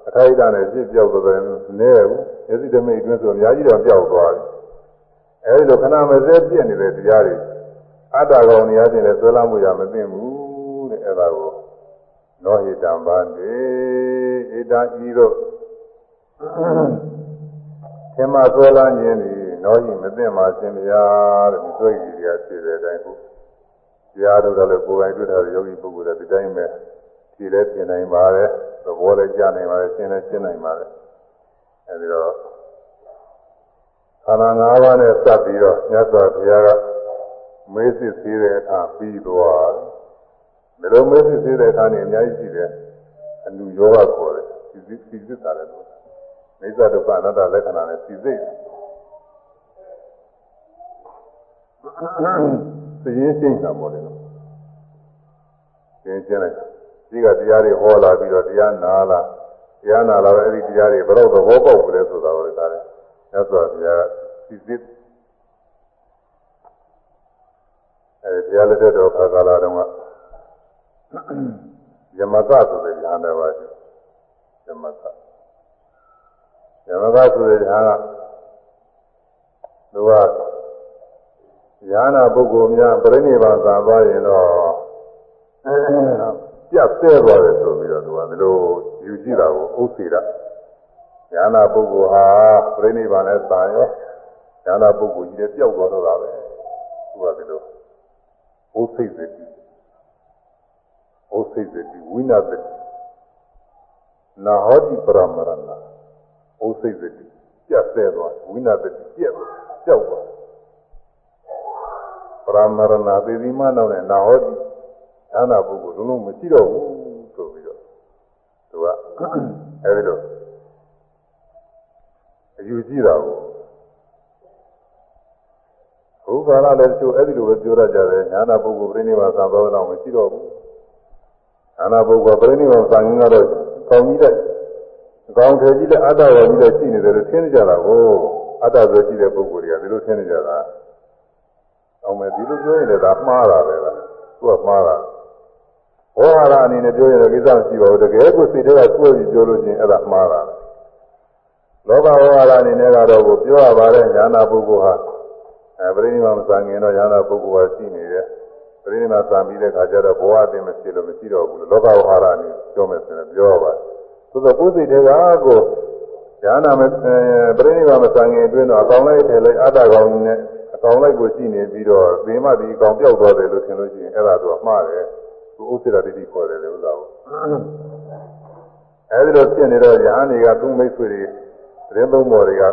အခိုက်အတန့်နဲ့ပြစ်ပြောက်သွားတယ်နည်းဘူးယသိဓမိတ်အတွင်းဆိုအများကြီးတော့ပျောက်သွားပြီအဲဒီလိုခဏမစဲပြည့်နေတဲ့တရားတွေအတ္တကောင်နေရာချင်းလည်းဆွဲလမ်းမှုရမသိဘူးတဲ့အဲဒါကိုနောဟိတံဗန္တိဣတံဤတို့ သင်္မာဆွဲလမ်းခြင်းသည်နောဟိမသိမှရှင်ဗျာတဲ့ဒီဆွဲကြီးတွေကဖြစ်တဲ့အတိုင်းကိုတရားတို့လည်းကိုယ်ပိုင်တွေ့တာယောဂီပုဂ္ဂိုလ်တွေဒီတိုင်းပဲဖြေလဲပြင်နိုင်ပါတယ်သဘောလည်းကြားနိုင်ပါတယ်ရှင်းလည်းရှင်းနိုင်ပါတယ်အဲဒီတော့ခန္ဓာ၅ပါးနဲ့စပ်ပြီးတော့မြတ်စွာဘုရားကမေးစစ်သေးတဲ့အခါပြီးသွားတယ်ဒါလိုမေးစစ်သေးတဲ့အခါနဲ့အများကြီးရှိတယ်အလူယောဂခေါ်တယ်စီစစ်စီစစ်တာလည်း လို့မိစ္ဆဒုက္ခအနတ္တလက္ခဏာနဲ့စီစစ်သိရင်ရှင်းတာပေါ့လေနော်ရှင်းရှင်းလိုက်ဒီကတရားတွေဟောလာပြီးတော့တရားနာလာတရားနာလာတော့အဲ့ဒီတရားတွေဘယ်တော့သဘောပေါက်ကြလဲဆိုတာကိုလည်းဒါလည်းမြတ်စွာဘုရားစီစစ်အဲဒီတရားလက်ထက်တော်ခါကာလတုန်းကယမကဆိုတဲ့ဉာဏ်တော်ပါရှိယမက ယမကဆိုတဲ့ဉာဏ်ကသူကဉာဏပုဂ္ဂိုလ်များပြိဋိဘံသာသွားရင်တော့ပြတ်သေးသွားတယ်ဆိုပြီးတော့သူကဒီလိုယူကြည့်တာကိုဥစ္စေရဉာဏပုဂ္ဂိုလ်ဟာပြိဋိဘံနဲ့သာရောဉာဏပုဂ္ဂိုလ်ကြီးလည်းပျောက်သွားတော့တာပဲသူကဒီလိုဥစ္စေစတိဥစ္စေစတိဝိနာစတိနာဟောတိပရမရဏ ဥစ္စေစတိပြတ်သေးသွားဝိနာစတိပြတ်ပျောက်သွားပရမရဏသေဒီမနောက်နဲ့နာဟောတိဉာဏပုဂ္ဂိုလ်လုံးလုံးမရှိတော့ဘူးဆိုပြီးတော့သူကအဲဒီလိုအယူကြည့်တာကိုဘုရားလာလည်းသူအဲ့ဒီလိုပဲပြောရကြတယ်ညာနာပုဂ္ဂိုလ်ပြိဋိဘာသံသောတော့မရှိတော့ဘူးညာနာပုဂ္ဂိုလ်ပြိဋိဘာသံငင်းကတော့ကောင်းကြီးတဲ့ အကောင်ထေကြီးတဲ့အတ္တရောကြီးတဲ့ရှိနေတယ်လို့ထင်နေကြတာကိုအတ္တဆိုရှိတဲ့ပုဂ္ဂိုလ်တွေကဒီလိုထင်နေကြတာအောင်မယ်ဒီလိုပြောရင်လည်းဒါမှားတာပဲလားသူကမှားတာဘောဟာရအနေနဲ့ပြောရင်လည်းကိစ္စမရှိပါဘူးတကယ်ကိုစိတ်ထဲကကိုယ်ပြီးပြောလို့ချင်းအဲ့ဒါမှားတာလောကဝါဒအနေနဲ့ကတော့ကိုပြောရပါတယ်ညာနာပုဂ္ဂိုလ်ဟာအဲပရိနိဗ္ဗာန်မစံခင်တော့ညာနာပုဂ္ဂိုလ်ဟာရှိနေတယ်ပရိနိဗ္ဗာန်စံပြီးတဲ့ခါကျတော့ဘဝအသိမရှိလို့မရှိတော့ဘူးလောကဝါဒအနေနဲ့ပြောမယ်ဆိုရင်ပြောရပါတယ် သို့သောကိုယ်စိတ်တွေကကိုညာနာမပရိနိဗ္ဗာန်မစံခင်အတွင်းတော့အကောင်လိုက်ထည့်လိုက်အတ္တကောင်နဲ့အကောင်လိုက်ကိုရှိနေပြီးတော့သေမဒီအကောင်ပြောက်သွားတယ်လို့ထင်လို့ရှိရင်အဲ့ဒါတော့မှားတယ်သူဥစ္စေရတိတိခေါ်တယ်လေဥစ္စာကိုအဲဒီလိုဖြစ်နေတော့ယဟန်တွေကသူ့မိတ်ဆွေတွေသတင်းသုံးပေါ်တွေက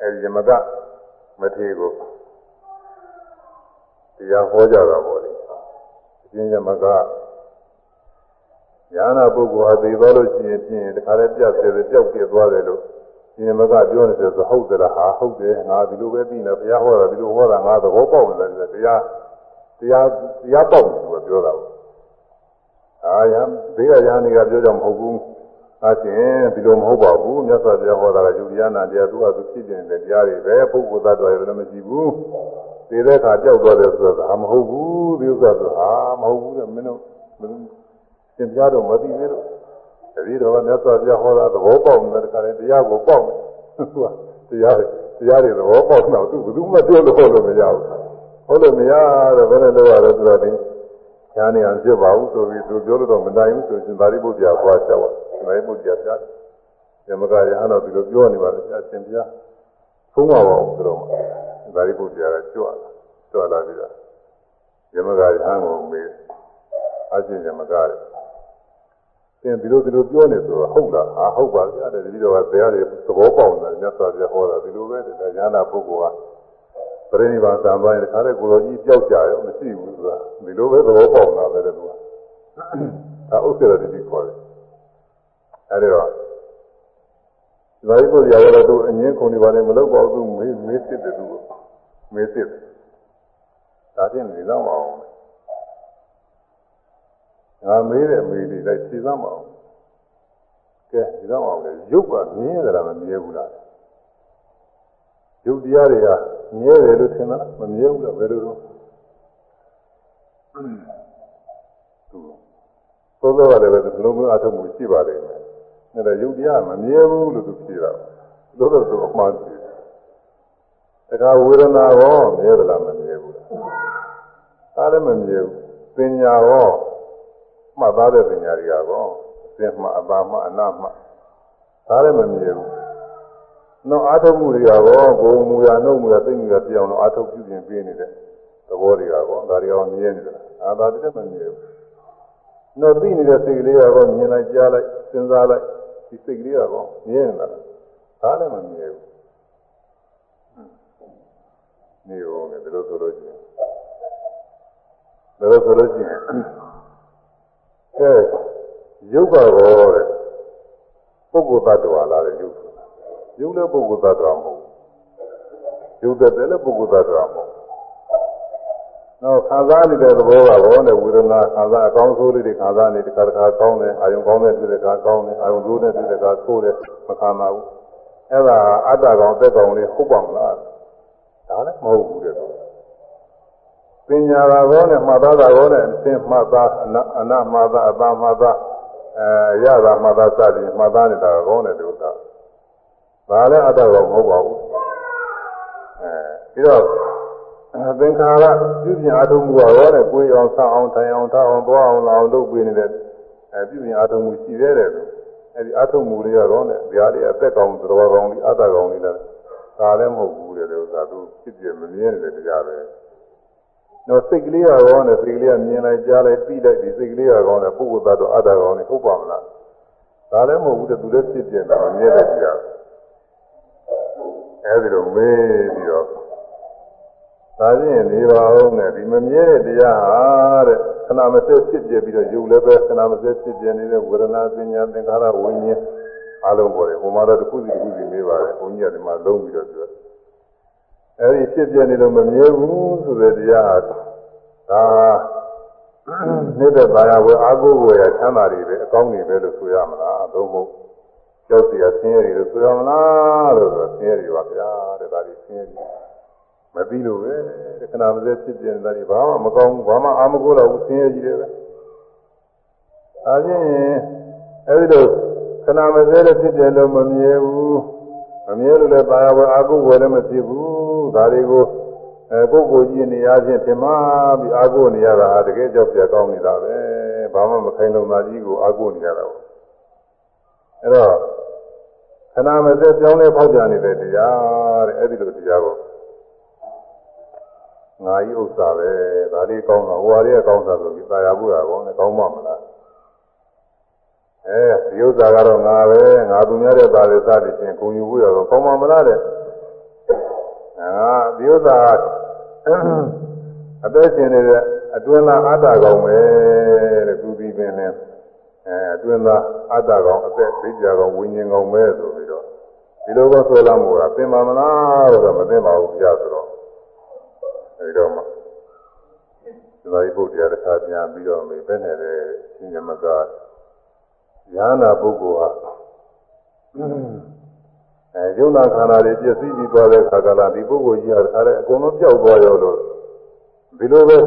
အဲဒီယမကမထေကိုတရားဟောကြတာပေါ့လေအရှင်ယမက ညာနာပုဂ္ဂိုလ်ဟာသိသွားလို့ရှိရင်ဖြင့်တခါတည်းပြတ်သေးတယ်ကြောက်ပြစ်သွားတယ်လို့ရှင်ယမကပြောနေတယ်ဆိုဟုတ်သလားဟာဟုတ်တယ်ငါဒီလိုပဲသိနေဘုရားဟောတာဒီလိုဟောတာငါသဘောပေါက်နေတယ်တရားတရားတရားပေါက်တယ်သူကပြောတာပေါ့အာယံဘေးကညာနေကပြောကြမဟုတ်ဘူးအချင်းဒီလိုမဟုတ်ပါဘူးမြတ်စွာဘုရားဟောတာကယူရနာတရားသူကသူဖြစ်နေတဲ့တရားတွေပဲပုဂ္ဂိုလ်သတ္တဝါတွေလည်းမရှိဘူးသိတဲ့အခါကြောက်သွားတယ်ဆိုတော့မဟုတ်ဘူးဒီဥစ္စာဆိုဟာမဟုတ်ဘူးတဲ့မင်းတို့ သင်ပြတော့မသိသေးလို့တတိတော်ကမြတ်စွာဘုရားဟောတာသဘောပေါက်နေတဲ့ခါလေးတရားကိုပေါက်တယ်သူကတရားတရားတွေသဘောပေါက်တော့သူဘယ်သူမှပြောလို့ဟောလို့မရဘူးဟောလို့မရတော့ဘယ်နဲ့လုပ်ရလဲဆိုတော့ညာနေအောင်ဖြစ်ပါဘူးဆိုပြီးသူပြောလို့တော့မနိုင်ဘူးဆိုရင်သာရိပုတ္တရာသွားချက်ပါသာရိပုတ္တရာပြညမကရဟန်းတော်ဒီလိုပြောနေပါလေအရှင်ပြသုံးပါပါဦးဆိုတော့သာရိပုတ္တရာကကြွလာကြွလာပြီးတော့ညမကရဟန်းကိုမေးအရှင်ညမကရ သင်ဒီလိုဒီလိုပြောနေဆိုတော့ဟုတ်လားဟာဟုတ်ပါဗျာတဲ့ဒီလိုကတရားတွေသဘောပေါက်တယ်မြတ်စွာဘုရားဟောတာဒီလိုပဲတဲ့ညာနာပုဂ္ဂိုလ်ကပရိနိဗ္ဗာန်သံပိုင်းတခါတည်းကိုလိုကြီးပျောက်ကြရောမရှိဘူးဆိုတာဒီလိုပဲသဘောပေါက်တာပဲတဲ့သူကဒါဥစ္စေရတိခေါ်တယ်အဲဒီတော့ဇာတိပုဒ်ရာရတော့အငင်းခုန်နေပါလေမလုပ်ပါဘူးမေးမေးစစ်တယ်သူမေးစစ်ဒါဖြင့်နေတော့မအောင် ငါမေးတဲ့မေးလေးလိုက်ဖြေသမ်းမအောင်ကဲဒီတော့အောင်လေရုပ်ကမြင်ရတာမမြင်ဘူးလားရုပ်တရားတွေကမြင်ရတယ်လို့ထင်တာမမြင်ဘူးလားဘယ်လိုတော့သူသောသောကလည်းပဲဒီလိုမျိုးအထုံးမှုရှိပါလိမ့်မယ်။ဒါရုပ်တရားမမြင်ဘူးလို့သူဖြေတာ။သို့တော့သူအမှားဖြေတယ်။တခါဝေဒနာရောမြင်သလားမမြင်ဘူးလား။ဒါလည်းမမြင်ဘူး။ပညာရော မှတ်သားတဲ့ပညာတွေကရောအစင်မှအပါမှအနာမှဒါလည်းမမြင်ဘူး။နောက်အာထုံမှုတွေကရောဘုံမူရနှုတ်မူရသိမှုရပြောင်းတော့အာထုပြုပြင်ပေးနေတဲ့သဘောတွေကရောဒါတွေရောမြင်နေတယ်။အာသာတည်းမမြင်ဘူး။နောက်သိနေတဲ့စိတ်ကလေးကတော့မြင်လိုက်ကြားလိုက်စဉ်းစားလိုက်ဒီစိတ်ကလေးကတော့မြင်နေတာဒါလည်းမမြင်ဘူး။နေရောလည်းဒီလိုဆိုလို့ရှိရင်ဒါလို့ဆိုလို့ရှိရင် အဲရုပ်ကတော့တဲ့ပုဂ္ဂိုလ်တ attva လားတဲ့ရုပ်ရုပ်လည်းပုဂ္ဂိုလ်တ attva မဟုတ်ရုပ်တဲ့လည်းပုဂ္ဂိုလ်တ attva မဟုတ်နောက်ခံစားနေတဲ့သဘောကဘောနဲ့ဝေဒနာခံစားအကောင်းဆိုးလေးတွေခံစားနေတခါတခါကောင်းတယ်အာယုံကောင်းတဲ့တွေ့တဲ့ခါကောင်းတယ်အာယုံဆိုးတဲ့တွေ့တဲ့ခါဆိုးတယ်မခံပါဘူးအဲ့ဒါအတ္တကောင်သက်ကောင်လေးဟုတ်ပါမလားဒါလည်းမဟုတ်ဘူးတဲ့ ပညာသာကောနဲ့မှတ်သားသာကောနဲ့အသင်မှတ်သားအနအနမှတ်သားအပါမှတ်သားအဲရတာမှတ်သားစသည်မှတ်သားနေတာကောနဲ့ဒုက္ခဒါလည်းအတ္တကောင်မဟုတ်ပါဘူးအဲပြီးတော့သင်္ခါရပြုပြင်အားထုတ်မှုရောတဲ့ကိုယ်အောင်ဆောင်းအောင်ထိုင်အောင်ထားအောင်သွားအောင်လာအောင်လုပ်ပေးနေတဲ့အဲပြုပြင်အားထုတ်မှုရှိသေးတယ်အဲဒီအားထုတ်မှုတွေရောနဲ့ဗျာတွေအသက်ကောင်သတော်ကောင်ဒီအတ္တကောင်လေးလည်းဒါလည်းမဟုတ်ဘူးတဲ့ဥစ္စာသူဖြစ်ပြမမြင်တဲ့တရားပဲ တော့စိတ်ကလေးရောနဲ့စိတ်ကလေးကမြင်လိုက်ကြားလိုက်ပြီးလိုက်ဒီစိတ်ကလေးရောနဲ့ပုဂ္ဂိုလ်သတ္တအတ္တကောင်လေးဟုတ်ပါမလားဒါလည်းမဟုတ်ဘူးတဲ့သူလည်းဖြစ်ပြတာမြင်တဲ့တရားအဲဒီလိုမေးပြီးတော့ဒါချင်းနေပါဦးနဲ့ဒီမမြဲတဲ့တရားဟာတဲ့ခဏမစက်ဖြစ်ပြပြီးတော့ယူလည်းပဲခဏမစက်ဖြစ်ပြနေတဲ့ဝေဒနာပညာသင်္ခါရဝိညာဉ်အလုံးပေါ်တယ်ဟိုမှာတော့တစ်ခုစီတစ်ခုစီနေပါတယ်ဘုန်းကြီးကဒီမှာလုံးပြီးတော့ပြော အဲဒီဖြစ်ပြနေလို့မမြဲဘူးဆိုတဲ့တရားဟာဒါနေတဲ့ဘာယာဝေအာကိုဝေရချမ်းသာတွေပဲအကောင်းတွေပဲလို့ဆိုရမလားသို့မဟုတ်ကြောက်စရာဆင်းရဲတွေလို့ဆိုရမလားလို့ဆိုဆင်းရဲတွေပါဗျာတဲ့ဒါတွေဆင်းရဲတွေမသိလို့ပဲခဏမစဲဖြစ်ပြနေတာဒီဘာမှမကောင်းဘူးဘာမှအာမကိုတော့ဘူးဆင်းရဲကြီးတယ်ပဲအဲချင်းအဲဒီလိုခဏမစဲတဲ့ဖြစ်ပြလို့မမြဲဘူး အမြဲတည်းပါရဝယ်အကုဝယ်လည်းမရှိဘူးဒါတွေကိုအဲကိုယ်ကိုကြည့်နေရချင်းထင်မှပြီးအကုနေရတာတကယ်ကြောက်ပြကောင်းနေတာပဲဘာမှမခိုင်းလုံတာကြီးကိုအကုနေရတာပေါ့အဲ့တော့ခဏမစက်ပြောင်းလဲဖောက်ပြန်နေတဲ့တရားတဲ့အဲ့ဒီလိုတရားကိုငါဤဥစ္စာပဲဒါလေးကောင်းတာဟိုဟာလေးကောင်းတာဆိုပြီးပါရဘူးတာကောင်းတယ်ကောင်းမှမလား အဲဒီဥစ္စာကတော့ငါပဲငါသူများတဲ့သားလေးစသည်ချင်းဂုံယူဖို့ရတော့ကောင်းမှမလားတဲ့ငါဒီဥစ္စာအသက်ရှင်နေတဲ့အတွင်းသားအတ္တကောင်ပဲတဲ့သူပြီးပင်လဲအဲအတွင်းသားအတ္တကောင်အသက်သိကြကောင်ဝိညာဉ်ကောင်ပဲဆိုပြီးတော့ဒီလိုကောဆိုလာမှုကသင်ပါမလားတော့မသိပါဘူးပြဆိုတော့အဲဒီတော့မှသမာဓိပုဒ်တရားတစ်ခါပြန်ပြီးတော့မေးပဲနဲ့တဲ့ရှင်ညမက ဉာဏ်နာပုဂ္ဂိုလ်ဟာအဲယုံနာခန္ဓာတွေပြည့်စည်ပြီးသွားတဲ့ခါကလာဒီပုဂ္ဂိုလ်ကြီးဟာဒါလည်းအကုန်လုံးပျောက်သွားရောလို့ဒီလိုပဲ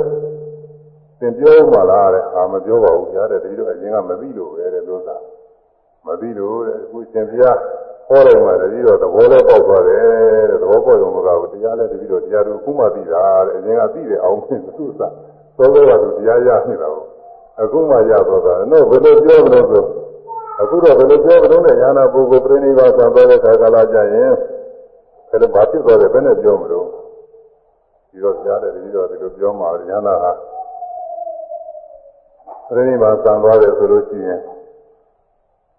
သင်ပြောမှလားတဲ့အာမပြောပါဘူးကြားတယ်တတိတော့အရင်ကမသိလို့ပဲတဲ့လို့သာမသိလို့တဲ့အခုရှင်ဘုရားဟောတယ်မှာတတိတော့သဘောလည်းပေါက်သွားတယ်တဲ့သဘောပေါက်ရုံမကဘူးတရားလည်းတတိတော့တရားတို့အခုမှသိတာတဲ့အရင်ကသိတယ်အောင်မင်းသူစားသောသောကသူတရားရနေတာကိုအခုမှရသွားတာတော့ဘယ်လိုပြောမလို့ဆို အခုတော့ဘယ်လိုပြောမလို့လဲညာနာပုဂ္ဂိုလ်ပြိဋိဘာသံတော်တဲ့ခါကာလကြရင်ဘယ်လိုဘာဖြစ်သွားတယ်ဘယ်နဲ့ပြောမလို့ဒီတော့ကြားတယ်ဒီတော့ဒီလိုပြောမှာညာနာဟာပြိဋိဘာသံတော်တယ်ဆိုလို့ရှိရင်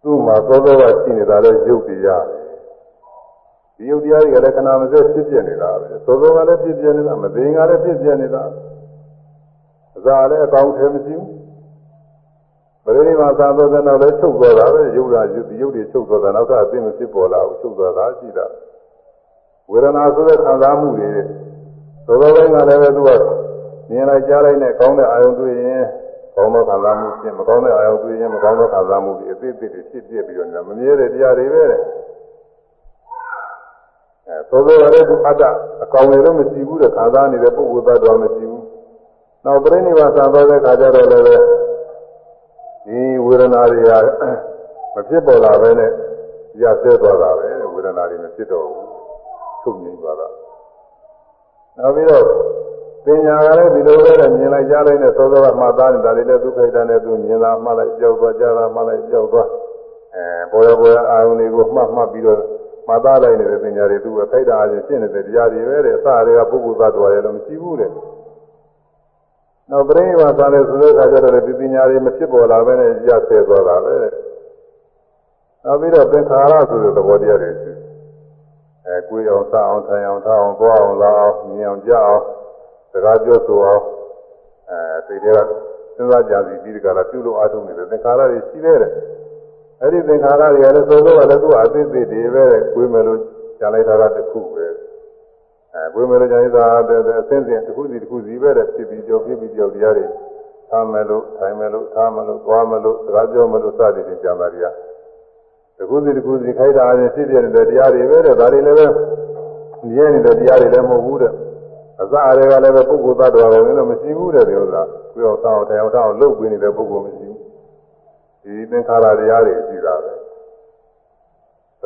သူ့မှာသောသောကရှိနေတာလည်းရုပ်တရားဒီရုပ်တရားတွေကလည်းခဏမစက်ဖြစ်ပြနေတာပဲသောသောကလည်းဖြစ်ပြနေတာမသိငါလည်းဖြစ်ပြနေတာအစာလည်းအကောင်းထဲမရှိဘူး ပရိနိဗ္ဗာန်သာသောတဲ့နောက်လည်းချုပ်သွားတာပဲရုပ်ရာရုပ်ရုပ်တွေချုပ်သွားတာနောက်ကအသိမဖြစ်ပေါ်လာဘူးချုပ်သွားတာရှိတာဝေဒနာဆိုတဲ့ခံစားမှုတွေသောသောပိုင်းကလည်းပဲသူကမြင်လိုက်ကြားလိုက်နဲ့ကောင်းတဲ့အာယုံတွေ့ရင်ကောင်းသောခံစားမှုဖြင့်မကောင်းတဲ့အာယုတွေ့ရင်မကောင်းသောခံစားမှုတွေအသေးသေးတွေဖြစ်ပြပြီးတော့မမြဲတဲ့တရားတွေပဲတဲ့အဲသောသောရတဲ့သူအတ္တအကောင်တွေတော့မရှိဘူးတဲ့ခံစားနေတဲ့ပုဂ္ဂိုလ်သားတော်မရှိဘူးနောက်ပြိဋိဘာသံတော်တဲ့ခါကျတော့လည်း ဒီဝေဒနာတွေကမဖြစ်ပေါ်လာပဲနဲ့ရဆဲသွားတာပဲဝေဒနာတွေမဖြစ်တော့ဘူးချုပ်ငြိမ်းသွားတာနောက်ပြီးတော့ပညာကလည်းဒီလိုပဲမြင်လိုက်ကြားလိုက်နဲ့သောသောကမှတ်သားနေတာတွေလည်းဒုက္ခိတနဲ့သူမြင်တာမှတ်လိုက်ကြောက်သွားကြားတာမှတ်လိုက်ကြောက်သွားအဲပေါ်ရပေါ်ရအာရုံတွေကိုမှတ်မှတ်ပြီးတော့မှတ်သားလိုက်နေတဲ့ပညာတွေသူအခိုက်တာအချင်းရှင်းနေတဲ့တရားတွေပဲတဲ့အစတွေကပုဂ္ဂိုလ်သားတော်ရလည်းမရှိဘူးတဲ့ နောက်ပြိဋိဘာသာနဲ့ဆိုတဲ့အခါကျတော့ဒီပညာတွေမဖြစ်ပေါ်လာပဲနဲ့ရဆဲသွားတာပဲတဲ့နောက်ပြီးတော့သင်္ခါရဆိုတဲ့သဘောတရားတွေရှိအဲကိုယ်အောင်စအောင်ထိုင်အောင်ထားအောင်သွားအောင်လာအောင်မြင်အောင်ကြားအောင်စကားပြောဆိုအောင်အဲစိတ်တွေကစဉ်းစားကြံစီပြီးဒီကလာပြုလို့အားထုတ်နေတဲ့သင်္ခါရတွေရှိသေးတယ်အဲ့ဒီသင်္ခါရတွေကလည်းသုံးလို့ကလည်းသူ့အသိသိတွေပဲကိုယ်မယ်လို့ကြားလိုက်တာကတစ်ခုပဲ အဲကိုယ်မယ်လို့ကြားလိုက်တာတဲ့အစင်းစင်တစ်ခုစီတစ်ခုစီပဲတဲ့ဖြစ်ပြီးကြောဖြစ်ပြီးကြောတရားတွေထားမယ်လို့ထိုင်မယ်လို့ထားမယ်လို့သွားမယ်လို့စကားပြောမယ်လို့စသည်ဖြင့်ကြံပါတရားတခုစီတခုစီခိုက်တာအရင်ဖြစ်ပြနေတဲ့တရားတွေပဲတဲ့ဒါတွေလည်းပဲမြဲနေတဲ့တရားတွေလည်းမဟုတ်ဘူးတဲ့အစအရေကလည်းပဲပုဂ္ဂိုလ်သတ္တဝါတွေလည်းမရှိဘူးတဲ့ဒီဥစ္စာကိုယ်အောင်တောင်းတရားတောင်းလုပ်ပြီးနေတဲ့ပုဂ္ဂိုလ်မရှိဘူးဒီသင်္ခါရတရားတွေရှိတာပဲပ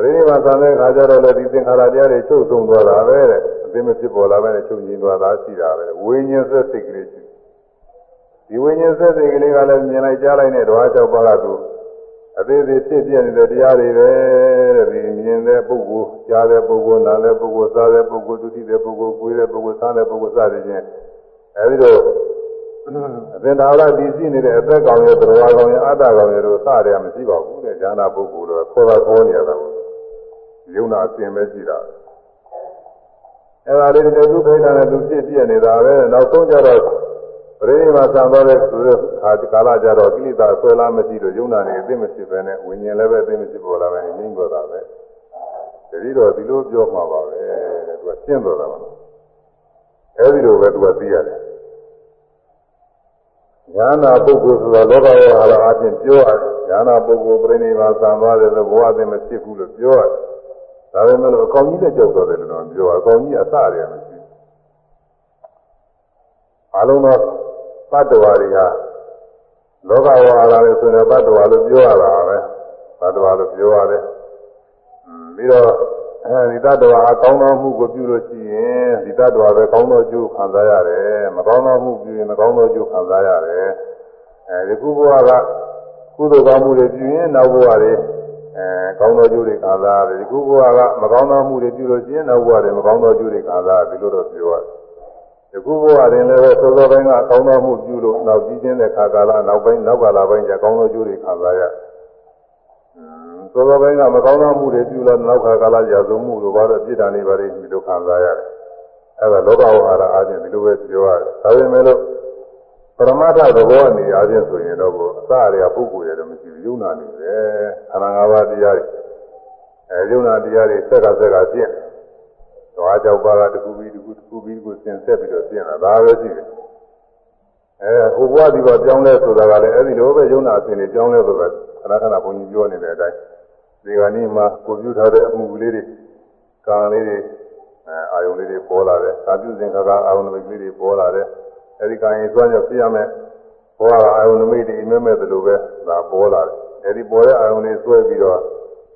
ရိနိဗ္ဗာန်ဆံတဲ့ခါကျတော့လည်းဒီသင်္ခါရတရားတွေချုပ်ဆုံးသွားတာပဲတဲ့အသိမဖြစ်ပေါ်လာပဲနဲ့ချုပ်ငြိမ်းသွားတာရှိတာပဲဝိညာဉ်သက်စိတ်ကလေးရှိဒီဝိညာဉ်သက်စိတ်ကလေးကလည်းမြင်လိုက်ကြားလိုက်နဲ့ဓဝါ၆ပါးကသူအသေးသေးဖြစ်ပြနေတဲ့တရားတွေပဲတဲ့ဒီမြင်တဲ့ပုဂ္ဂိုလ်ကြားတဲ့ပုဂ္ဂိုလ်နားတဲ့ပုဂ္ဂိုလ်စားတဲ့ပုဂ္ဂိုလ်ဒုတိတဲ့ပုဂ္ဂိုလ်ကိုယ်တဲ့ပုဂ္ဂိုလ်စားတဲ့ပုဂ္ဂိုလ်စသည်ဖြင့်အဲဒီတော့အသင်္သာရတည်ရှိနေတဲ့အသက်ကောင်ရဲ့သရဝါကောင်ရဲ့အတ္တကောင်ရဲ့တို့စတယ်မရှိပါဘူးတဲ့ဉာဏပုဂ္ဂိုလ်တော့ခေါ်တာခေါ်နေရတာပေါ့ ယုံနာအစဉ်ပဲရှိတာအဲဒါလေးတကယ်ဒုက္ခိတနဲ့သူဖြစ်ပြနေတာပဲနောက်ဆုံးကြတော့ပရိနိဗ္ဗာန်ဆံသွားတဲ့ဆိုတဲ့ခါကာလကြတော့ကိလေသာဆွဲလာမရှိလို့ယုံနာနေအသိမရှိပဲနဲ့ဝိညာဉ်လည်းပဲအသိမရှိပေါ်လာပဲငြိမ်းပေါ်တာပဲတတိတော့ဒီလိုပြောမှာပါပဲတဲ့သူကရှင်းသွားတာပါအဲဒီလိုပဲသူကသိရတယ်ညာနာပုဂ္ဂိုလ်ဆိုတာလောကဝါဟာအချင်းပြောရတယ်ညာနာပုဂ္ဂိုလ်ပြိဋိဘာသံသွားတယ်ဆိုဘဝအသိမဖြစ်ဘူးလို့ပြောရတယ် ဒါပေမဲ့လို့အကောင်ကြီးနဲ့ကြောက်တော်တယ်လို့တော့ပြောအကောင်ကြီးအစရတယ်မရှိအလုံးသောတတ္တဝါတွေဟာလောကဝါလာလေဆိုရင်တတ္တဝါလို့ပြောရတာပဲတတ္တဝါလို့ပြောရတယ်ပြီးတော့အဲဒီတတ္တဝါအကောင်းသောမှုကိုပြုလို့ရှိရင်ဒီတတ္တဝါပဲကောင်းသောကျိုးခံစားရတယ်မကောင်းသောမှုပြုရင်မကောင်းသောကျိုးခံစားရတယ်အဲဒီခုဘဝကကုသိုလ်ကောင်းမှုတွေပြုရင်နောက်ဘဝတွေ အဲကောင်းသောကျိုးတွေခံစားရတယ်ဒီခုဘဝကမကောင်းသောမှုတွေပြုလို့ရှိရင်နောက်ဘဝတွေမကောင်းသောကျိုးတွေခံစားရတယ်လို့တော့ပြောရတယ်ဒီခုဘဝတွင်လည်းသောသောပိုင်းကအကောင်းသောမှုပြုလို့နောက်ကြီးခြင်းတဲ့ခါကာလနောက်ပိုင်းနောက်ကာလပိုင်းကျကောင်းသောကျိုးတွေခံစားရတယ်သောသောပိုင်းကမကောင်းသောမှုတွေပြုလို့နောက်ခါကာလကြာဆုံးမှုတို့ဘာလို့ပြစ်ဒဏ်တွေဘာတွေဒီလိုခံစားရတယ်အဲဒါလောကဝဟာရအားဖြင့်ဒီလိုပဲပြောရတယ်ဒါပေမဲ့လို့ ပရမတ္ထသဘောအနေအားဖြင့်ဆိုရင်တော့အစအရာပုဂ္ဂိုလ်ရဲ့တော့မရှိဘူးယုံနာနေတယ်ခန္ဓာ၅ပါးတရားတွေအဲယုံနာတရားတွေဆက်ကဆက်ကပြင့်သွားကြောက်ပါကတခုပြီးတခုတခုပြီးတခုဆင်ဆက်ပြီးတော့ပြင့်တာဒါပဲရှိတယ်အဲဟိုဘဝဒီဘဝပြောင်းလဲဆိုတာကလည်းအဲ့ဒီလိုပဲယုံနာအစဉ်တွေပြောင်းလဲဆိုတာခဏခဏဘုန်းကြီးပြောနေတဲ့အတိုင်းဒီကနေ့မှကိုပြုထားတဲ့အမှုလေးတွေကံလေးတွေအဲအာယုံလေးတွေပေါ်လာတယ်ကာပြုစဉ်ခါကအာယုံနမိတ်လေးတွေပေါ်လာတယ် အဲဒီကံရင်သွားကြပြရမယ်ဘဝအာယုံနမိတ်တွေအိမ်မက်မဲ့သလိုပဲဒါပေါ်လာတယ်အဲဒီပေါ်တဲ့အာယုံလေးဆွဲပြီးတော့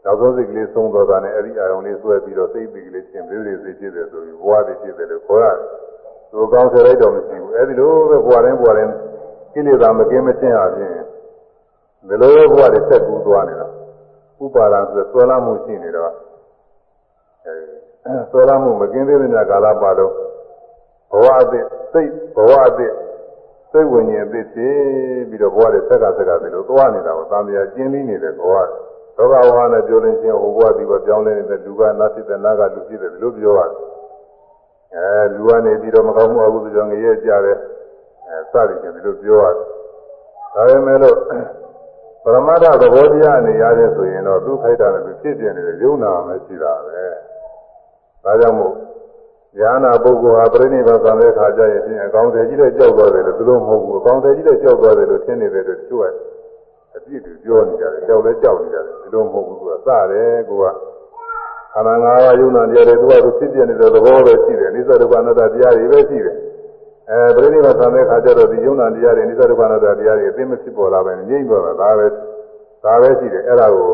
နောက်ဆုံးစိတ်ကလေးဆုံးသွားတာနဲ့အဲ့ဒီအာယုံလေးဆွဲပြီးတော့စိတ်ပိကလေးချင်းပြေးပြေးစိတ်ဖြစ်တယ်ဆိုပြီးဘဝတည်ဖြစ်တယ်လို့ခေါ်ရတယ်။သူကောင်းဆယ်လိုက်တော့မရှိဘူး။အဲ့ဒီလိုပဲဘဝတိုင်းဘဝတိုင်းကိလေသာမကင်းမချင်းအပြင်ဒီလိုဘဝတွေဆက်ကူးသွားနေတာ။ဥပါဒံဆိုဆွဲလာမှုရှိနေတော့အဲဆွဲလာမှုမကင်းသေးတဲ့ကာလပါတော့ ဘဝအသစ်စိတ်ဘဝအသစ်စိတ်ဝิญဉ်အသစ်ဖြစ်ပြီးတော့ဘဝတွေဆက်ကဆက်ကဒီလိုသွားနေတာကိုသံဃာကျင်းပြီးနေတယ်ဘဝတွေသောကဝါနဲ့ပြောလို့ချင်းဟိုဘဝဒီဘပြောင်းလဲနေတဲ့လူကနတ်ဖြစ်တဲ့နာကလူဖြစ်တယ်ဒီလိုပြောရတယ်အဲလူကနေပြီးတော့မကောင်းမှုအကုသိုလ်ကြောင့်ငရဲကြတယ်အဲစသည်ဖြင့်ဒီလိုပြောရတယ်ဒါပေမဲ့လို့ပရမတ္ထသဘောတရားအနေရတဲ့ဆိုရင်တော့သူ့ခိုက်တာနဲ့သူဖြစ်ပြနေတဲ့ယုံနာမရှိတာပဲဒါကြောင့်မို့ ဉာဏပုဂ္ဂိုလ်ဟာပြိဋိဘသံတဲ့ခါကျရင်အကောင်တယ်ကြီးလည်းကြောက်သွားတယ်လို့သူတို့မဟုတ်ဘူးအကောင်တယ်ကြီးလည်းကြောက်သွားတယ်လို့ထင်နေတဲ့အတွက်သူကအပြစ်တွေပြောနေကြတယ်ကြောက်လည်းကြောက်နေကြတယ်သူတို့မဟုတ်ဘူးသူကစတယ်ကိုကခန္ဓာ၅ပါးယုံနာတရားတွေသူကသူဖြစ်ပြနေတဲ့သဘောပဲရှိတယ်နိစ္စဒုက္ခအနတ္တတရားတွေပဲရှိတယ်အဲပြိဋိဘသံတဲ့ခါကျတော့ဒီယုံနာတရားတွေနိစ္စဒုက္ခအနတ္တတရားတွေအသိမဖြစ်ပေါ်လာပဲငြိမ့်သွားတာဒါပဲဒါပဲရှိတယ်အဲ့ဒါကို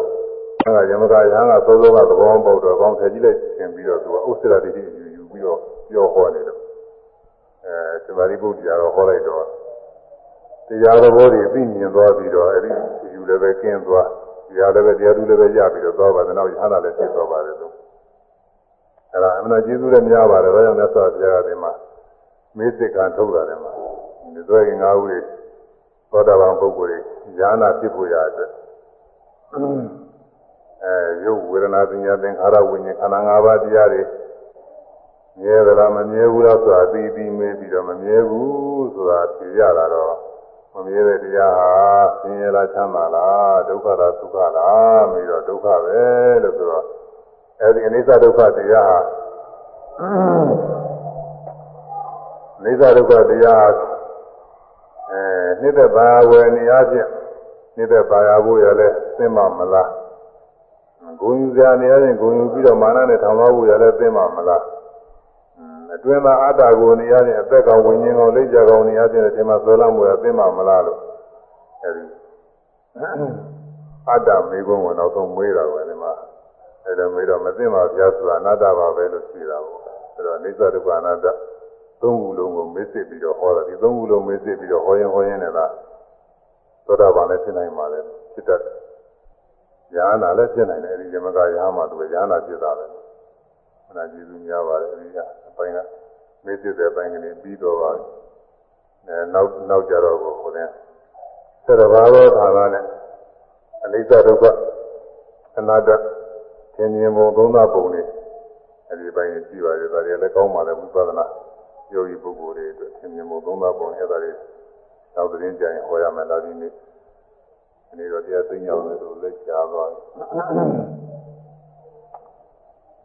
အဲယမကရဟန်းကသောသောကသဘောပေါက်တော့ကောင်းထည့်ကြည့်လိုက်သင်ပြီးတော့သူကဥစ္စရတိတိယူယူ ပြီးတော့ပြောဟောနေတယ်အဲသမာဓိပုဒ်တရားတော့ဟောလိုက်တော့တရားသဘောတွေသိမြင်သွားပြီးတော့အဲဒီယူလည်းပဲကျင်းသွားတရားလည်းပဲတရားသူလည်းပဲရပြီးတော့သွားပါတယ်နောက်ရဟန္တာလည်းဖြစ်သွားပါတယ်သူအဲဒါအမှန်ကျေးဇူးလည်းများပါတယ်ဒါကြောင့်မြတ်စွာဘုရားကဒီမှာမေးစစ်ကံထုတ်တာတယ်မှာဒီသွဲကငါးဦးတွေသောတာပန်ပုဂ္ဂိုလ်တွေဉာဏ်ဖြစ်ဖို့ရအတွက်အဲရုပ်ဝေဒနာသင်ညာသင်္ခါရဝိညာဉ်ခန္ဓာ၅ပါးတရားတွေ မြဲသလားမမြဲဘူးလားဆိုတာသိပြီးမေးပြီးတော့မမြဲဘူးဆိုတာဖြေရတာတော့မမြဲတဲ့တရားဟာဆင်းရဲလားချမ်းသာလားဒုက္ခလားဒုက္ခလားပြီးတော့ဒုက္ခပဲလို့ဆိုတော့အဲဒီအနိစ္စဒုက္ခတရားဟာအနိစ္စဒုက္ခတရားအဲနှစ်သက်ပါဝယ်နေအချင်းနှစ်သက်ပါရဖို့ရလဲသိမမလားဂုံယူစရာနေရာချင်းဂုံယူပြီးတော့မာနနဲ့ထောင်သွားဖို့ရလဲသိမမလား အတွင်းမှာအတ္တကိုနေရာချင်းအသက်ကောင်ဝิญဉ်ကောင်လက်ကြကောင်နေရာချင်းဒီမှာသောလမ်းပေါ်ရသိမမလားလို့အဲဒီအတ္တမေကုန်းကိုနောက်ဆုံးမွေးတာပဲဒီမှာအဲဒါမေးတော့မသိမှာပြဆိုတာအနတ္တပါပဲလို့ရှိတာပေါ့အဲတော့အိစ္ဆဒုက္ခအနတ္တသုံးခုလုံးကိုမေ့စစ်ပြီးတော့ဟောတာဒီသုံးခုလုံးမေ့စစ်ပြီးတော့ဟောရင်ဟောရင်လည်းလားသောတာပန်လည်းဖြစ်နိုင်ပါလေဖြစ်တတ်တယ်။ညာနာလည်းဖြစ်နိုင်တယ်အဲဒီဇမကရာမှာသူကညာနာဖြစ်တာပဲ။ ခဏကျေးဇူးများပါတယ်အဲဒီကအပိုင်းကမေ့စစ်တဲ့အပိုင်းကလေးပြီးတော့ပါအဲနောက်နောက်ကြတော့ကိုဟိုတဲ့သရဘာသောဌာနနဲ့အနိစ္စဒုက္ခအနာတ္တသင်မြင်ပုံသုံးသပုံတွေအဲဒီပိုင်းရှိပါတယ်ဒါတွေလည်းကောင်းပါလေဝိပဿနာယောဂီပုဂ္ဂိုလ်တွေအတွက်သင်မြင်ပုံသုံးသပုံအဲ့ဒါတွေနောက်သတင်းကြရင်ဟောရမယ်လားဒီနေ့ဒီနေ့တော့တရားသိညာလို့ဆိုလက်ချသွားဒီ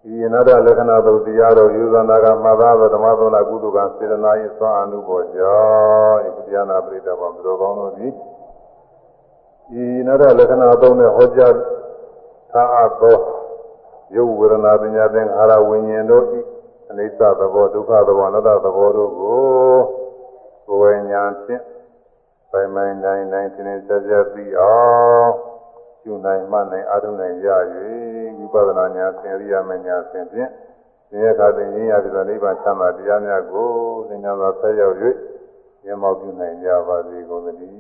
အနာတလက္ခဏာသုတ်တရားတော်ယူဇနာကမသာသောဓမ္မသောနာကုသကစေတနာ၏သွမ်းအမှုပေါ်ကြောင့်ဤတရားနာပရိသတ်ဘာဘုရောကောင်းတို့သည်ဒီအနာတလက္ခဏာသုံးနဲ့ဟောကြားထားအပ်သောယုတ်ဝေဒနာပညာသင်္ခါရဝิญဉ်တို့ဤအနိစ္စသဘောဒုက္ခသဘောအနတ္တသဘောတို့ကိုကိုယ်ဉာဏ်ဖြင့်ပိုင်ပိုင်နိုင်နိုင်သင်္နေဆက်ဆက်ပြီးအောင်ယူနိုင်မှနိုင်အာထုနိုင်ရ၍ဝိ ပဿနာဉာဏ်ဆင်ရိယာမဉာဏ်ဆင်ဖြင့်သင်ရခသိဉာဏ်ရပြီးတော့နိဗ္ဗာန်ချမ်းသာတရားများကိုသင်္ညာသာဆက်ရောက်၍မျက်မှောက်ပြုနိုင်ကြပါစေကုန်သတည်း